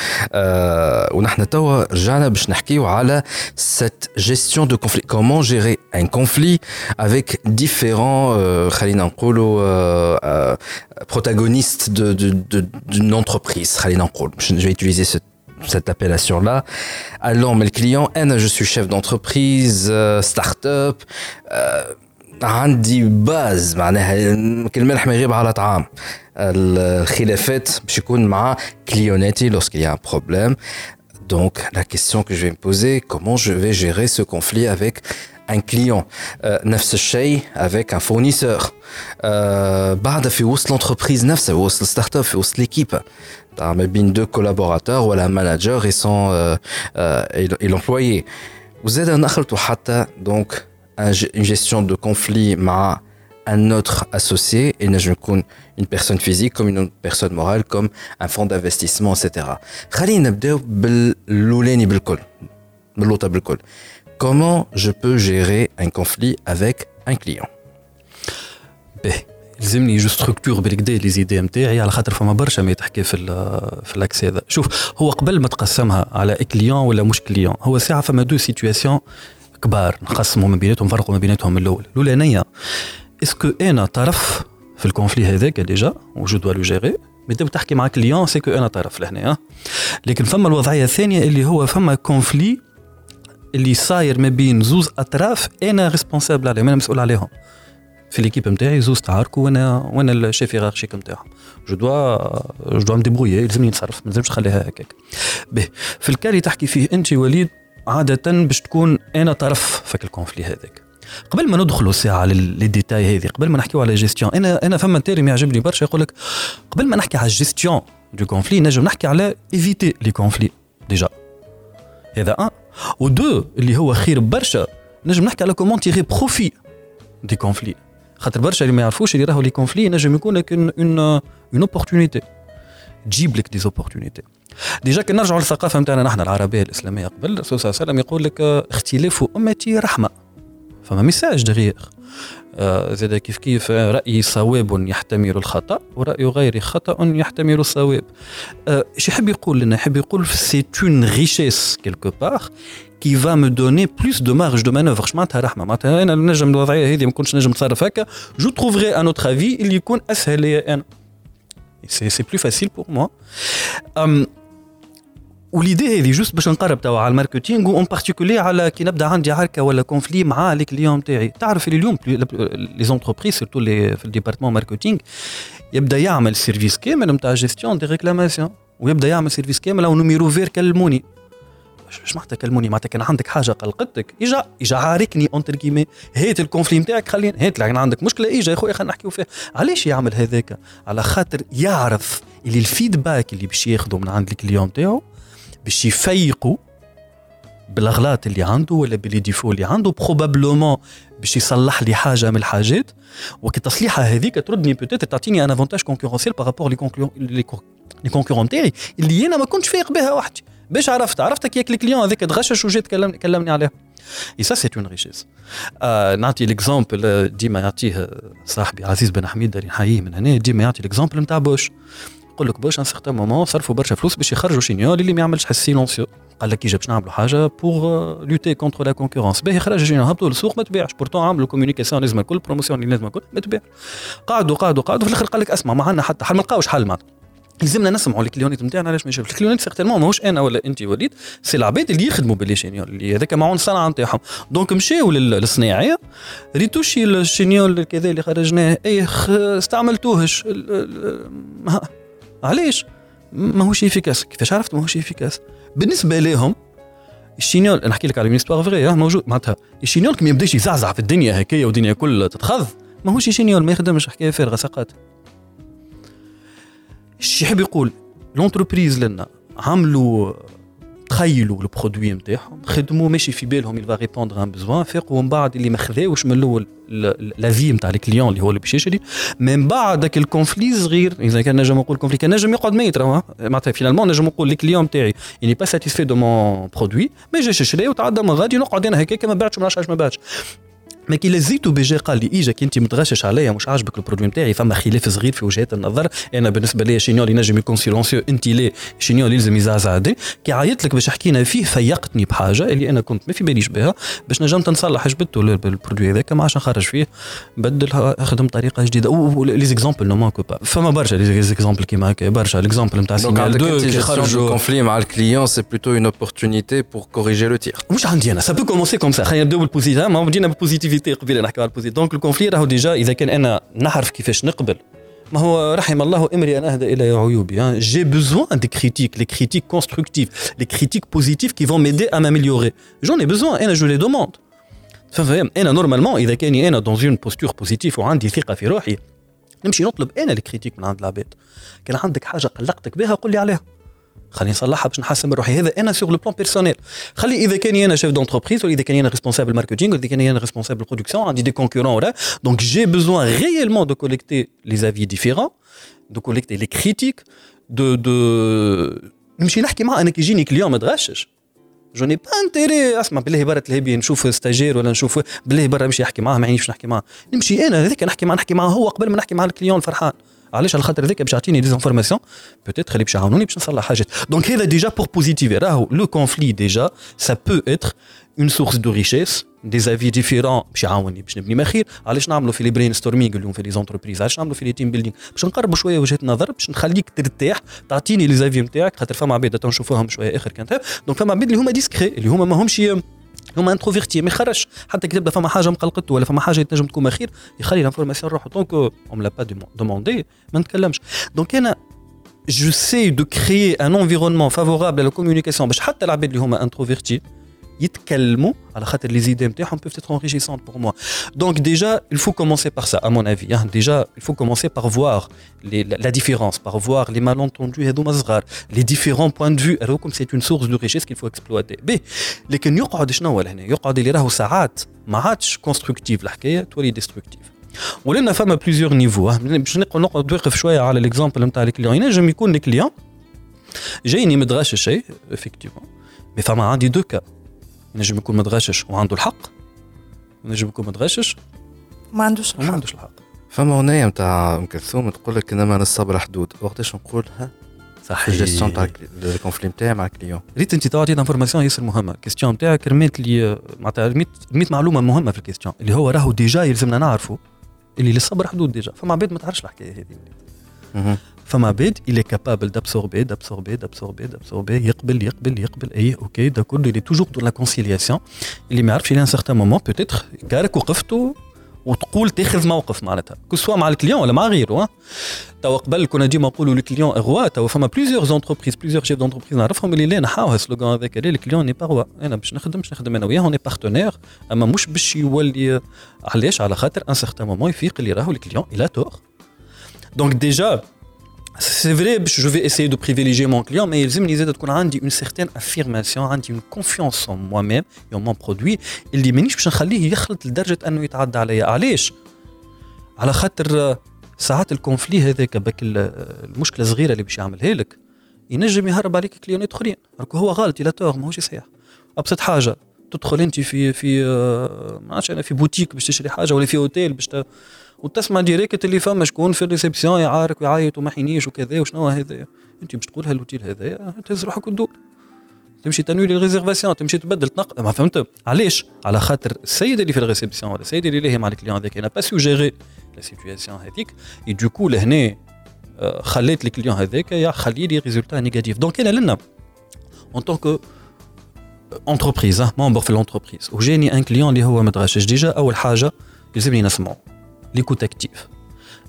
ونحن توا رجعنا باش نحكيو على سيت جيستيون دو كونفلي كومون جيري ان كونفلي افيك ديفيرون خلينا نقولوا protagonistes de, de, de, d'une entreprise خلينا نقول je vais utiliser ce cette appellation-là. Allant, mais le client, je suis chef d'entreprise, start-up, عندي باز معناها كل ملح ما يغيب على طعام الخلافات باش يكون مع كليوناتي lorsqu'il y a un problème donc la question que je vais me poser comment je vais gérer ce conflit avec un client نفس الشيء avec un fournisseur بعد في وسط l'entreprise نفسها في وسط الستارت اب في وسط l'équipe ما بين دو كولابوراتور ولا مانجر اي سون اي لومبلويي وزاد نخلطوا حتى دونك اون جيستيون دو كونفلي مع un autre associé et نجم يكون une personne physique comme une personne morale comme un fonds d'investissement etc. خلينا نبداو باللولاني بالكل باللوطه بالكل. Comment je peux gérer un conflit avec un client باهي يلزمني je structure بالكدا les idées نتاعي على خاطر فما برشا ما يتحكي في في ال axe هذا. شوف هو قبل ما تقسمها على client ولا مش client هو ساعة فما deux situations كبار نقسموا ما بيناتهم نفرقوا ما بيناتهم من الأول. الأولانية est-ce que أنا طرف في ال conflit هذاك déjà و je dois le gérer mais تحكي مع client c'est que أنا طرف لهنا لكن فما الوضعية الثانية اللي هو فما conflit اللي صاير ما بين زوز أطراف أنا responsable عليهم أنا مسؤول عليهم. في l'équipe نتاعي زوز تعاركوا وأنا وأنا ال chef hiérarchique نتاعهم je dois je dois me débrouiller يلزمني نتصرف ما نلزمش نخليها هكاك. به في ال cas اللي تحكي فيه أنت وليد عادة باش تكون أنا طرف في ال conflit هذاك. قبل ما ندخلوا ساعه les détails هذه قبل ما نحكيو على جيستيون أنا أنا فما terme يعجبني برشا يقول لك قبل ما نحكي على ال gestion de conflit نجم نحكي على éviter les conflits déjà هذا ان ودو اللي هو خير برشا نجم نحكي على comment tirer profit des conflits خاطر برشا اللي ما يعرفوش اللي راهو le conflit نجم يكون لك une une opportunité تجيب لك des opportunités déjà كي نرجعوا للثقافة نتاعنا نحن العربية الإسلامية قبل الرسول صلى الله عليه وسلم يقول لك اختلاف أمتي رحمة. فما message derrière آه زاد كيف كيف رأي صواب يحتمل الخطأ ورأي غير خطأ يحتمل الصواب. آه يحب يقول لنا يحب يقول c'est une richesse quelque part كي فا مو دوني بلوس دو مارج دو مانوفر اش معناتها رحمه معناتها انا نجم الوضعيه هذه ما كنتش نجم نتصرف هكا جو تروفغي ان اوتر افي اللي يكون اسهل ليا انا سي سي بلو فاسيل بور موا وليدي هذه جوست باش نقرب توا على الماركتينغ اون بارتيكولي على كي نبدا عندي عركه ولا كونفلي مع لي كليون تاعي تعرف اللي اليوم لي زونتربريز سيرتو لي في الديبارتمون ماركتينغ يبدا يعمل سيرفيس كامل نتاع جيستيون دي ريكلاماسيون ويبدا يعمل سيرفيس كامل او نوميرو فير كلموني اش معناتها كلموني؟ معناتها كان عندك حاجة قلقتك. اجا إجا عاركني entre guillemets هات ال conflit نتاعك خلينا هات كان عندك مشكلة إجا يا خويا خلينا نحكيو فيها علاش يعمل هذاك؟ على خاطر يعرف اللي ال feedback اللي باش ياخذه من عند ال client نتاعو باش يفيقوا بالأغلاط اللي عنده ولا ب les défauts اللي عنده probablement باش يصلح لي حاجة من الحاجات. وكي تصليحها هذيك تردني peut-être تعطيني un avantage concurrentiel par rapport les les concurrents تاعي اللي أنا ما كنتش فايق بها وحدي. باش عرفت عرفتك ياك ال client هذاك تغشش وجا تكلمني كلمني عليها. et ça c'est une richesse نعطي l'exemple ديما يعطيه صاحبي عزيز بن حميد داري نحييه من هنا ديما يعطي l'exemple نتاع بوش يقول لك Bosch à un certain moment صرفوا برشا فلوس باش يخرجوا chignole اللي ما يعملش حس silencieux قال لك باش نعملوا حاجة pour lutter contre la concurrence باهي خرج chignole هبطوا للسوق ما تبيعش. pourtant عملوا communication لازم الكل promotion لازم الكل ما تبيع. قعدوا قعدوا قعدوا. في الآخر قال لك اسمع ما عندنا حتى حل ما لقاوش حل معناتها. يلزمنا نسمعوا ال clientèle نتاعنا علاش ما يشوفش ال clientèle certainement ماهوش أنا ولا انت وليد سي العباد اللي يخدموا باللي chignole اللي هذاك معون الصنعه نتاعهم. donc مشاو للصناعية ريتوشي ال chignole كذا اللي خرجناه اي استعملتوهش. علاش؟ ماهوش efficace. كيفاش عرفت ماهوش efficace؟ بالنسبة لهم ال chignole نحكي لك على une histoire vraie موجود معناتها. ال chignole كي ما يبداش يزعزع في الدنيا هكايا والدنيا كل تتخذ ماهوش chignole ما يخدمش حكاية فارغة سقط. إيش يحب يقول l'entreprise لنا عملوا تخيلوا ال produit نتاعهم خدموا ماشي في بالهم ils répondent à un besoin فاقوا من بعد اللي ما خذاوش من الأول l'avis نتاع ال client اللي هو اللي باش يشري من بعد ذاك ال conflit صغير إذا كان نجم نقول conflit كان نجم يقعد ميت راه معناتها finalement نجم نقول ال client نتاعي n'est pas satisfait de mon produit ما جاش شري وتعدى من غادي نقعد أنا هكاك ما بعتش ما نعرفش ما بعتش. mais كي لزيتو بيجي قال لي اجاك أنت متغشش عليا مش عاجبك ال produit نتاعي فما خلاف صغير في وجهات النظر. أنا بالنسبة لي chignole ينجم يكون silencieux أنت ليه chignole يلزم يزعزع دي؟ كي عيطت لك باش حكينا فيه فيقتني بحاجة اللي أنا كنت ما في باليش بها باش نجمت نصلح جبدته بال produit هذاك ما عادش نخرج فيه. بدل خدم طريقة جديدة. les exemples ne manquent pas فما برشا les exemples كيما هكا برشا. l'exemple نتاع chignole donc كي خرجوا conflit مع ال client c'est plutôt une opportunité pour corriger le tir مش عندي أنا؟ سا peut commencer comme ça خلينا نبداو بال positif ما بدينا بال positivité قبيلة نحكيو على ال positif donc ال conflit راهو déjà إذا كان أنا نعرف كيفاش نقبل. ما هو رحم الله امرئ اهدى إلى عيوبي j'ai besoin des critiques les critiques constructives les critiques positives qui vont m'aider à m'améliorer j'en ai besoin أنا je les demande فاهم أنا normalement إذا كاني أنا dans une posture positive وعندي ثقة في روحي نمشي نطلب أنا ال critiques من عند العباد كان عندك حاجة قلقتك بها قول لي عليها. خليني نصلحها باش نحسن من روحي. هذا أنا sur le plan personnel خلي إذا كان أنا chef d'entreprise ولا اذا كان أنا responsable marketing ولا اذا كان أنا responsable production عندي des concurrents ولا. donc j'ai besoin réellement de collecter les avis différents de collecter les critiques de de نمشي نحكي معاه. أنا كي يجيني client ما تغشش. je n'ai pas intérêt اسمع بالله برا تلهبي نشوف stagiaire ولا نشوف بالله برا نمشي نحكي معاه ما يعنيش نحكي معاه. نمشي أنا هذاك نحكي معاه نحكي معاه هو قبل ما نحكي مع ال client فرحان. علاش على خاطر هذاك باش يعطيني des informations peut-être اللي باش يعاونوني باش نصلح حاجات. donc هذا déjà point positif راهو le conflit déjà ça peut être une source de richesse des avis différents باش يعاوني باش نبني ما خير علاش نعملوا في les brainstorming اليوم في les entreprises علاش نعملوا في les team building باش نقربوا شوية وجهة نظر باش نخليك ترتاح تعطيني les avis نتاعك خاطر فما عباد نشوفوهم شوية آخر كانت donc فما عباد اللي هما discrets اللي هما ماهمش هما introvertis ما يخرجش حتى كي تبدا فما حاجة مقلقته ولا فما حاجة تنجم تكون خير يخلي l'information روحه. donc on l'a pas demandée ما نتكلمش. donc أنا j'essaie de créer un environnement favorable à la communication باش حتى العباد اللي هما introvertis يتكلموا على خاطر les idées نتاعهم peuvent être enrichissantes pour moi. Donc déjà, il faut commencer par ça, à mon avis. Hein. Déjà, il faut commencer par voir les, la, la, différence, par voir les malentendus les différents points de vue. Alors, comme c'est une source de richesse qu'il faut exploiter. B. لكن يقعد شنو هنا؟ يقعد اللي راهو ساعات ما عادش كونستركتيف الحكايه تولي ديستركتيف. ولنا فما بليزيور نيفو باش نقعد نوقف شويه على الاكزامبل نتاع الكليون ينجم يكون الكليون جايني متغش شيء افكتيفون مي فما عندي دو كا ينجم يكون متغشش وعنده الحق. ينجم يكون متغشش ما عندوش وما عندوش الحق. فما أغنية نتاع ام كلثوم تقول لك إنما للصبر حدود. وقتاش نقولها؟ صحيح. gestion تاع ال conflit نتاعي مع ال client ريت أنت تعطي information ياسر مهمة. ال question نتاعك رميت لي معناتها رميت رميت معلومة مهمة في ال question اللي هو راهو déjà يلزمنا نعرفوا اللي للصبر حدود déjà. فما عباد ما تعرفش الحكاية هذه. فما عباد il est capable d'absorber d'absorber d'absorber d'absorber يقبل يقبل يقبل اي اوكي دا كله اللي توجور دو لا كونسيلياسيون اللي ما يعرفش الى ان سارتان مومون بوتيتر كارك وقفتوا وتقول تاخذ موقف معناتها كو سوا مع الكليون ولا مع غيره توا قبل كنا ديما نقولوا الكليون روا توا فما بليزيور زونتربريز بليزيور شيف دونتربريز نعرفهم اللي لا نحاو السلوغان هذاك الكليون ني با روا انا باش نخدم باش نخدم انا وياه ني بارتنير اما مش باش يولي علاش على خاطر ان سارتان مومون يفيق اللي راهو الكليون الى تور دونك ديجا C'est vrai, je vais essayer de privilégier mon client, mais il me de تكون عندي une certaine affirmation, عندي une confiance en moi-même et en mon produit. اللي مانيش باش نخليه يخلط لدرجه انه يتعدى عليا، علاش؟ على خاطر ساعات الكونفلي هذاك بك المشكلة الصغيره اللي باش يعملها لك ينجم يهرب عليك clientات اخرين راكو هو غلط il a tort ماهوش صحيح ابسط حاجة تدخل انت في في ما عرفتش أنا في بوتيك باش تشري حاجة ولا في اوتيل باش ت... وتسمع direct اللي فما شكون في ال réception يعارك ويعيط وما حينيش وكذا وشنو هذا؟ أنت باش تقول هالاوتيل هذا؟ تهز روحك وتدور. تمشي تنوي réservation تمشي تبدل تنق ما فهمت؟ علاش؟ على خاطر السيد اللي في ال réception ولا السيد اللي لاهي مع ال client هذاك n'a pas su gérer la situation هذيك. donc لهنا آه، خليت ال client هذاك يا خلي لي résultat négatif donc انا لنا. en tant qu'entreprise membre في ال entreprise وجاني un client اللي هو متغشش déjà أول حاجة يلزمني نسمعه. l'écoute active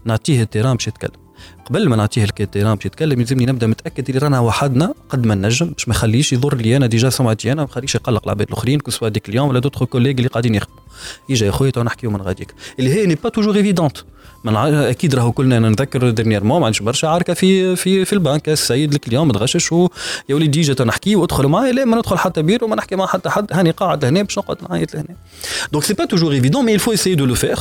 نعطيه ال terrain باش يتكلم. قبل ما نعطيه ال terrain باش يتكلم يلزمني نبدأ متأكد اللي رانا وحدنا قد ما نجم باش ما يخليش يضر لي أنا déjà سمعتي أنا ما يخليش يقلق العباد الآخرين que ce soit des clients ولا d'autres collègues اللي قاعدين يخدموا. يجي يا خويا تو نحكيو من غاديك. اللي هي n'est pas toujours évidente أكيد راهو كلنا نتذكر dernièrement ما عندش برشا عركة في في في البنك. السيد ال client متغشش و يا وليدي جيت نحكي وادخل معايا لا ما ندخل حتى بيرو ما نحكي مع حتى حد. هاني قاعد هنا باش نقعد نعيط لهنا. donc c'est pas toujours évident mais il faut essayer de le faire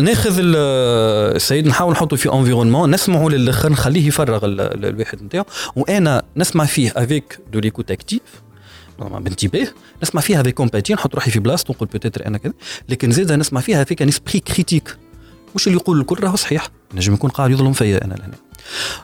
ناخذ السيد نحاول نحطه في environnement نسمعه للآخر نخليه يفرغ الواحد نتاعو. وأنا نسمع فيه avec de l'écoute active بانتباه. نسمع فيها avec empathie نحط روحي في بلاصته نقول peut-être أنا كذا. لكن زيد نسمع فيها avec un esprit critique مش اللي يقول الكل؟ راهو صحيح. نجم يكون قاعد يظلم فيا أنا لهنا.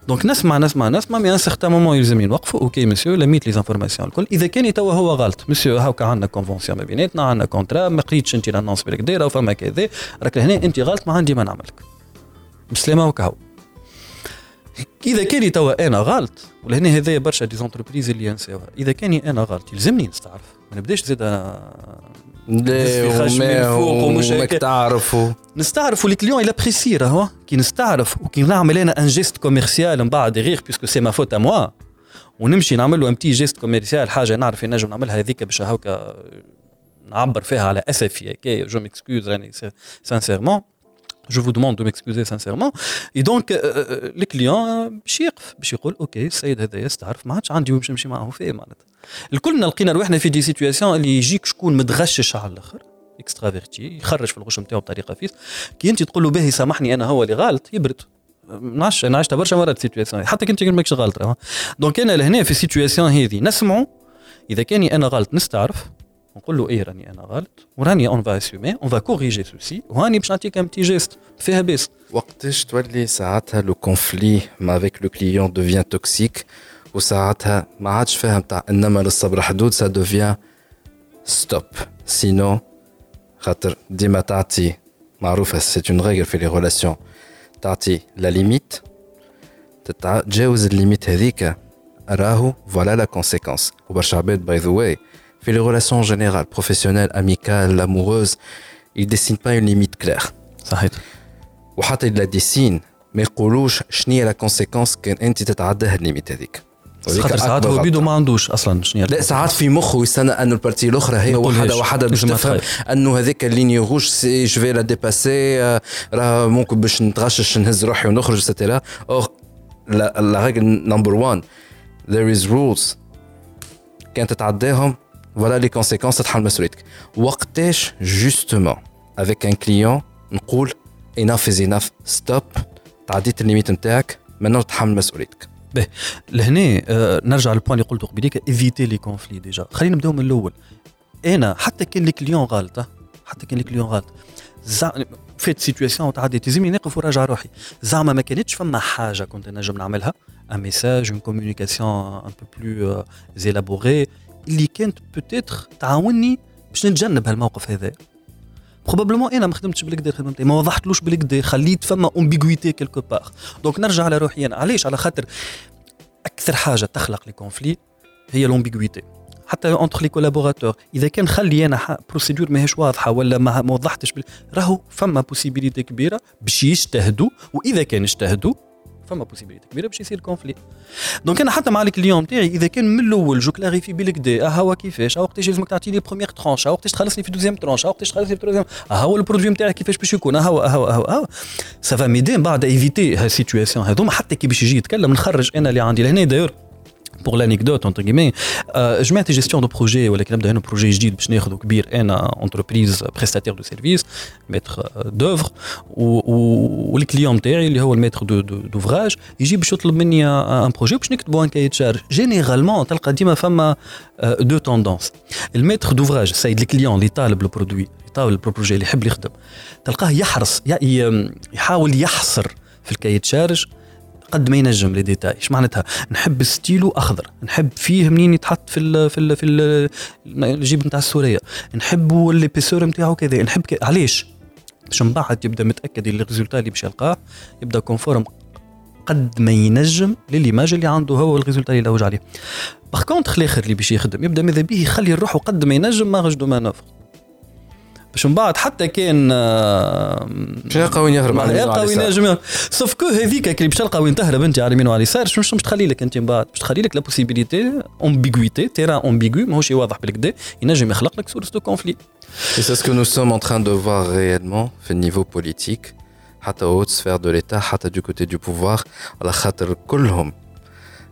donc نسمع نسمع نسمع mais un certain moment يلزم نوقفوا OK monsieur لميت les informations الكل إذا كان توا هو غلط. مسيو هاكا عندنا convention ما بيناتنا عندنا contrat ما قريتش أنت l'annonce بالكدا فما كذا. راك هنا أنت غلط ما عندي ما نعملك. بسلامه وكهو إذا كان توا أنا غلط ولهنا هذايا برشا des entreprises اللي ينساوها. إذا كاني أنا غلط يلزمني نستعرف. ما نبداش زيد وماك تعرفوا نستعرفوا ال client apprécie راهو كي نستعرف وكي نعمل أنا un geste commercial من بعد غير puisque c'est ma faute à moi ونمشي نعمل له un petit geste commercial حاجة نعرف نجم نعملها هذيك باش هكا نعبر فيها على أسفي هكا je m'excuse راني sincèrement je vous demande de m'excuser sincèrement et donc ال client باش يقف باش يقول OK السيد هذا يستعرف ما عادش عندي باش نمشي معاه فيه معناتها. الكلنا لقينا روحنا في des situations اللي يجيك شكون متغشش على الآخر extraverti يخرج في الغش نتاعو بطريقة فيس. كي أنت تقول له باهي سامحني أنا هو اللي غلط يبرد. نعش أنا عشت برشا مرات situations حتى كنت ماكش غلط donc أنا لهنا في ال situation هذه نسمعوا إذا كاني أنا غلط نستعرف. نقول له إيه راني أنا غلط؟ وراني on va assumer on va corriger ceci وهاني باش نعطيك un petit geste فيها بيس وقتاش تولي ساعتها le conflit avec le client devient toxique وساعتها ما عادش فاهم تاع إنما للصبر حدود ça devient stop sinon خاطر ديما تعطي معروفة c'est une règle في les relations تعطي la limite تتجاوز ال limite هذيك. راهو voilà la conséquence وبرشا عباد by the way في les relations générales, professionnelles, amicales, amoureuses, ils dessinent pas une limite claire. صحيح. وحتى la dessinent ما يقولوش شنو هي la conséquence كان أنت تتعداها ال limite هذيك. خاطر ساعات هو بيدو ما عندوش أصلا شنو لا ساعات في مخه يستنى انه ال partie الأخرى هي وحدة وحدة باش تفهم أنه هذيك ال ligne rouge si je vais la dépasser راه ممكن باش نتغشش نهز روحي ونخرج et cetera or la règle number 1 there is rules كان تتعداهم voilà les conséquences تتحمل مسؤوليتك وقتاش جوستومون افيك ان كليون نقول enough is enough stop تعديت الليميت نتاعك maintenant تحمل مسؤوليتك باهي لهنا آه نرجع للبوان اللي قلته قبيليك ايفيتي لي كونفلي ديجا خلينا نبداو من الاول انا حتى كان الكليون غلط حتى كان الكليون غلط فات سيتوياسيون تعديت لازمني نقف وراجع روحي زعما ما كانتش فما حاجه كنت نجم نعملها ان ميساج اون كوميونيكاسيون ان بو بلو زيلابوري اللي كانت peut-être تعاوني باش نتجنب هالموقف هذا. probablement أنا ما خدمتش بالكدا خدمتي ما وضحتلوش بالكدا خليت فما ambiguïté quelque part donc نرجع على روحي أنا علاش؟ على خاطر أكثر حاجة تخلق les conflits هي l'ambiguïté حتى entre les collaborateurs إذا كان خلي أنا procédure ماهيش واضحة ولا ما وضحتش راهو فما possibilité كبيرة باش يجتهدوا. وإذا كان اجتهدوا فما possibilité كبيرة باش يصير conflit donc أنا حتى مع ال client تاعي إذا كان من الأول je clarifie آه هو كيفاش؟ آه وقتاش لازمك تعطيني première tranche آه وقتاش تخلصني في deuxième tranche آه وقتاش تخلصني في troisième هو ال produit نتاعك كيفاش باش يكون؟ هو هو آه هو ça va m'aider بعد éviter ها ال situations هذوما حتى كي باش يجي يتكلم نخرج أنا اللي عندي لهنا. داير pour l'anecdote entre guillemets euh, جمعت gestion de projet ولكن نبدا هنا بروجي جديد باش ناخذ كبير انا entreprise prestataire de service maître d'œuvre والكليون نتاعي اللي هو الميتر دوفراج يجي باش يطلب مني ان بروجي باش نكتبوا ان كاي تشارج جينيرالمون تلقى ديما فما دو توندونس الميتر دوفراج السيد الكليون اللي طالب البرودوي طالب البروجي اللي يحب يخدم تلقاه يحرص يحاول يحصر في الكاي تشارج قد ما ينجم لي ديتاي إيش معناتها؟ نحب ستيلو أخضر. نحب فيه منين يتحط في ال في ال في الجيب نتاع السورية. نحبوا ال épaisseur نتاعو كذا. نحب كذا علاش؟ باش من بعد يبدأ متأكد اللي ال résultat اللي باش يلقاه يبدأ conforme قد ما ينجم ل l'image اللي عنده هو وال résultat اللي لوج عليه. par contre الآخر اللي باش يخدم يبدأ ماذا به؟ يخلي لروحو قد ما ينجم marge de manœuvre باش من بعد حتى كان باش يلقى وين يهرب على يلقى وين ينجم sauf que هذيك اللي باش تلقى وين تهرب أنت على يمين وعلى يسار شنو باش تخلي لك أنت من بعد؟ باش تخلي لك la possibilité ambiguïté terrain ambigu ماهوش واضح بالكدا. ينجم يخلق لك source de conflit Et c'est ce que nous sommes en train de voir réellement au niveau politique حتى haute sphère de l'État حتى du côté du pouvoir على خاطر كلهم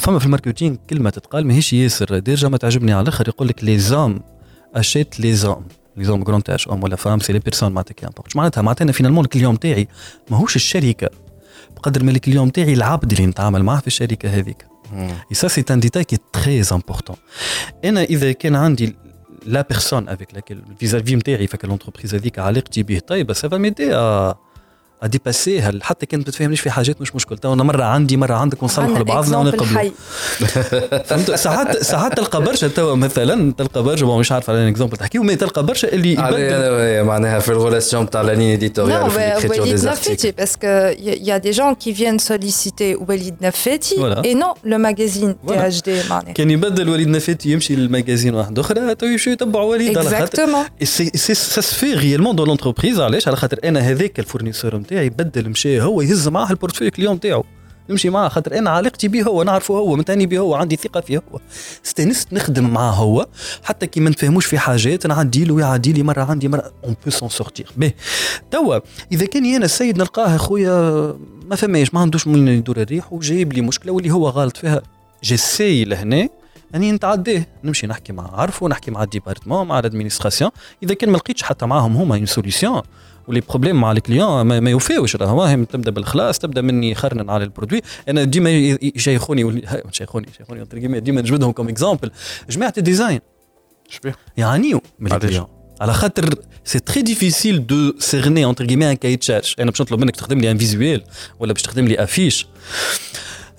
فما في ال marketing كلمه تتقال ماهيش ياسر. déjà ما تعجبني على الآخر يقول لك les hommes achètent les hommes les hommes grand H homme ولا femme c'est les personnes معناتها معناتها؟ معناتها أنا finalement ال client تاعي ماهوش الشركة. بقدر ما ال client تاعي العبد اللي نتعامل معاه في الشركة هذيك. et ça c'est un détail qui est très important أنا إذا كان عندي la personne avec laquelle ال vis-à-vis نتاعي avec l'entreprise هذيك علاقتي به طيبه ça va m'aider اديباسيها حتى كانت ما تفهمنيش في حاجات مش مشكل. تو أنا مرة عندي مرة عندك ونصلحوا لبعضنا ونقبلوا فهمت؟ ساعات ساعات تلقى برشا تو مثلا تلقى برشا مش عارف على exemple تحكي وما تلقى برشا اللي يبدل. معناها في ال relation تاع la ligne éditoriale في l'écriture des articles. parce que il y a des gens qui viennent solliciter Walid Nafeti et non le magazine THD معناها كان يبدل وليد نفاتي يمشي لل magazine واحد أخرى؟ تو يمشي يتبعوا وليد على خاطر. c'est ça se vit réellement dans l'entreprise علاش؟ على خاطر أنا هذاك ال fournisseur نتاعي يبدل مشى هو يهز معاه ال portfolio client نتاعو نمشي معاه خاطر أنا علاقتي به هو نعرفه هو متهني به هو عندي ثقة فيه هو. استانست نخدم معاه هو حتى كي ما نتفاهموش في حاجات نعدي له ويعدي لي مرة عندي مرة. on peut s'en sortir به. توا إذا كان أنا السيد نلقاه خويا ما فماش ما عندوش وين يدور الريح وجايب لي مشكلة واللي هو غلط فيها j'essaie لهنا أني نتعديه نمشي نحكي مع عارفه نحكي مع ال département مع ال administration إذا كان ما لقيتش حتى معاهم هما une solution و les problèmes مع ال client ما, ما يوفيوش راهو تبدأ بالخلاص تبدأ مني خرنن على ال produit. أنا ديما يشيخوني <laughs> شيخوني شيخوني ديما نجبدهم comme exemple جماعة ال design. يعانيوا من ال client على خاطر c'est très difficile de cerner entre guillemets un cahier des charges أنا باش نطلب منك تخدم لي un visuel ولا باش تخدم لي affiche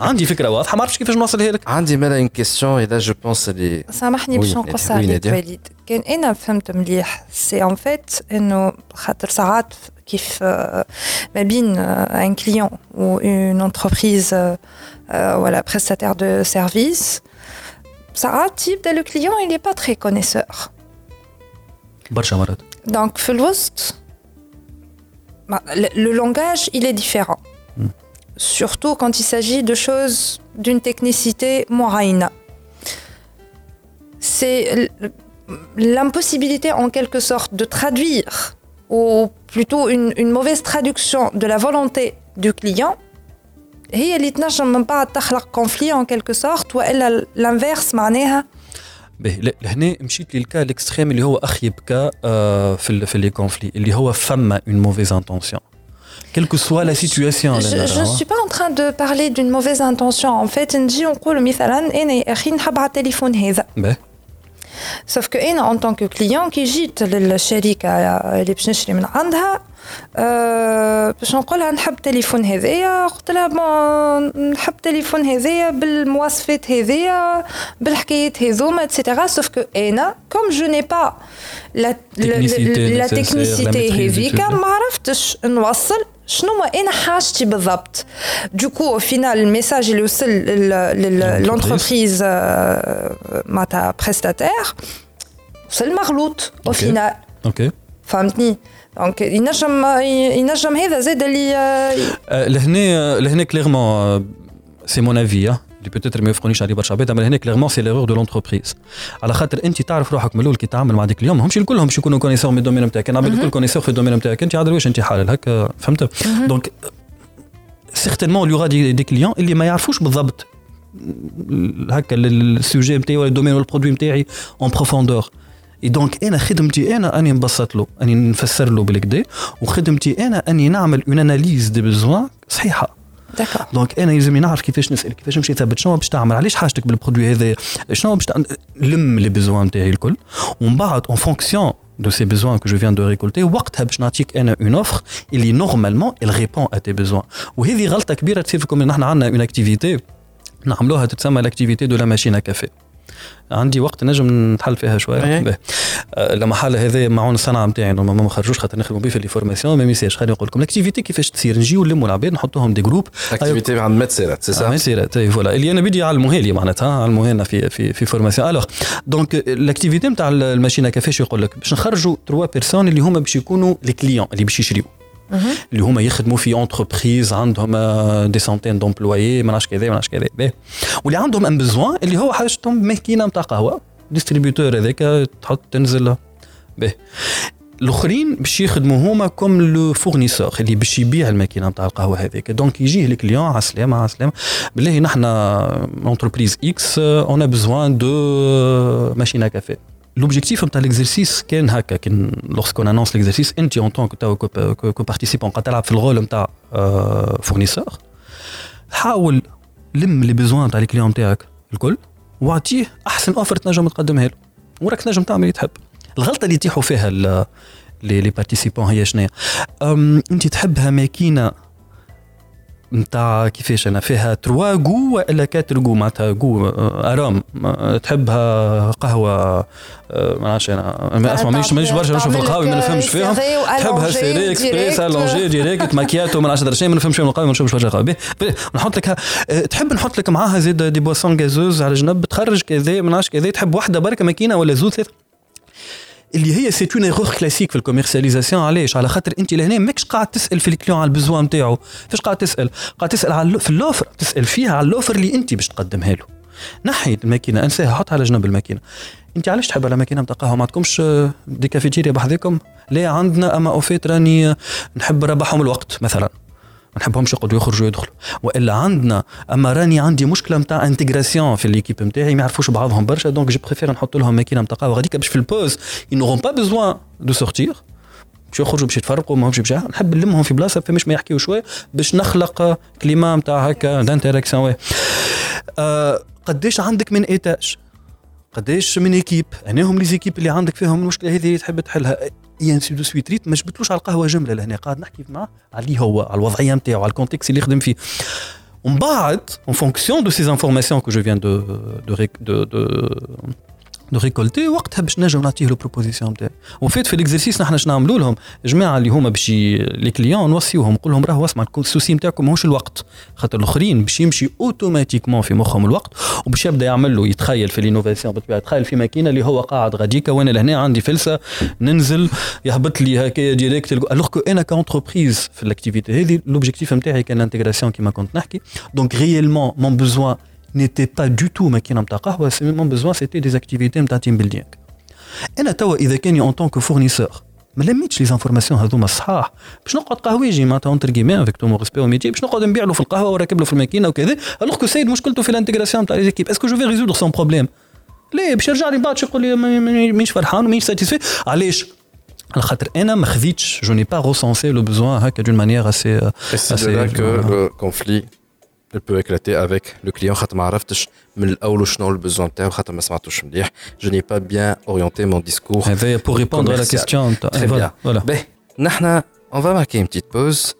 عندي فكره واضحه ما عرفتش كيفاش نوصلها لك عندي مالا اون كيستيون اذا جو بونس اللي سامحني باش نقص عليك وليد كان انا فهمت مليح سي ان فيت انه خاطر ساعات كيف ما بين ان كليون و اون انتربريز ولا بريستاتير دو سيرفيس ساعات يبدا لو كليون il est pas très connaisseur برشا مرات دونك في الوسط le langage il est différent surtout quand il s'agit de choses d'une technicité moraïna. C'est l'impossibilité en quelque sorte de traduire, ou plutôt une, une, mauvaise traduction de la volonté du client هي اللي تنجم من بعد تخلق كونفلي ان كيلكو سورت والا الانفيرس معناها باهي لهنا مشيت للكا الاكستريم اللي هو اخيب كا آه في في لي كونفلي اللي هو فما اون موفيز انتونسيون quelle que soit la situation je ne suis pas en train de parler d'une mauvaise intention en fait نجي نقول مثلا انا يا اخي نحب على التليفون هذا سوف كو انا ان طونك كليون كي جيت للشركه اللي باش نشري من عندها أه باش نقولها نحب تليفون هذايا قلت لها بون نحب تليفون هذايا بالمواصفات هذايا بالحكايات هذوما اتسيتيرا سوف كو انا كوم جو ني با لا لا تكنيسيتي هذيك ما عرفتش نوصل شنو انا حاجتي بالضبط دوكو فينال الميساج اللي وصل للونتربريز معناتها بريستاتير وصل مغلوط او فينال اوكي فهمتني دونك ينجم ينجم هذا زاد اللي لهنا لهنا كليرمون سي مون افي اللي بوتيتر ما يوافقونيش عليه برشا عباد أما هنا clairement c'est l'erreur de l'entreprise على خاطر أنت تعرف روحك من الأول كي تعمل مع des clients ماهمش الكل باش يكونوا connaisseurs من ال domaine نتاعك أنا الكل connaisseur في ال domaine نتاعك أنت عاد واش أنت حالل هكا فهمت؟ donc certainement il y aura des, des clients اللي ما يعرفوش بالضبط هكا ال sujet نتاعي ولا ال domaine ولا ال produit نتاعي en profondeur et donc أنا خدمتي أنا أني نبسط له أني نفسر له بالكدا وخدمتي أنا أني نعمل une analyse des besoins صحيحة. donc أنا يلزمني نعرف كيفاش نسأل كيفاش نمشي ثبت شنو باش تعمل علاش حاجتك بال produit هذا؟ شنو باش لم les besoins نتاعي الكل. ومن بعد en fonction de ces besoins que je viens de récolter وقتها باش نعطيك أنا une offre اللي normalement il répond à tes besoins. وهذه غلطة كبيرة تصير فيكم نحن عندنا une activité نعملوها تتسمى l'activité de la machine à café عندي وقت نجم نتحل فيها شوية. إيه. آه، لما حال هذا معون الصنعه نتاعي ما خرجوش خاطر نخدموا به في les formations ما ميساش خليني نقول لكم ال activité كيفاش تصير نجيو نلموا العباد نحطوهم des groupes activité عند ميتسيرات سي سا ميتسيرات فوالا اللي أنا بدي يعلموها لي معناتها علموها لنا في في في فورماسيون الوغ دونك الاكتيفيتي نتاع الماشينة كيفاش يقول لك؟ باش نخرجوا تروا بيرسون اللي هما باش يكونوا لي كليون اللي باش يشريوا اللي هما يخدموا في اونتربريز عندهم دي سونتين دومبلويي نعرفش كذا نعرفش كذا واللي عندهم ان بزوان اللي هو حاجتهم ماكينه نتاع قهوه ديستريبيوتور هذاك تحط تنزل به الاخرين باش يخدموا هما كوم لو فورنيسور اللي باش يبيع الماكينه نتاع القهوه هذيك دونك يجيه الكليون على السلامه على السلامه بالله نحن entreprise X on a besoin de machine à café L'objectif نتاع l'exercice كان هكا كان lorsqu'on annonce l'exercice انت en tant que que participant قاعد تلعب في ال rôle نتاع fournisseur حاول لم les besoins نتاع ال client نتاعك الكل واعطيه أحسن offre تنجم تقدمها له. وراك تنجم تعمل اللي تحب. الغلطة اللي يطيحوا فيها les les participants هي شنو أنت تحبها ماكينة نتاع كيفاش أنا فيها تروا جو وإلا كاتر جو معناتها جو آه، آرام. تحبها قهوة آه، ما نعرفش أنا. ما اسمع مانيش مانيش برشا نشوف القهوه ما نفهمش فيهم تحبها سيري اكسبريس ألونجي ديريكت ماكياتو ما نعرفش ما نفهمش فيهم القهوه ما نشوفش برشا قهوة. نحط لك آه، تحب نحط لك معاها زيد دي بواسون غازوز على جنب تخرج كذا ما نعرفش كذا تحب واحدة بركة ماكينة ولا زوز ثلاثة؟ اللي هي c'est une erreur classique في ال commercialisation. علاش؟ على خاطر انت لهنا ماكش قاعد تسأل في ال client على ال besoin نتاعو فاش قاعد تسأل؟ قاعد تسأل على في ال l'offre تسأل فيها على ال l'offre اللي انت باش تقدمها له. نحي الماكينة. انساها. حطها على جنب الماكينة. انت علاش تحب الماكينه نتاع قهوه ما عندكمش des cafétérias بحذاكم لا عندنا أما en fait راني نحب ربحهم الوقت مثلا. ما نحبهمش يقعدوا يخرجوا يدخلوا. وإلا عندنا أما راني عندي مشكلة نتاع intégration في l'équipe نتاعي ما يعرفوش بعضهم برشا donc je préfère نحط لهم ماكينة نتاع قهوه غاديك باش في ال pause ils n'auront pas besoin de sortir باش يخرجوا باش يتفرقوا ما باش نحب نلمهم في بلاصة فماش ما يحكيوا شوية باش نخلق climat نتاع هكا d'interaction آه قداش عندك من étages قداش من équipe أناهم les équipes اللي عندك فيهم المشكلة هذه تحب تحلها؟ سي دو سويت ريت ما جبتلوش على القهوه جمله لهنا قاعد نحكي معاه على اللي هو على الوضعيه نتاعو على الكونتكست اللي يخدم فيه ومن بعد اون فونكسيون دو سي انفورماسيون كو جو فيان دو دو دو, دو de récolter وقتها باش نجم نعطيه la proposition نتاعي وفيت في ال exercice نحن شنو نعملوا لهم؟ جماعة اللي هما باش les clients نوصيوهم نقول لهم راهو اسمع ال souci نتاعكم ماهوش الوقت. خاطر الآخرين باش يمشي automatiquement في مخهم الوقت وباش يبدأ يعمل له يتخيل في ال innovation بالطبيعه يتخيل في ماكينة اللي هو قاعد غاديكا وأنا لهنا عندي فلسة ننزل يهبط لي هكايا direct alors que أنا ك entreprise في ال activité هذه l'objectif نتاعي كان ال intégration كيما كنت نحكي. donc réellement mon besoin n'était pas du tout ماكينه نتاع قهوه mon besoin c'était des activités نتاع تيم بيلدينغ انا توا اذا كاني ان طونك فورنيسور ما لميتش لي زانفورماسيون هذوما الصحاح باش نقعد قهويجي معناتها اونتر كيمي افيك تو مون ريسبي ميتي باش نقعد نبيع له في القهوه وراكب له في الماكينه وكذا الوغ كو سيد مشكلته في الانتيغراسيون تاع ليزيكيب اسكو جو في ريزودر سون بروبليم ليه باش يرجع لي بعد يقول لي مانيش فرحان ومانيش ساتيسفي علاش على خاطر انا ما خذيتش جو ني با ريسونسي لو بوزوان هكا دون مانيير اسي C'est de là que le conflit elle peut éclater avec le client je n'ai pas bien orienté mon discours eh ben, pour répondre à la question très eh, bien. Voilà. Ben, on va marquer une petite pause.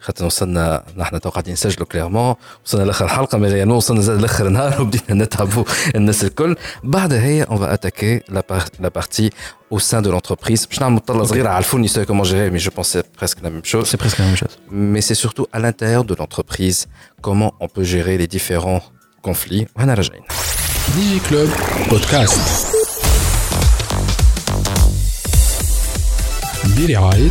خاطر وصلنا نحن تو قاعدين نسجلوا كليرمون وصلنا لاخر الحلقه مي ريالمون وصلنا زاد لاخر النهار وبدينا نتعبوا الناس الكل بعدها هي on va attaquer la, par- la partie au sein de l'entreprise باش نعمل مطلة صغيرة على الفورنيسور comment gérer mais je pense que c'est presque la même chose سي بريسك لا ميم شوز mais c'est surtout à l'intérieur de l'entreprise comment on peut gérer les différents conflits وهنا راجعين ديجي كلوب بودكاست برعاية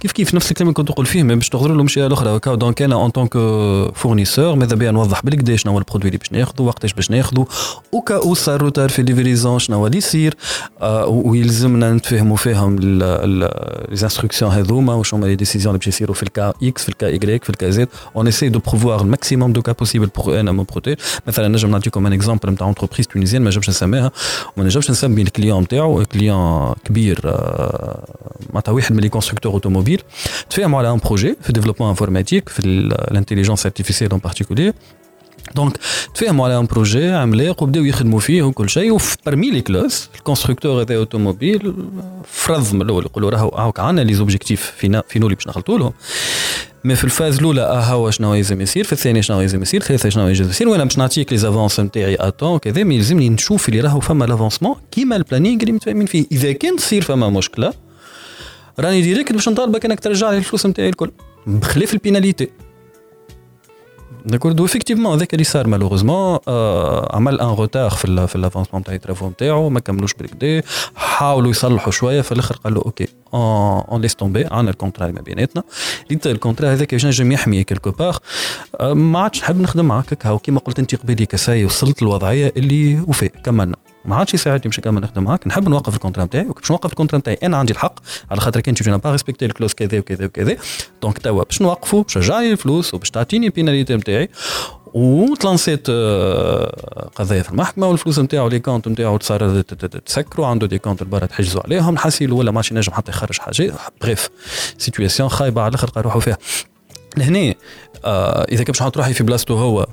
كيف كيف نفس الكلام اللي كنت تقول فيه باش تغدر له مشي الاخرى هكا donc أنا en tant que fournisseur ماذا بيا نوضح بالكدا شنو هو ال produit اللي باش ناخذه وقتاش باش ناخذه و au cas où صار retard في livraison شنو اللي يصير آه، ويلزمنا نتفاهموا فيهم les instructions هذوما وشنو هما les décisions اللي باش يصيروا في ال cas X في ال cas Y في ال cas Z on essaie de prévoir ال maximum de cas possible pour أنا me protéger مثلا نجم نعطيكم un exemple نتاع entreprise tunisienne ما نجمش نسميها. وما نجمش نسمي ال client نتاعو client كبير آه، معناتها واحد من لي كونستركتور اوتوموبيل تفاهموا على ان بروجي في الديفلوبمون انفورماتيك في الانتيليجنس ارتيفيسيال اون بارتيكولير دونك تفاهموا على ان بروجي عملاق وبداو يخدموا فيه وكل شيء وبرمي لي كلاس الكونستركتور هذا اوتوموبيل فرض من الاول يقولوا راهو هاوك عندنا لي زوبجيكتيف فينا فينو اللي باش نخلطوا لهم مي في الفاز الاولى اه هو شنو يلزم يصير في الثانيه شنو يلزم يصير الثالثه شنو يلزم يصير وانا باش نعطيك لي زافونس نتاعي اتون كذا مي يلزمني نشوف اللي راهو فما لافونسمون كيما البلانينغ اللي متفاهمين فيه اذا كان تصير فما مشكله راني direct باش نطالبك انك ترجع لي الفلوس نتاعي الكل. بخلاف ال pénalités. d'accord و effectivement هذاك اللي صار malheureusement آه عمل un retard في في ال avancement تاع ال travaux نتاعو ما كملوش بالكدا حاولوا يصلحوا شوية في الآخر قالوا OK on laisse tomber عندنا ال contrat اللي ما بيناتنا. اللي ال contrat هذاك باش نجم يحمي quelque آه ما عادش نحب نخدم معاك هكا كيما قلت أنت قبيلي كساي وصلت للوضعية اللي وفاء كملنا. ما عادش يساعدني باش نكمل نخدم معاك. نحب نوقف ال contrat نتاعي باش نوقف ال contrat نتاعي أنا عندي الحق على خاطر que t'as pas respecté ال clauses كذا وكذا وكذا. donc توا باش نوقفوا باش ترجع لي الفلوس وباش تعطيني ال pénalités نتاعي. وتلانسيت آه، قضيه في المحكمة والفلوس نتاعو les comptes نتاعو تصار تسكروا. عنده des comptes برا تحجزوا عليهم. نحسيلو ولا ماشي نجم حتى يخرج حاجة. bref situation خايبة على الأخر قال روحوا فيها. لهنا آه إذا كان باش نحط روحي في بلاصتو هو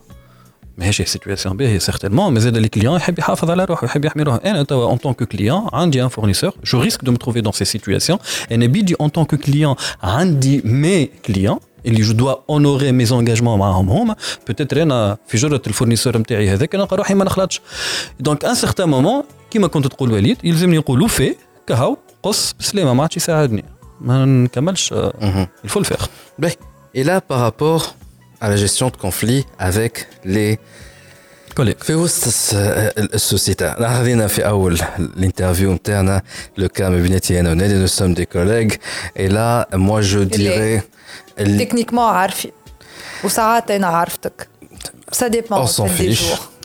ماهيش سيتوياسيون باهيه سيغتينمون مي زاد لي كليون يحب يحافظ على روحه يحب يحمي روحه انا توا اون طونك كليون عندي ان فورنيسور جو ريسك دو متروفي دون سي سيتوياسيون انا بيدي اون طونك كليون عندي مي كليون اللي جو دوا اونوري مي زونجاجمون معاهم هما بوتيتر انا في جرة الفورنيسور نتاعي هذاك نلقى روحي ما نخلطش دونك ان سيغتان مومون كيما كنت تقول وليد يلزمني نقولوا في كهو قص بسلامه ما عادش يساعدني ما نكملش آه، الفول فيغ Ben, Et là, par rapport à la gestion de conflits avec les كوليك في وسط الس- السوسيتا نحن خذينا في اول الانترفيو نتاعنا لو كان ما بيناتي انا ونادي نو سوم دي كوليغ اي لا موا جو ديري تكنيكمون عارفين وساعات انا عرفتك سا ديبون on s'en fiche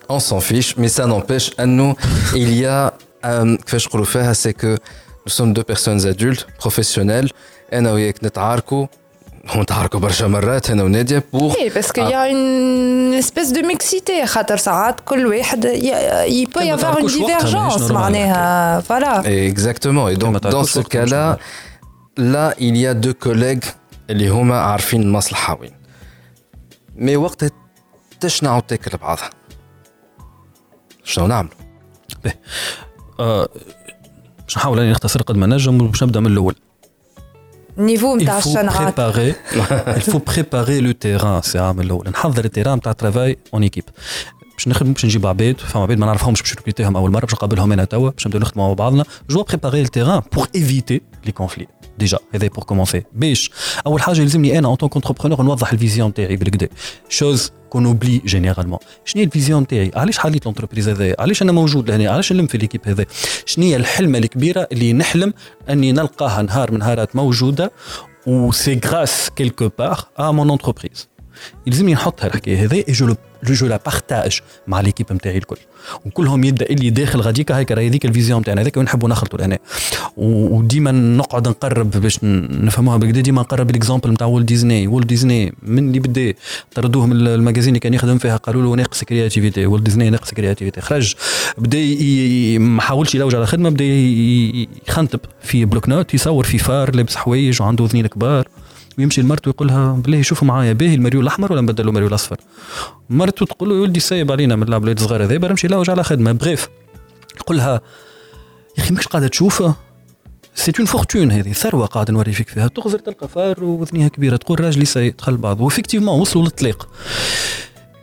on s'en fiche mais ça n'empêche انه il y a un- كيفاش نقولوا فيها c'est que nous sommes deux personnes adultes professionnelles انا وياك نتعاركوا ونتعاركوا برشا مرات أنا وناديه بور إيه باسكو يا اون اسبيس دو ميكسيتي خاطر ساعات كل واحد ي بو كان ما يافوار اون ديفيرجونس. معناها فوالا dans تعرفوش ce وقت مش cas-là, là, il y a deux collègues اللي هما عارفين المصلحة وين. مي وقتها تشنعوا تاكل بعضها. شنو نعملوا؟ آه، باش نحاول اني نختصر قد ما نجم وباش نبدا من الأول النيفو il نتاع faut الشنعات préparer <laughs> il faut préparer le terrain سي عام الاول نحضر التيران نتاع ترافاي اون ايكيب باش نخدم باش نجيب عباد فما عباد ما نعرفهمش باش نركريتيهم اول مره باش نقابلهم انا توا باش نبداو نخدموا مع بعضنا جو بريباري التيران بور ايفيتي لي كونفلي ديجا هذا بور كومونسي باش اول حاجه يلزمني انا اون طون كونتربرونور نوضح الفيزيون تاعي بالكدا شوز كون اوبلي جينيرالمون شنو هي ال vision تاعي؟ علاش حليت l'entreprise هذايا؟ علاش أنا موجود لهنا؟ علاش نلم في l'équipe هذا شنو هي الحلمة الكبيرة اللي نحلم أني نلقاها نهار من نهارات موجودة؟ و c'est grâce quelque part à mon entreprise يلزمني نحط هالحكاية. هذا je je la partage مع l'équipe نتاعي الكل. وكلهم يبدأ اللي داخل غاديك هيك راهي هذيك ال vision نتاعنا هذاك ونحبوا نخلطوا لهنا. وديما نقعد نقرب باش نفهموها بكدا ديما نقرب ال exemple نتاع Walt Disney Walt Disney من اللي بدا طردوه من ال magazine اللي كان يخدم فيها قالوا له ناقص créativité Walt Disney ناقص créativité خرج. بدأ ما حاولش يلوج على خدمة بدأ يخنتب في bloc-notes يصور في فار لابس حوايج وعنده اذنين كبار. ويمشي لمرته يقول لها بالله شوفوا معايا باهي المريو الأحمر ولا نبدل له مريو الأصفر؟ مرته تقول له ولدي سايب علينا من العباد الصغار هذا نمشي لوج على خدمة. bref يقول لها يا أخي ماكش قاعدة تشوف؟ c'est une fortune هذه ثروة قاعد نوري فيك فيها. تغزر تلقى فار وذنيها كبيرة تقول راجلي ساي دخل بعض. و effectivement وصلوا للطليق.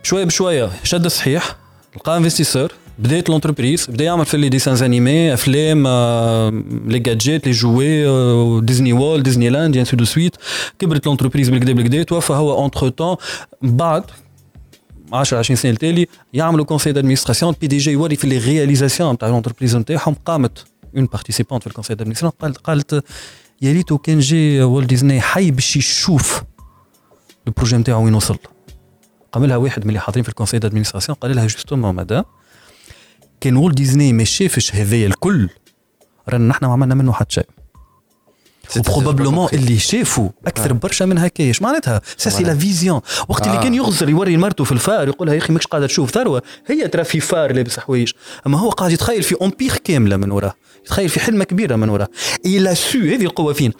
شوية بشوية شد صحيح لقى investisseur. بدات l'entreprise بدأ يعمل في les dessins animés أفلام les gadgets les jouets Disney Walt Disney Land يعني ainsi de suite كبرت l'entreprise بالكدا بالكدا توفى هو entre-temps بعد 10 20 سنة التالي يعملوا conseil d'administration PDG يوري في les réalisations نتاع l'entreprise نتاعهم قامت une participante في ال conseil d'administration قالت قالت يا ريتو كان جي Walt Disney حي باش يشوف ال projet نتاعو وين وصل. قام لها واحد من اللي حاضرين في ال conseil d'administration قال لها justement madame كان Walt Disney ما شافش هذايا الكل. رانا نحن ما عملنا منه حتى شيء. probablement اللي شافوا أكثر برشا من هكايا إيش معناتها ça c'est la vision وقت اللي كان يغزر يوري مرته في الفار يقول لها يا أخي ماكش قاعدة تشوف. ثروة هي ترى في فار لابس حوايج. أما هو قاعد يتخيل في empire كاملة من وراه. يتخيل في حلمة كبيرة من وراه. il a su هذه القوة فين؟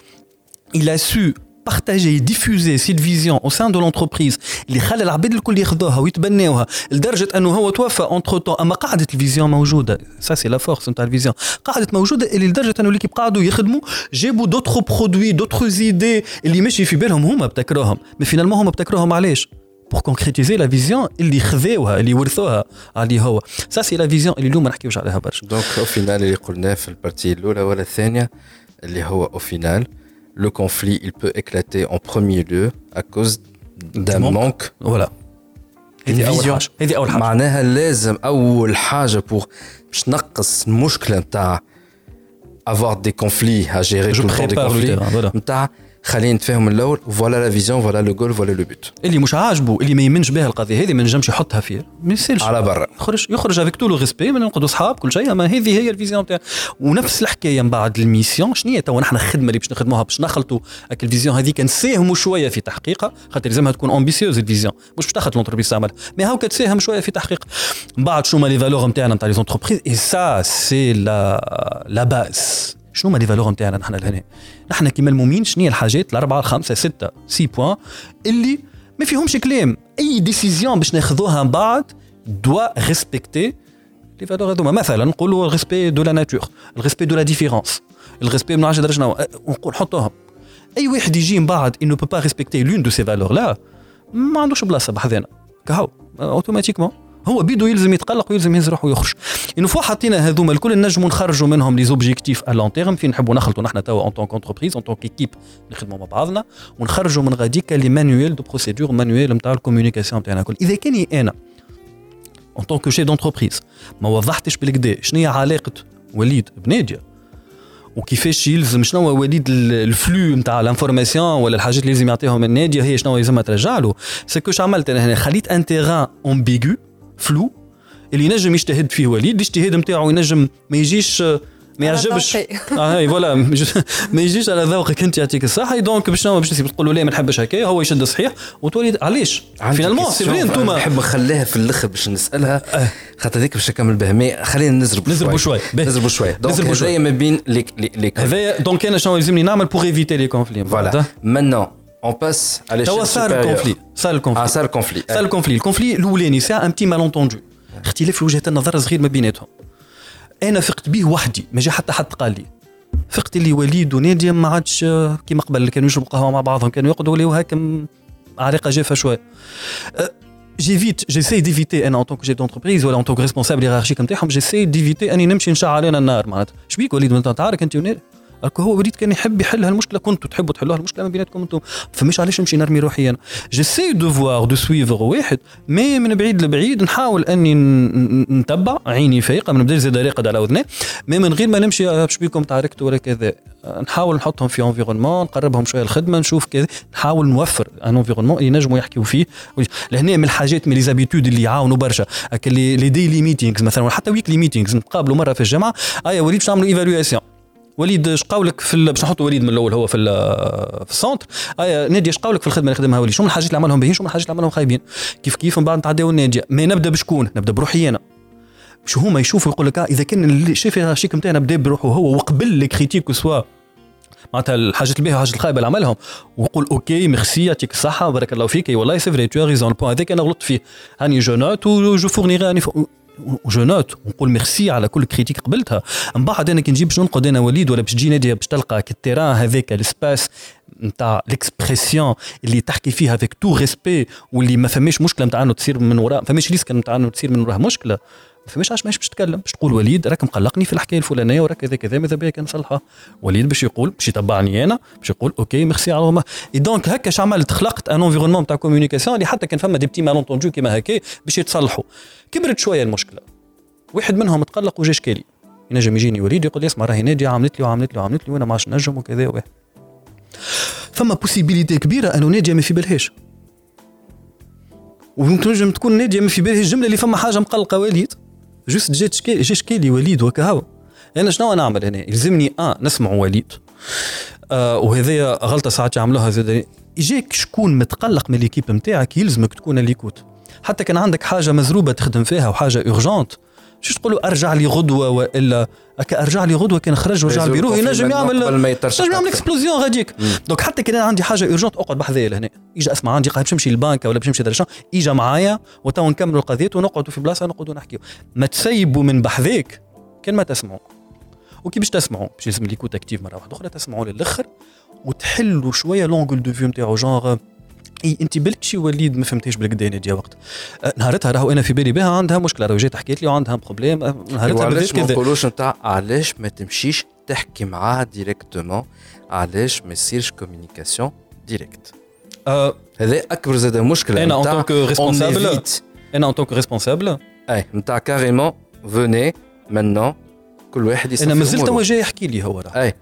إلا سو بارتاجي ديفوزي سيت فيزيون او سان دو لونتربريز اللي خلى العباد الكل ياخذوها ويتبناوها لدرجه انه هو توفى اونتر تون اما قاعده الفيزيون موجوده سا سي لا فورس نتاع الفيزيون قاعده موجوده اللي لدرجه انه ليكيب قعدوا يخدموا جابوا دوتر برودوي دوتر زيدي اللي ماشي في بالهم هما ابتكروهم مي فينالمون هما ابتكروهم علاش بور كونكريتيزي لا فيزيون اللي خذاوها اللي ورثوها عليه هو سا سي لا فيزيون اللي اليوم ما نحكيوش عليها برشا دونك او فينال اللي قلناه في البارتي الاولى ولا الثانيه اللي هو او فينال le conflit il peut éclater en premier lieu à cause d'un manque voilà هذه اول حاجه هذه اول حاجه معناها لازم اول حاجه بور باش نقص المشكله نتاع avoir des conflits à gérer tout le temps des conflits نتاع خلينا نتفاهم من الأول. voilà la vision voilà le goal voilà le but اللي مش عاجبه اللي ما يمنش بها القضية هذه ما نجمش يحطها فيه. ما يصيرش. على برا. يخرج يخرج avec tout le respect من نقعدوا اصحاب كل شيء. أما هذه هي ال vision تاع ونفس الحكاية من بعد ال mission. شنو هي؟ توا نحن الخدمه اللي باش نخدموها باش نخلطوا. ال vision هذيك نساهموا شوية في تحقيقها خاطر لازمها تكون ambitieuse ال vision. مش باش تاخذ l'entreprise تعمل mais هاكا تساهم شوية في تحقيق. من بعد شنو هما les valeurs نتاعنا نتاع les entreprises et ça c'est la la base شنو هما les valeurs نتاعنا نحن لهنا؟ نحن كيما المؤمنين شنو هي الحاجات؟ الأربعة خمسه ستة six points اللي ما فيهمش كلام. أي décision باش ناخذوها من بعد doit respecter les valeurs هذوما. مثلا نقولوا ال respect de la nature ال respect de la différence ال respect ما نعرفش درجة ونقول حطوهم. أي واحد يجي من بعد peut pas respecter l'une de ces valeurs-là ما عندوش بلاصة بحذانا. كهو automatiquement هو بيدو يلزم يتقلق ويلزم يهز روحه ويخرج. une fois حطينا هذوما الكل نجموا نخرجوا منهم les objectifs à long terme فين نحبوا نخلطوا نحن توا en tant qu'entreprise en tant qu'équipe نخدموا مع بعضنا ونخرجوا من غاديك les manuels de procédures manuel نتاع ال communication نتاعنا الكل. إذا كان أنا en tant que chef d'entreprise ما وضحتش بالكدا شنو هي علاقة وليد بنادية؟ وكيفاش يلزم شنو هو وليد ال flux نتاع ال information ولا الحاجات اللي لازم يعطيهم لنادية هي شنو يلزمها ترجع له؟ ce que عملت أنا هنا؟ خليت un terrain ambigu flou اللي ينجم يجتهد فيه وليد الاجتهاد نتاعو ينجم ما يجيش ما يعجبش. <laughs> آه هاي voilà <laughs> ما يجيش على ذوقك أنت يعطيك الصحة. donc باش باش تقول له لا ما نحبش هكايا هو يشد صحيح وتولي علاش؟ finalement c'est vrai انتوما نحب نخليها في الأخر باش نسألها. أه. خاطر هذيك باش نكمل بها. mais خلينا نزرب نزربوا شوي نزربوا شوي donc هذايا ما بين les les هذايا donc أنا شنو يلزمني نعمل pour éviter les conflits voilà maintenant on passe على توا صار ال conflit صار ال conflit صار ال conflit صار ال conflit ال conflit الاولاني c'est un petit malentendu اختلاف وجهات النظر صغير ما بيناتهم أنا فقت به وحدي ما جا حتى حد قال لي فقت اللي وليد وناديه ما عادش كيما قبل كانوا يشربوا قهوه مع بعضهم كانوا يقعدوا ولاو هكا عريقه جافه شوية j'évite j'essaie d'éviter أنا en tant que chef d'entreprise ولا en tant que responsable hiérarchique نتاعهم j'essaie d'éviter اني نمشي نشعل هكا هو وليد كان يحب يحل هالمشكلة كنتوا تحبوا تحلوها المشكلة ما بيناتكم أنتم. فمش علاش نمشي نرمي روحي أنا. j'essaie de voir de suivre واحد mais من بعيد لبعيد نحاول أني نتبع عيني فايقة ما نبداش زاد راقد على اذني mais من غير ما نمشي باش بيكم تعاركتوا ولا كذا. نحاول نحطهم في environnement نقربهم شوية الخدمة نشوف كذا. نحاول نوفر un environnement ينجموا يحكيوا فيه. لهنا من الحاجات من les habitudes اللي يعاونوا برشا. les daily meetings مثلا حتى weekly meetings نتقابلوا مرة في الجمعة ايا وليد باش نعملوا évaluation وليد اش قولك في باش نحطوا وليد من الأول هو في في ال centre. ايا نادي اش قولك في الخدمة اللي خدمها وليد؟ شنو الحاجات اللي عملهم باهيين شنو الحاجات اللي عملهم خايبين؟ كيف كيف من بعد نتعداو لنادي؟ mais نبدأ بشكون؟ نبدأ بروحي أنا. باش هما يشوفوا يقول لك آه إذا كان ال chef ال chef نتاعنا بدا بروحه هو وقبل les critiques soit. معناتها الحاجات الباهيه والحاجات الخايبة اللي عملهم. ويقول okay merci يعطيك الصحة بارك الله فيك. والله c'est vrai tu as raison ال point هذاك أنا غلطت فيه. هاني je note و je vais corriger راني je note ونقول ميرسي على كل critique قبلتها. من بعد أنا كي نجي باش ننقد أنا وليد ولا باش تجي نادي باش تلقى ال terrain هذاك l'espace نتاع l'expression اللي تحكي فيها avec tout respect واللي ما فماش مشكلة نتاع أنه تصير من وراء ما فماش ريسك نتاع أنه تصير من وراء مشكلة. فماش علاش ماهيش باش تتكلم باش تقول وليد راك مقلقني في الحكاية الفلانية وراك كذا كذا ماذا بيا نصلحها وليد باش يقول باش يتبعني أنا باش يقول okay merci على donc هكا عملت خلقت un environnement تاع communication اللي حتى كان فما des petits malentendus كيما هكا باش يتصلحوا. كبرت شوية المشكلة. واحد منهم تقلق وجا شكالي ينجم يجيني وليد يقول لي اسمع راهي نادي عملت لي وعملت لي وعملت لي وأنا ما عادش نجم وكذا و. فما possibilité كبيرة أنه ناديه ما في بالهاش. وتنجم تكون ناديه ما في بالها جملة اللي فما حاجة مقلقة وليد. juste جات شكالي جا شكالي وليد وكهو أنا شنو نعمل هنا؟ يلزمني آه نسمع وليد. آه وهذه غلطة ساعات يعملوها زاد يجيك شكون متقلق من l'équipe نتاعك يلزمك تكون l'écoute حتى كان عندك حاجة مزروبة تخدم فيها وحاجة urgente شو تقولوا أرجع لي غدوة وإلا هكا أرجع لي غدوة كان خرج ورجع البيرو ينجم يعمل ينجم يعمل explosion غاديك. donc حتى كان عندي حاجة urgente أقعد بحذايا لهنا يجي أسمع عندي قاعد باش نمشي للبنك ولا باش نمشي درشان يجي معايا وتوا نكملوا القضية ونقعدوا في بلاصة نقعدوا نحكيو ما تسيبوا من بحذاك كان ما تسمعوا. وكي باش تسمعوا؟ باش لازم l'écoute active مرة واحدة أخرى تسمعوا للآخر وتحلوا شوية l'angle de vue نتاعو جونغ اي انت بالك شي وليد ما فهمتيش بالكدا ناديه وقت. أه، نهارتها راهو أنا في بالي بها عندها مشكلة. راهو جات حكيت لي وعندها problème أه، نهارتها علاش ما نقولوش نتاع علاش ما تمشيش تحكي معاها directement علاش ما يصيرش communication directe أه هذا أكبر زاد مشكلة. أنا en tant que responsable أنا en tant que responsable أي نتاع carrément venez maintenant كل واحد يصير أنا مازلت هو جاي يحكي لي هو راه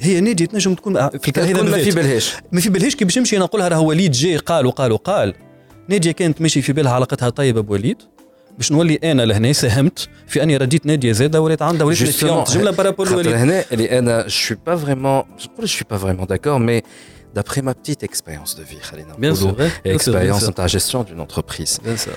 هي نادي تنجم تكون في الكلام هذا ما في بالهاش ما في بالهاش كي باش نمشي نقولها راه وليد جاي قال وقال وقال ناديه كانت ماشي في بالها علاقتها طيبة بوليد باش نولي أنا لهنا ساهمت في أني رديت ناديه زاده ولات عندها ولات méfiante جملة par rapport ل وليد هنا اللي أنا je pas vraiment je suis pas vraiment d'accord mais d'après ma petite expérience de vie, خلينا. Bien sûr. Expérience dans ta gestion d'une entreprise. Bien sûr.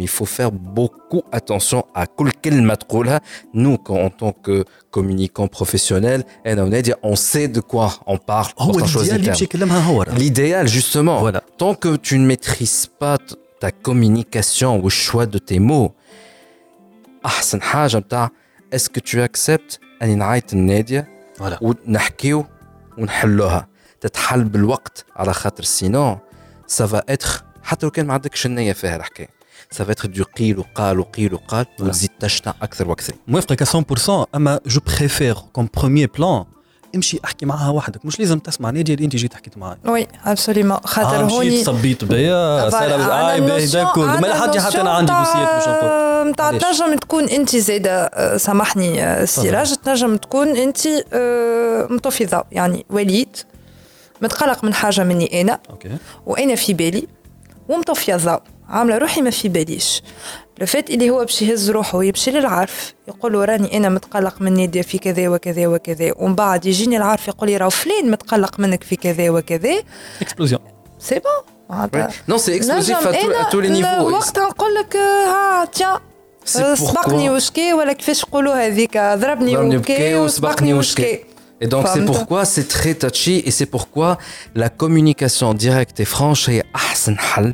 il faut faire beaucoup attention à كل كلمة تقولها nous en tant que communicants professionnels on sait de quoi on parle هو الإديال هو l'idéal justement voilà. tant que tu ne maîtrises pas ta communication ou le choix de tes mots أحسن حاجة نتاع est-ce que tu acceptes أني نعيط النادية voilà. ونحكيو ونحلوها تتحل بالوقت على خاطر سينون سافا اتر حتى لو كان ما عندكش النية فيها الحكاية ça va être du قيل وقال وقيل وقال وتزيد تشتع أكثر وأكثر موافقك 100% اما je préfère comme premier plan امشي احكي معها وحدك مش لازم تسمع نادي اللي انت جيت حكيت معايا oui absolument خاطر آه هوني صبيت بيا اي باهي d'accord ما حد حتى أنا عندي دوسيات باش نقول نتاع تنجم تكون انت زاده سامحني سراج تنجم تكون انت متفضه يعني وليد متقلق من حاجة مني أنا OK وأنا في بالي ومتفيضه عاملة روحي ما في باليش. لو فات اللي هو باش يهز روحه ويمشي للعرف يقول له راني أنا متقلق من ناديه في كذا وكذا وكذا. ومن بعد يجيني العرف يقول لي راهو فلان متقلق منك في كذا وكذا. explosion c'est bon à, tous- à أنا tous les niveaux. وقتها نقول لك ها تيا سبقني وشكي ولا كيفاش يقولوا هذيك ضربني وبكي وسبقني وشكي. وشكي Et donc c'est pourquoi c'est très touchy et c'est pourquoi la communication directe et franche هي أحسن حل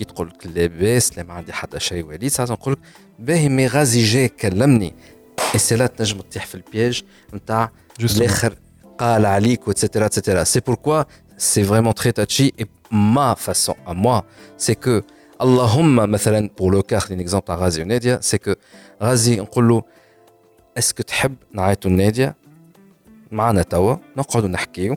كي تقول لك لاباس لا ما عندي حتى شيء وليد ساعات نقول لك باهي mais غازي جاي كلمني. et c'est là تنجم تطيح في ال piège نتاع. الآخر قال عليك و et cetera et cetera c'est pourquoi c'est vraiment très touchy et ma façon à moi c'est que اللهم مثلا pour le cas خليني exemple تاع غازي وناديه c'est que غازي نقول له est-ce que تحب نعيطوا لناديه معنا توا نقعدوا نحكيو.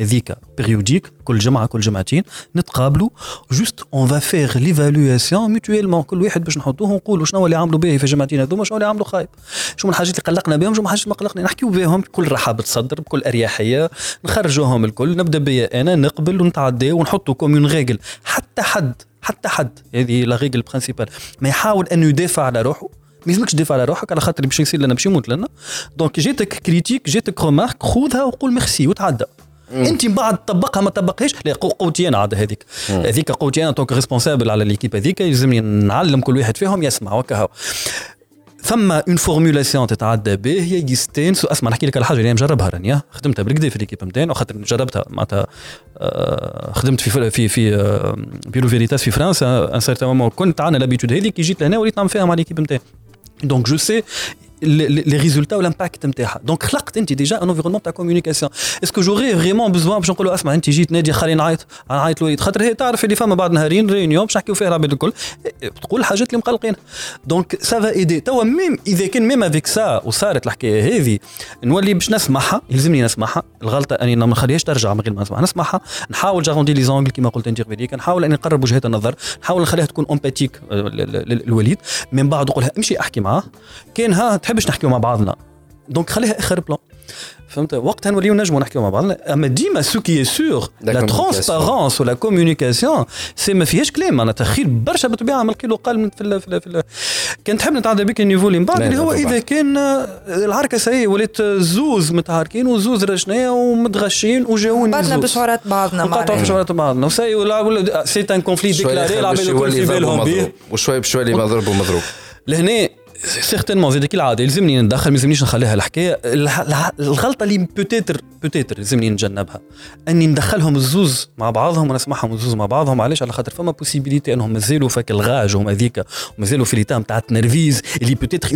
هذيك périodique كل جمعة كل جمعتين نتقابلوا juste on va faire l'évaluation mutuellement كل واحد باش نحطوه ونقولوا شنو اللي عملوا باهي في الجمعتين هذوما شنو اللي عملوا خايب. شنو الحاجات اللي قلقنا بهم شنو الحاجات اللي ما قلقنا نحكيو بهم بكل رحابه صدر بكل أريحية نخرجوهم الكل نبدأ بيا أنا نقبل ونتعدى ونحطوا comme une règle حتى حد حتى حد هذه la règle principale ما يحاول انه يدافع على روحه ما يلزمكش تدافع على روحك على خاطر باش يصير لنا باش يموت لنا. donc جاتك critique جاتك remarque خذها وقول ميرسي وتعدى. انت من بعد طبقها ما طبقهاش لا قو- قوتي أنا عاد هذيك. هذيك قوتي أنا donc responsable على l'équipe هذيك يلزمني نعلم كل واحد فيهم يسمع وكهو ثم une formulation تتعدى به هي يستانس اسمع نحكي لك على حاجة اللي مجربها راني ها. خدمتها بالكدا في l'équipe نتاعنا وخاطر جربتها. معناتها آه، خدمت في في في آه، Bureau Veritas في فرنسا un certain moment كنت عندنا l'habitude هذيك كي جيت لهنا وليت نعمل فيها مع l'équipe نتاعي donc je sais les résultats وال impact نتاعها donc خلقت انت déjà un environnement تاع communication est-ce que j'aurai vraiment besoin باش نقول له اسمع انت جيت نادي خليني نعيط نعيط لوليد خاطر هي تعرف اللي فما بعد نهارين réunion باش نحكيو فيها العباد الكل تقول الحاجات اللي مقلقين donc ça va aider توا même اذا كان même avec ça وصارت الحكاية هذه نولي باش نسمعها يلزمني نسمعها الغلطه اني ما نخليهاش ترجع من غير ما نسمعها نسمعها نحاول j'arrondis les angles كما قلت انت قبيليك نحاول اني نقرب وجهات النظر نحاول نخليها تكون empathique الوليد من بعد نقول لها امشي احكي معاه كان ها تحبش نحكيو مع بعضنا. donc خليها آخر plan فهمت؟ وقتها نوليو نجموا نحكيو مع بعضنا. أما ديما ce qui est sûr la. transparence و la communication c'est ما فيهاش كلام. معناتها خير برشا بالطبيعه من القيل وقال من في ال في, ال في ال كان تحب نتعدى بك ال niveau اللي من بعد لا، اللي لا، هو. إذا كان العركة c'est ولات زوز متعاركين وزوز رشنية ومتغشين وجاوني بعدنا زوز. بشعورات بعضنا وقطعوا في. شعورات بعضنا. و c'est ولا ولا c'est un conflit déclaré العباد الكل في بالهم به وشوي بشوي اللي مضروب. ومضروب لهنا certainement زيد العادة يلزمني ندخل ما يلزمنيش نخليها الحكاية. الح- الح- الغلطة اللي peut-être peut-être يلزمني نتجنبها أني ندخلهم الزوز مع بعضهم ونسمعهم الزوز مع بعضهم علاش؟ على خاطر فما possibilité أنهم مازالوا فاك الغاج هما هذيك ومازالوا في l'état نتاع التنرفيز اللي peut-être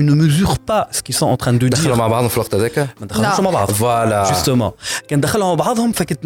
parce qu'ils sont en train de دخلوا مع بعضهم في الوقت هذاك؟ ما لا. مع بعض voilà. justement كان دخلهم مع بعضهم في ال cas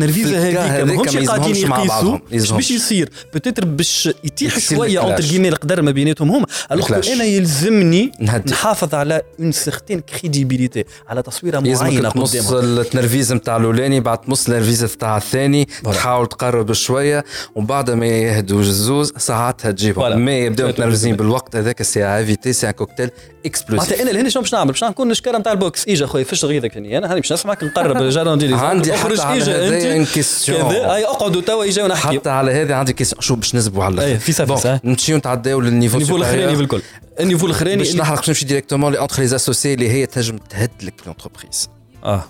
هذيك ماهمش ما قاعدين يقيسوا بعضهم، باش يصير؟ peut-être باش يتيح شوية. entre guillemets القدر ما بيناتهم هما. alors. أنا يلزمني. نحافظ على une certaine crédibilité على تصويره معينه تمص التنرفيز نتاع الأولاني بعد تمص التنرفيز نتاع الثاني تحاول تقرب شوية ومن بعد ما يهدوا الزوز ساعاتها تجيبهم. ما يبداو. متنرفزين بالوقت هذاك c'est à éviter c'est un cocktail explosif معناتها أنا لهنا شنو باش نعمل؟ باش نكون نشكر نتاع ال boxe. إيجا خويا فش غيظك هني. أنا هاني باش نسمعك نقرب. <laughs> جاروندي لي عندي حتى على. كذا. أي اقعدوا توا إيجا ونحكي. حتى على هذا عندي كيسيون شو باش نزبوا على الآخر؟ في سا- في Bon, سا. نمشيو نتعداو للنيفو النيفو الأخراني supérieur. في الكل النيفو الأخراني باش اللي- نحرق باش نمشي ديريكتومون لي انتر لي اسوسي اللي هي تنجم تهد لك لونتربريز اه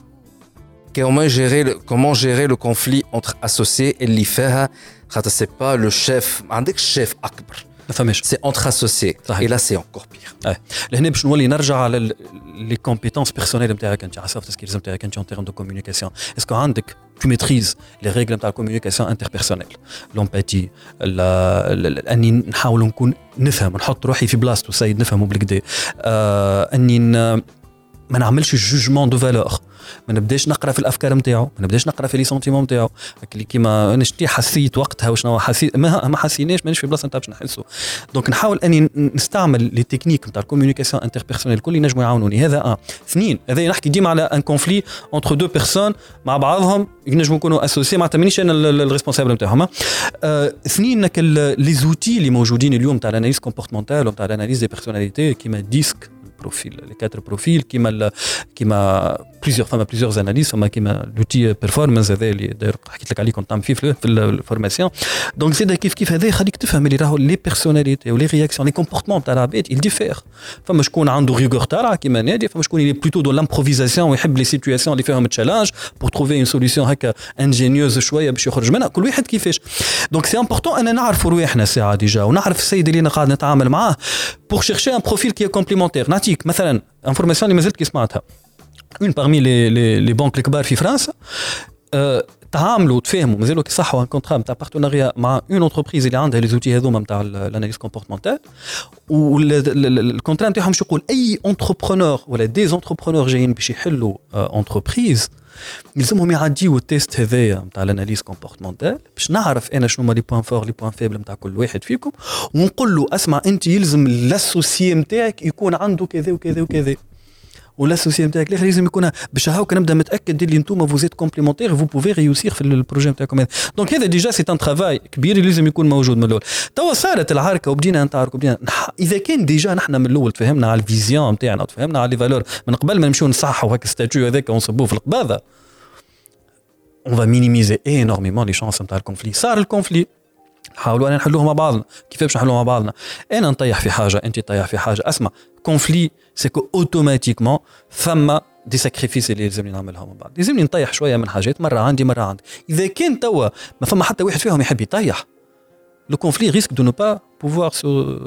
comment gérer le, comment gérer le conflit entre associés اللي فيها خاطر سي با لو شيف ما عندكش شيف اكبر ما فهمش سي انتر اسوسيي صحيح. اي لا سي انكور بير ايه لهنا باش نولي نرجع على لي كومبيتونس بيرسونيل نتاعك انت على سوفت سكيلز نتاعك انت اون تيرم دو كوميونيكاسيون اسكو عندك tu tu maîtrises les règles de la communication interpersonnelle l'empathie لا- لا- لا- اني نحاول نكون نفهم نحط روحي في بلاصته سيد نفهمه بالكدا آه اني ن- ما نعملش jugement de valeur ما نبداش نقرأ في الأفكار نتاعو ما نبداش نقرأ في les sentiments نتاعو كيما أنا شتي حسيت وقتها وشنو حسيت ما, ما حسيناش مانيش في بلاصة نتاع باش نحسوا donc نحاول أني نستعمل les techniques نتاع ال communication interpersonnelle الكل ينجموا يعاونوني. هذا ان اثنين هذا نحكي ديما على un conflit entre deux personnes مع بعضهم ينجموا يكونوا associés معناتها مانيش أنا ال responsable نتاعهم. اثنين انك les outils اللي موجودين اليوم تاع ال analyse comportementale وتاع ال analyse des personnalités كيما ديسك بروفيل لي كاتر بروفيل كيما ال- كيما بليزيور فما بليزيور اناليز فما كيما لوتي بيرفورمانس هذا اللي داير حكيت لك عليه كنت نعمل فيه في في الفورماسيون دونك زيد كيف كيف هذا يخليك تفهم اللي راهو لي بيرسوناليتي ولي رياكسيون لي كومبورتمون تاع العباد il diffère فما شكون عنده ريغور تاعها كيما نادي فما شكون اللي بلوتو دو لامبروفيزاسيون ويحب لي سيتوياسيون اللي فيهم تشالنج بور تروفي اون سوليسيون هكا انجينيوز شويه باش يخرج منها كل واحد كيفاش دونك سي امبورتون انا نعرف رواحنا ساعه ديجا ونعرف السيد اللي انا قاعد نتعامل معاه بور شيرشي ان بروفيل كي كومبليمونتير نعطيك مثلا انفورماسيون اللي مازلت كي سمعتها اون بارمي لي لي لي بنك الكبار في فرنسا تعاملوا تفاهموا مازالوا كي صحوا un contrat نتاع partenariat مع une entreprise اللي عندها les outils هذوما نتاع ال analyse comportementale وال contrat نتاعهم شو يقول أي entrepreneur ولا des entrepreneurs جايين باش يحلوا entreprise يلزمهم يعديوا ال test هذايا نتاع ال analyse comportementale باش نعرف أنا شنو هما les points forts les points faibles نتاع كل واحد فيكم. ونقول له أسمع أنت يلزم ال associé نتاعك يكون عنده كذا وكذا وكذا. وال associé نتاعك الآخر لازم يكون باش هاوكا نبدأ متأكد اللي أنتم vous êtes complémentaires vous pouvez réussir في ال projet نتاعكم هذا. donc هذا déjà c'est un travail كبير اللي لازم يكون موجود من الأول. توا صارت العركة وبدينا نتعاركوا بدينا. إذا كان déjà نحن من الأول تفهمنا على ال vision نتاعنا تفهمنا على les valeurs من قبل ما نمشيو نصححوا هكا statut هذاك ونصبوه في القباضة on va minimiser énormément les chances نتاع ال conflit صار ال conflit نحاولوا ان نحلوه مع بعضنا. كيف باش نحلوه مع بعضنا؟ أنا نطيح في حاجة أنت تطيح في حاجة. أسمع conflit c'est que automatiquement ثم des sacrifices اللي لازمني نعملهم مع بعض لازمني نطيح شوية من حاجات مره عندي مره عندي اذا كان توا ما فما حتى واحد فيهم يحب يطيح le conflit risque de ne pas pouvoir se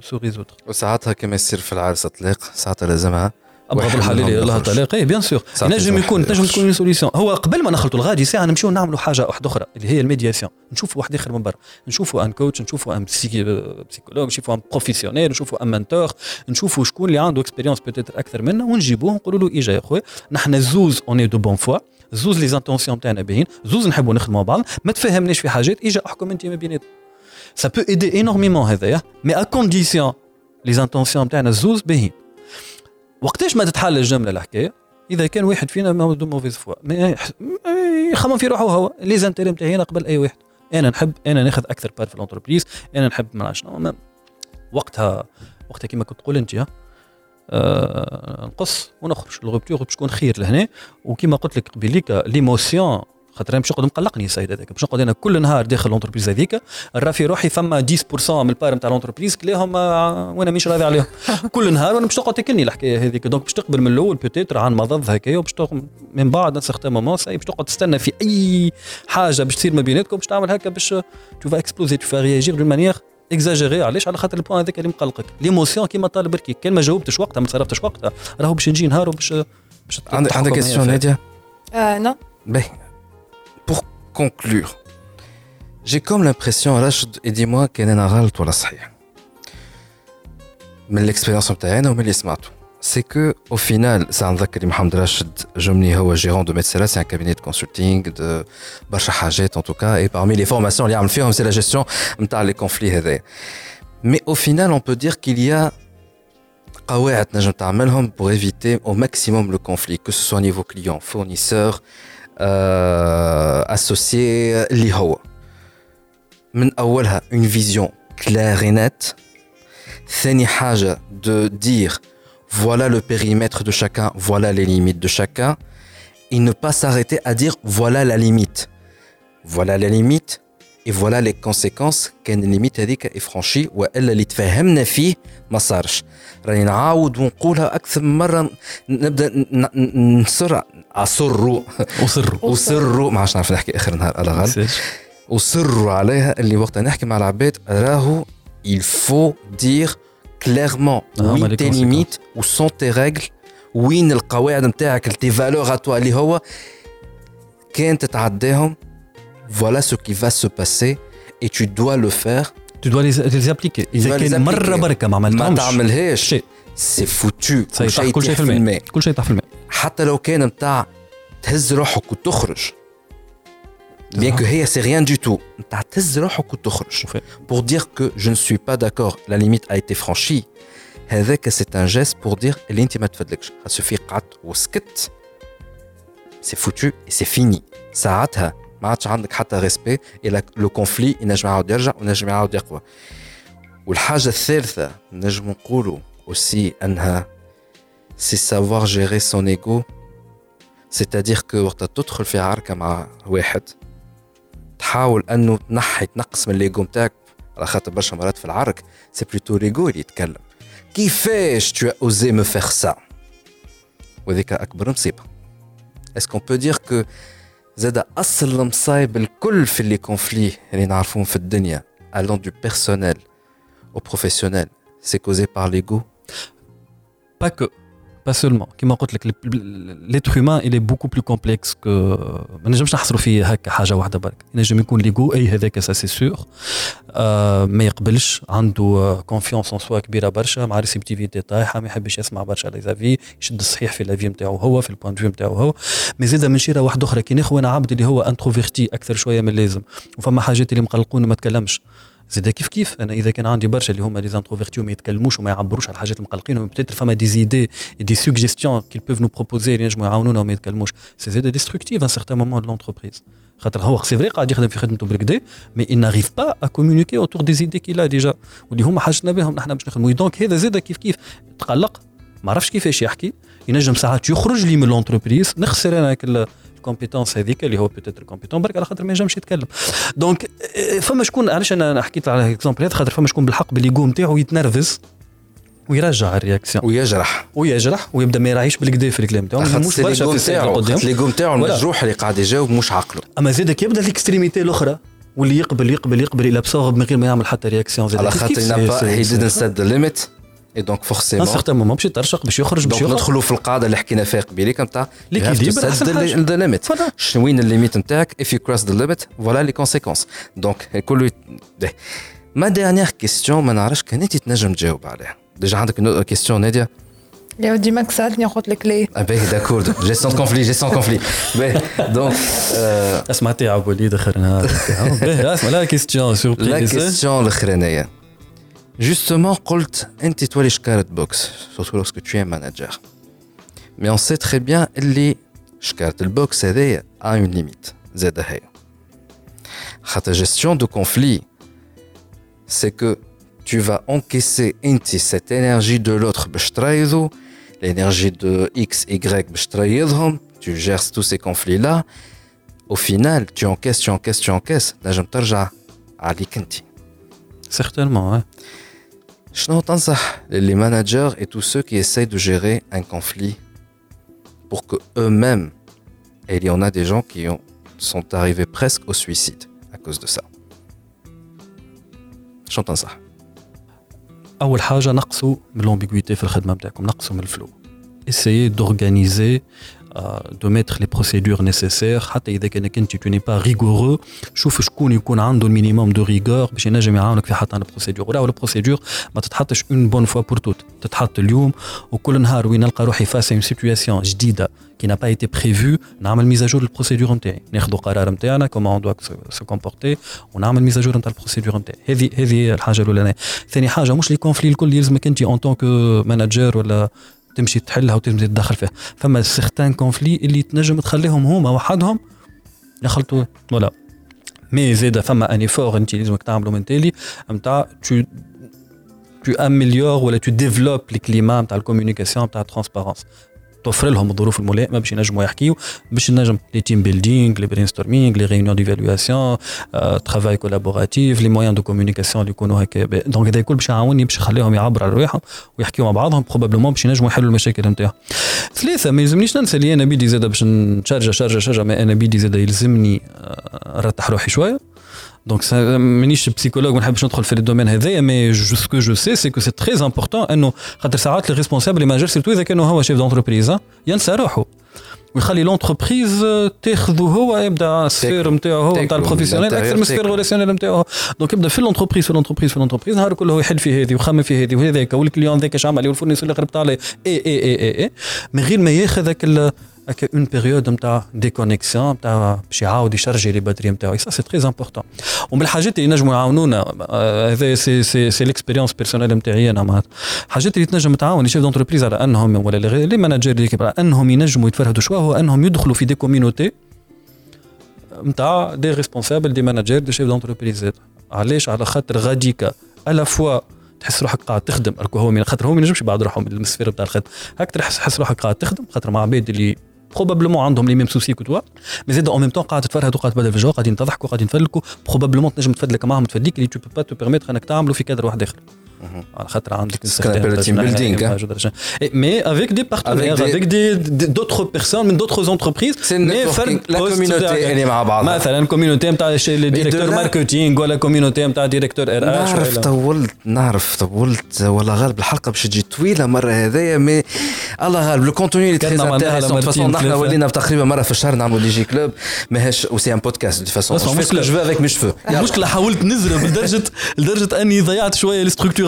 se résoudre وساعتها كما يصير في العرس طلاق ساعتها لازمها ابغض الحلال يخرج. طلاق et bien sûr واحد يكون يخرج. تكون solution هو قبل ما نخلطوا الغادي ساعة نمشيو نعملوا حاجة واحدة أخرى اللي هي ال médiation. نشوفوا واحد آخر من برا. نشوفوا un coach نشوفوا un psychologue نشوفوا un professionnel نشوفوا un mentor نشوفوا شكون اللي عنده expérience peut-être أكثر منا ونجيبوه نقولوا له اجا يا خويا نحن زوز on est de bonne foi زوز les intentions تاعنا باهيين. زوز نحبوا نخدموا بعض. ما تفهمناش في حاجات اجا أحكم أنت ما بيناتنا ça peut aider énormément هذايا. mais à condition les intentions تاعنا زوز باهيين. وقتاش ما تتحل الجملة الحكاية إذا كان واحد فينا ما de mauvaise foi يخمم في روحه هو. les intérêts نتاعي قبل أي واحد. أنا نحب أنا ناخذ أكثر parts في ال entreprise أنا نحب ما شنو. وقتها وقتها كما كنت تقول أنت آه نقص ونخرج. ال rupture باش تكون خير لهنا. وكما قلت لك قبيليك l'émotion خاطر أنا باش نقعد مقلقني السيد هذاك. باش نقعد أنا كل نهار داخل ال entreprise هذيك نرى في روحي ثم 10% من ال parts نتاع ال entreprise كلاهم وأنا مش راضي عليهم. <laughs> كل نهار وأنا باش تقعد تاكلني الحكاية هذيك. donc باش تقبل من الأول peut-être عن مضض هكايا وباش من بعد un certain moment ça y est باش تقعد تستنى في أي حاجة باش تصير ما بيناتكم باش تعمل هكا باش tu vas exploser tu vas réagir d'une manière exagérée علاش؟ على خاطر ال point هذاك اللي مقلقك. l'émotion كيما طالب بركي. كان ما جاوبتش وقتها ما تصرفتش وقتها. راهو باش نجي نهار وباش باش عندك عندك نادية؟ آه non pour conclure, j'ai comme l'impression, Rachid, et dis-moi quel est غلط ولا صحيح. من l'expérience نتاعنا ومن اللي سمعته. C'est que au final, ça نذكر محمد راشد جمني هو gérant de Metsera, c'est un cabinet de consulting de برشا حاجات en tout cas et parmi les formations اللي يعمل فيهم c'est la gestion نتاع les conflits هذايا. Mais au final, on peut dire qu'il y a قواعد نجم تعملهم pour éviter au maximum le conflit, que ce soit au niveau client, fournisseur, euh, associé اللي هو من أولها une vision claire et nette ثاني حاجة de dire voilà le périmètre de chacun, voilà les limites de chacun et ne pas s'arrêter à dire voilà la limite voilà la limite et voilà les conséquences كان الليميت هذيك افرانشي والا اللي تفهمنا فيه ما صارش راني نعاود ونقولها أكثر من مره نبدا ن- ن- نصر اصر وصروا وصروا ما عادش نعرف نحكي اخر نهار الغال وصروا عليها اللي وقت نحكي مع العباد راهو il faut dire clairement Ah, وين les tes limites où sont tes règles وين القواعد نتاعك valeurs à toi اللي هو كان تتعداهم voilà ce qui va se passer et tu dois le faire Tu dois les, les appliquer. dois إذا les كان مرة appliquer. بركة ما ما عملتهمش تعملهاش شيء سي فوتو كل صحيح شيء كل شيء في يطيح الماء كل شيء يطيح في الماء حتى لو كان متاع تهز روحك وتخرج bien que هي c'est rien du tout متاع تهز روحك وتخرج وفي- pour dire que je ne suis pas d'accord la limite a été franchie هذاك c'est un geste pour dire اللي انت ما تفدلكش سوفي قعدت وسكت سي فوتو et c'est fini ساعتها ما عادش عندك حتى ريسبي إلى لو كونفلي ينجم يعاود يرجع ونجم يعاود يقوى. والحاجة الثالثة نجم نقولوا aussi أنها سي savoir gérer son ego. C'est-à-dire que وقت تدخل في عركة مع واحد تحاول أنه تنحي تنقص من l'ego نتاعك على خاطر برشا مرات في العرك c'est plutôt l'ego اللي يتكلم. كيفاش as osé me faire ça؟ وذيك أكبر مصيبه est-ce qu'on peut dire que زاد اصل المصايب الكل في اللي كونفلي اللي نعرفوهم في الدنيا allant du personnel au professionnel c'est causé par l'ego Pas que. Pas seulement. كما قلت لك humain il est beaucoup plus complexe que ما نجمش نحصروا فيه هكا حاجة واحدة برك ينجم يكون l'ego et هذاك ça c'est sûr ما يقبلش عنده confiance en soi كبيره برشا مع réceptivité طايحه ما يحبش يسمع برشا les avis يشد الصحيح في l'avis نتاعو هو في ال point de vue نتاعو هو mais زيد من شيره واحدة أخرى كي ناخذ أنا عبد اللي هو introverti أكثر شوية من اللازم وفما حاجات اللي مقلقوني ما تكلمش زيد كيف كيف؟ أنا إذا كان عندي برشا اللي هما les introvertis وما يتكلموش وما يعبروش على الحاجات المقلقين peut-être فما des idées des suggestions qu'ils peuvent nous proposer اللي ينجموا يعاونونا وما يتكلموش. c'est زيد destructif un certain moment de l'entreprise خاطر هو c'est vrai قاعد يخدم في خدمته بالكدا mais il n'arrive pas à communiquer autour des idées qu'il a déjà. واللي هما حاجتنا بهم نحن باش نخدموا. donc هذا زيد كيف كيف؟ تقلق ما عرفش كيفاش يحكي ينجم ساعات يخرج لي من l'entreprise نخسر أنا ال compétence هذيك اللي هو peut-être compétent برك على خاطر ما ينجمش يتكلم. donc آه، فما شكون علاش أنا حكيت على ال exemple هذا؟ خاطر فما شكون بالحق ب l'ego نتاعو يتنرفز ويرجع الرياكسيون. ويجرح. ويجرح ويبدأ ما يراعيش بالكدا في الكلام خاطر مش برشا ليغو في السيد نتاعو القدام خاطر ليغو نتاعو ولا. المجروح اللي قاعد يجاوب مش عقله. أما زيد يبدأ ليكستريميتي الأخرى واللي يقبل يقبل يقبل إلى بسورب من غير ما يعمل حتى رياكسيون على خاطر سي- didn't set the limit. Et donc ان forcément سيغتان مومون باش يترشق باش يخرج باش دونك يخرج ندخلوا في القاعدة اللي حكينا فيها نتاع L'équilibre أحسن حاجة. ذا ليميت فوالا. شنو وين الليميت نتاعك if you cross the limit voilà les conséquences donc كله يت- ده. ما dernière question ما نعرفش كان انت تنجم تجاوب عليها ديجا عندك question نادية يا ودي ماك سالتني ناخذ الكلي Ah ben d'accord, gestion de conflit, gestion de conflit. Ben, donc, euh, اسمع وليد اخر نهار باهي، اسمع لا كيستيون la سوربريز question الأخرانية. Justement, Colt, toi les carrot box, surtout lorsque tu es manager. Mais on sait très bien les carrot box a une limite. La gestion de conflit, c'est que tu vas encaisser cette énergie de l'autre, l'énergie de X, Y, tu gères tous ces conflits-là. Au final, tu encaisses, tu encaisses, tu encaisses. Là, je Certainement, hein. شنو تنصح les managers et tous ceux qui essayent de gérer un conflit pour que eux-mêmes, et il y en a des gens qui ont, sont arrivés presque au suicide à cause de ça. شنو تنصح؟ اول حاجه نقصوا من لومبيغويتي في الخدمه نتاعكم نقصوا من الفلو essayez d'organiser euh, de mettre les procédures nécessaires حتى اذا كانك انت tu n'es pas rigoureux شوف شكون يكون عنده المينيموم دو ريغور باش ينجم يعاونك في حتى البروسيدور ولا البروسيدور ما تتحطش اون بون فوا بور توت تتحط اليوم وكل نهار وين نلقى روحي فاس اون سيتوياسيون جديده كي n'a pas été prévu نعمل ميزاجور للبروسيدور نتاعي ناخذوا قرار نتاعنا كومون اون دوا سو كومبورتي ونعمل ميزاجور نتاع البروسيدور نتاعي هذه هذه هي الحاجه الاولانيه ثاني حاجه مش لي كونفلي الكل يلزمك انت اون طونك مانجر ولا تمشي تحلها وتمشي تدخل فيها. فما certains conflits اللي تنجم تخليهم هما وحدهم يخلطوا ولا. mais زيد فما un effort انت لازمك تعملوا من تالي نتاع تو tu améliores ولا tu développes les climats ال communication نتاع ال transparence توفر لهم الظروف الملائمه باش ينجموا يحكيوا باش نجم les team building les brainstorming les réunions d'évaluation travail collaboratif les moyens de communication اللي يكونوا هكا. donc هذا الكل باش يعاوني باش يخليهم يعبروا على رواحهم ويحكيوا مع بعضهم probablement باش ينجموا يحلوا المشاكل نتاعهم. ثلاثة ما يلزمنيش ننسى اللي أنا بيدي زاد باش نشارجه شارجه شارجه ما أنا بيدي زاد يلزمني آه، نرتاح روحي شوية. دونك مانيش بسيكولوج ما نحبش ندخل في الدومين هذايا مي سكو جو سي سي كو سي تري امبورتون انه خاطر ساعات لي ريسبونسابل لي مانجر سيرتو اذا كانوا هو شيف دونتربريز ينسى روحه ويخلي لونتربريز تاخذه هو يبدا السفير نتاعو هو نتاع البروفيسيونيل اكثر من السفير ريلاسيونيل نتاعو دونك يبدا في لونتربريز في لونتربريز في لونتربريز نهار كله هو يحل في هذه وخمم في هذه وهذاك والكليون ذاك اش عمل والفورنيسور اللي قربت عليه اي اي اي اي اي من غير ما ياخذ هذاك هكا اون بيريود نتاع ديكونيكسيون نتاع باش يعاود يشرجي لي باتري نتاعو سا سي تري امبورتون ومن الحاجات اللي ينجموا يعاونونا هذا c'est c'est c'est l'expérience personnelle نتاعي أنا معناتها الحاجات اللي تنجم تعاون les chefs d'entreprise على انهم ولا les managers على انهم ينجموا يتفرهدوا شوية هو انهم يدخلوا في des communities نتاع des responsables des managers des chefs d'entreprise علاش على خاطر غاديكا à la fois تحس روحك قاعد تخدم هو من خاطر هو ما ينجمش بعد روحه من ال sphère نتاع الخدمه هاك تحس روحك قاعد تخدم خاطر مع عباد اللي probablement عندهم les mêmes soucis que toi mais زيد en même temps قاعد تتفرهد وقاعد تبدل في الجو قاعدين تضحكوا قاعدين تفلكوا probablement تنجم تفدلك معاهم تفدليك اللي tu peux pas te permettre إنك تعملوا في كادر واحد آخر. على خاطر عندك mais avec des partenaires avec des d'autres personnes من d'autres entreprises mais فرق la community اللي مع بعض مثلا community نتاع directeurs marketing ولا community نتاع directeurs RH اش نعرف طولت نعرف طولت والله غالب الحلقة باش تجي طويلة مرة هذايا mais الله غالب لو كونتوني اللي تري انتيريسون فاسون نحن ولينا تقريبا مرة في الشهر نعملوا دي جي كلوب ماهيش وسي ان بودكاست دي فاسون جو افيك مي المشكلة حاولت نزرب لدرجه لدرجة أني ضيعت شوية الاستركتور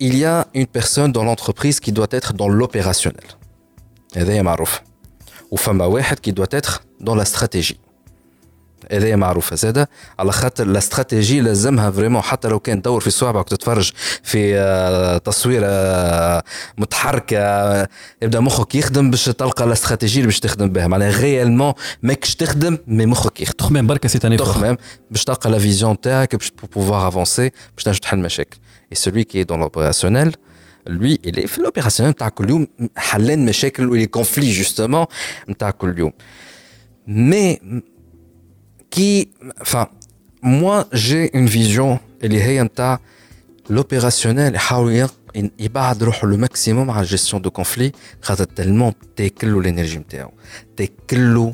il y a une personne dans l'entreprise qui doit être dans l'opérationnel. Ou فما qui doit être dans la stratégie. هذا معروفة. زادة على خاطر الاستراتيجي لازمها vraiment حتى لو كان تدور في صوابعك تتفرج في تصويره متحركه يبدأ مخك يخدم باش تلقى الاستراتيجي اللي باش تخدم بها. معناها réellement ماكش تخدم mais مخك يخدم. تخمم بركة c'est تاني تخمم باش تلقى لا فيزيون تاعك باش بوفوار افونسي باش تنجم تحل مشاكل. اي سولوي كي دون لوبيراسيونيل lui, il est في l'opérationnel نتاع كل يوم حلين مشاكل ولي كونفلي جوستومون نتاع كل يوم. مي qui, enfin, moi j'ai une vision اللي هي نتاع l'opérationnel يحاول يبعد روحه لو ماكسيموم على الجيستيون دو كونفلي خاطر تلمون تاكلو الانرجي نتاعو تاكلو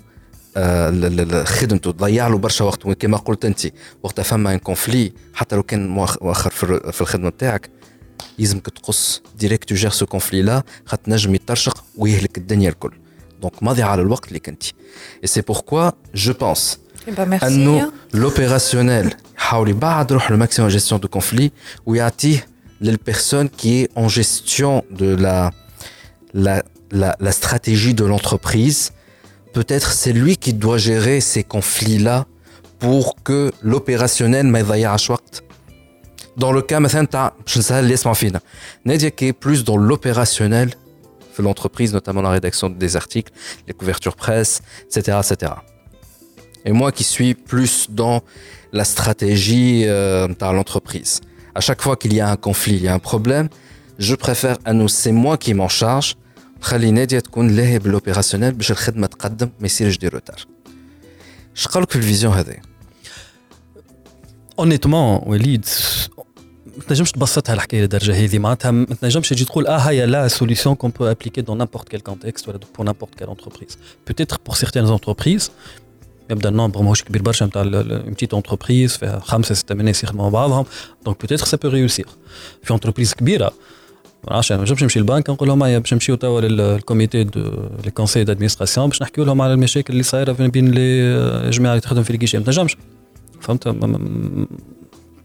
خدمته تضيع له برشا وقت كما قلت انت وقت فما ان كونفلي حتى لو كان مؤخر في الخدمه نتاعك يلزمك تقص ديريكت تجير سو كونفلي لا خاطر نجم يترشق ويهلك الدنيا الكل دونك ماضي على الوقت اللي كنتي اي سي بوركوا جو بونس bah, merci. Anno, hein. l'opérationnel, le maximum de gestion de conflit, où il y a les personnes qui est en gestion de la, la, la, stratégie de l'entreprise? Peut-être c'est lui qui doit gérer ces conflits-là pour que l'opérationnel dans le cas maintenant je ne sais qui est plus dans l'opérationnel l'entreprise notamment la rédaction des articles les couvertures presse etc etc et moi qui suis plus dans la stratégie euh, dans l'entreprise. À chaque fois qu'il y a un conflit, il y a un problème, je préfère à nous, c'est moi qui m'en charge. خلي نادية تكون لاهي بالوبيراسيونيل باش الخدمة تقدم ما يصيرش دي روتار. اش قالك في الفيزيون هذه؟ اونيتمون وليد ما تنجمش تبسطها الحكايه للدرجه هذه معناتها ما تنجمش تجي تقول اه هي لا سوليسيون كون بو ابليكي دون نابورت كيل كونتكست ولا بور نابورت كيل انتربريز بوتيتر بور سيغتيان انتربريز يبدا النومبر ماهوش كبير برشا نتاع اون بتيت انتربريز فيها خمسه سته ناس يخدموا مع بعضهم دونك بوتيتر سا بو ريوسير في انتربريز كبيره ما نعرفش ما نجمش نمشي للبنك نقول لهم باش نمشيو توا للكوميتي دو لي كونسي دادمينستراسيون باش نحكيو لهم على المشاكل اللي صايره بين لي جماعه اللي تخدم في الكيشي ما تنجمش فهمت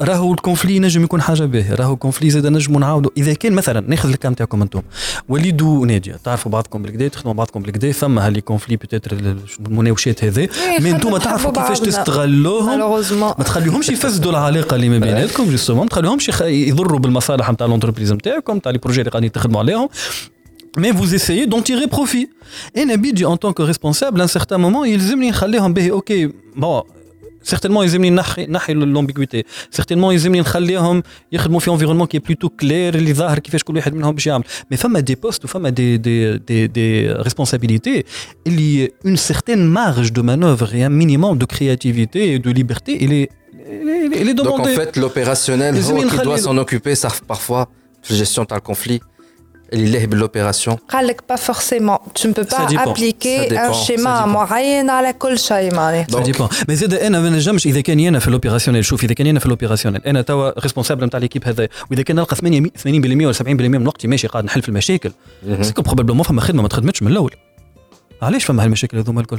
راهو ال conflit ينجم يكون حاجة باهيه راهو ال conflit زاد نجموا نعاودوا إذا كان مثلا ناخذ ال cas تاعكم أنتم وليد وناديه تعرفوا بعضكم بالكدا تخدموا بعضكم بالكدا فما ها les conflits peut-être المناوشات هذا mais أنتم تعرفوا كيفاش تستغلوهم. ما تخليهمش يفسدوا العلاقة اللي ما <laughs> بيناتكم justement ما تخليهمش يضروا بالمصالح نتاع l'entreprise نتاعكم نتاع les projets اللي قاعدين تخدموا عليهم. Mais vous essayez d'en tirer profit. Et نبدا, en tant que responsable, à un certain moment, il يلزمني نخليهم به. اوكي بون سيغتينمون يلزمني نحي نحي لومبيكويتي سيغتينمون يلزمني نخليهم يخدموا في انفيرونمون كي بلوتو كلير اللي ظاهر كيفاش كل واحد منهم باش يعمل مي فما دي بوست وفما دي دي دي دي ريسبونسابيليتي اللي اون سيغتين مارج دو مانوفر et un minimum de créativité et de liberté il est il est demandé Donc en fait, l'opérationnel, Les oh, Zouine qui doit Khalil. s'en occuper, ça parfois, la gestion de le conflit, il est l'opération. قال لك pas forcément tu ne peux Ça pas dépend. appliquer un schéma dépend. معين على كل شيء معناها Ça dépend. Mais زاد أنا ما نجمش اذا كان أنا في ال opérationnel شوف اذا كان أنا في ال opérationnel أنا توا responsable نتاع l'équipe هذا واذا كان نلقى 80 80% ولا 70% من وقتي ماشي قاعد نحل في المشاكل c'est que probablement فما خدمه ما تخدمتش من الأول علاش فما هالمشاكل هذوما الكل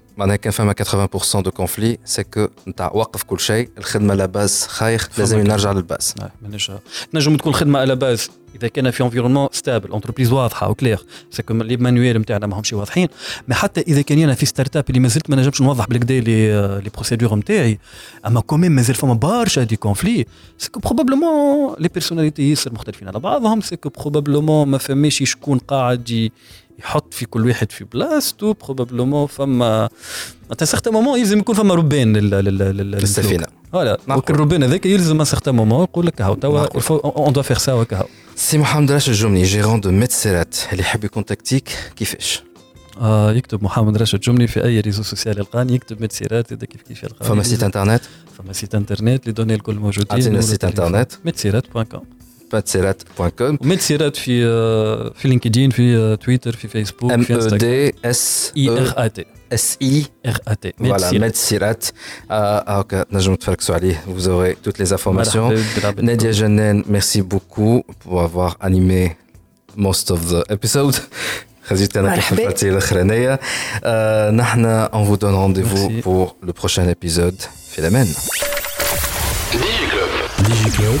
معناها كان فما 80% de conflit, c'est que نتاع وقف كل شيء، الخدمة لا باز خير، لازم نرجع للباز. آه، مانيش. تنجم تكون خدمة على باز إذا كان في انفيرونمون ستابل انتربريز واضحة وكلير سكو لي مانويل نتاعنا ماهمش واضحين. مي حتى إذا كان أنا في ستارت اب اللي مازلت ما نجمش نوضح بالكدا لي لي بروسيدور نتاعي. أما كوميم مازال فما برشا دي كونفلي سكو بروبابلومون لي بيرسوناليتي ياسر مختلفين على بعضهم سكو بروبابلومون ما فماش شكون قاعد يحط في كل واحد في بلاصتو بروبابلومون فما معناتها سيغتان مومون يلزم يكون فما ربان لل- لل- لل- لل- السفينة. فوالا. وك الربان هذاك يلزم ان سيغتان مومون يقول لك هاو توا. اون دو فيغ سا وهكا هاو سي محمد راشد الجمني جيرون دو ميتسيرات اللي يحب يكونتاكتيك كيفاش؟ آه يكتب محمد راشد جملي في أي ريزو سوسيال يلقاني يكتب متسيرات اذا كيف كيف يلقاني فما سيت إنترنت فما سيت إنترنت لي دوني الكل موجودين عطينا السيت إنترنت متسيرات بوان كوم ميتسيرات.com ومتسيرات في آه، في لينكدين في آه، تويتر في فيسبوك M في E انستغرام D S اي E ار ا تي S I ار ا تي Voilà, Medsirat. هاكا تنجموا تفركسوا عليه. Vous aurez toutes les informations. Nadia Janen, merci beaucoup pour avoir animé most of the episode. خرجت انا كيف مرحبا. الفترة الأخرانية. آه، نحن on vous donne rendez-vous Merci. pour le prochain épisode. في الأمان. ديجي كلوب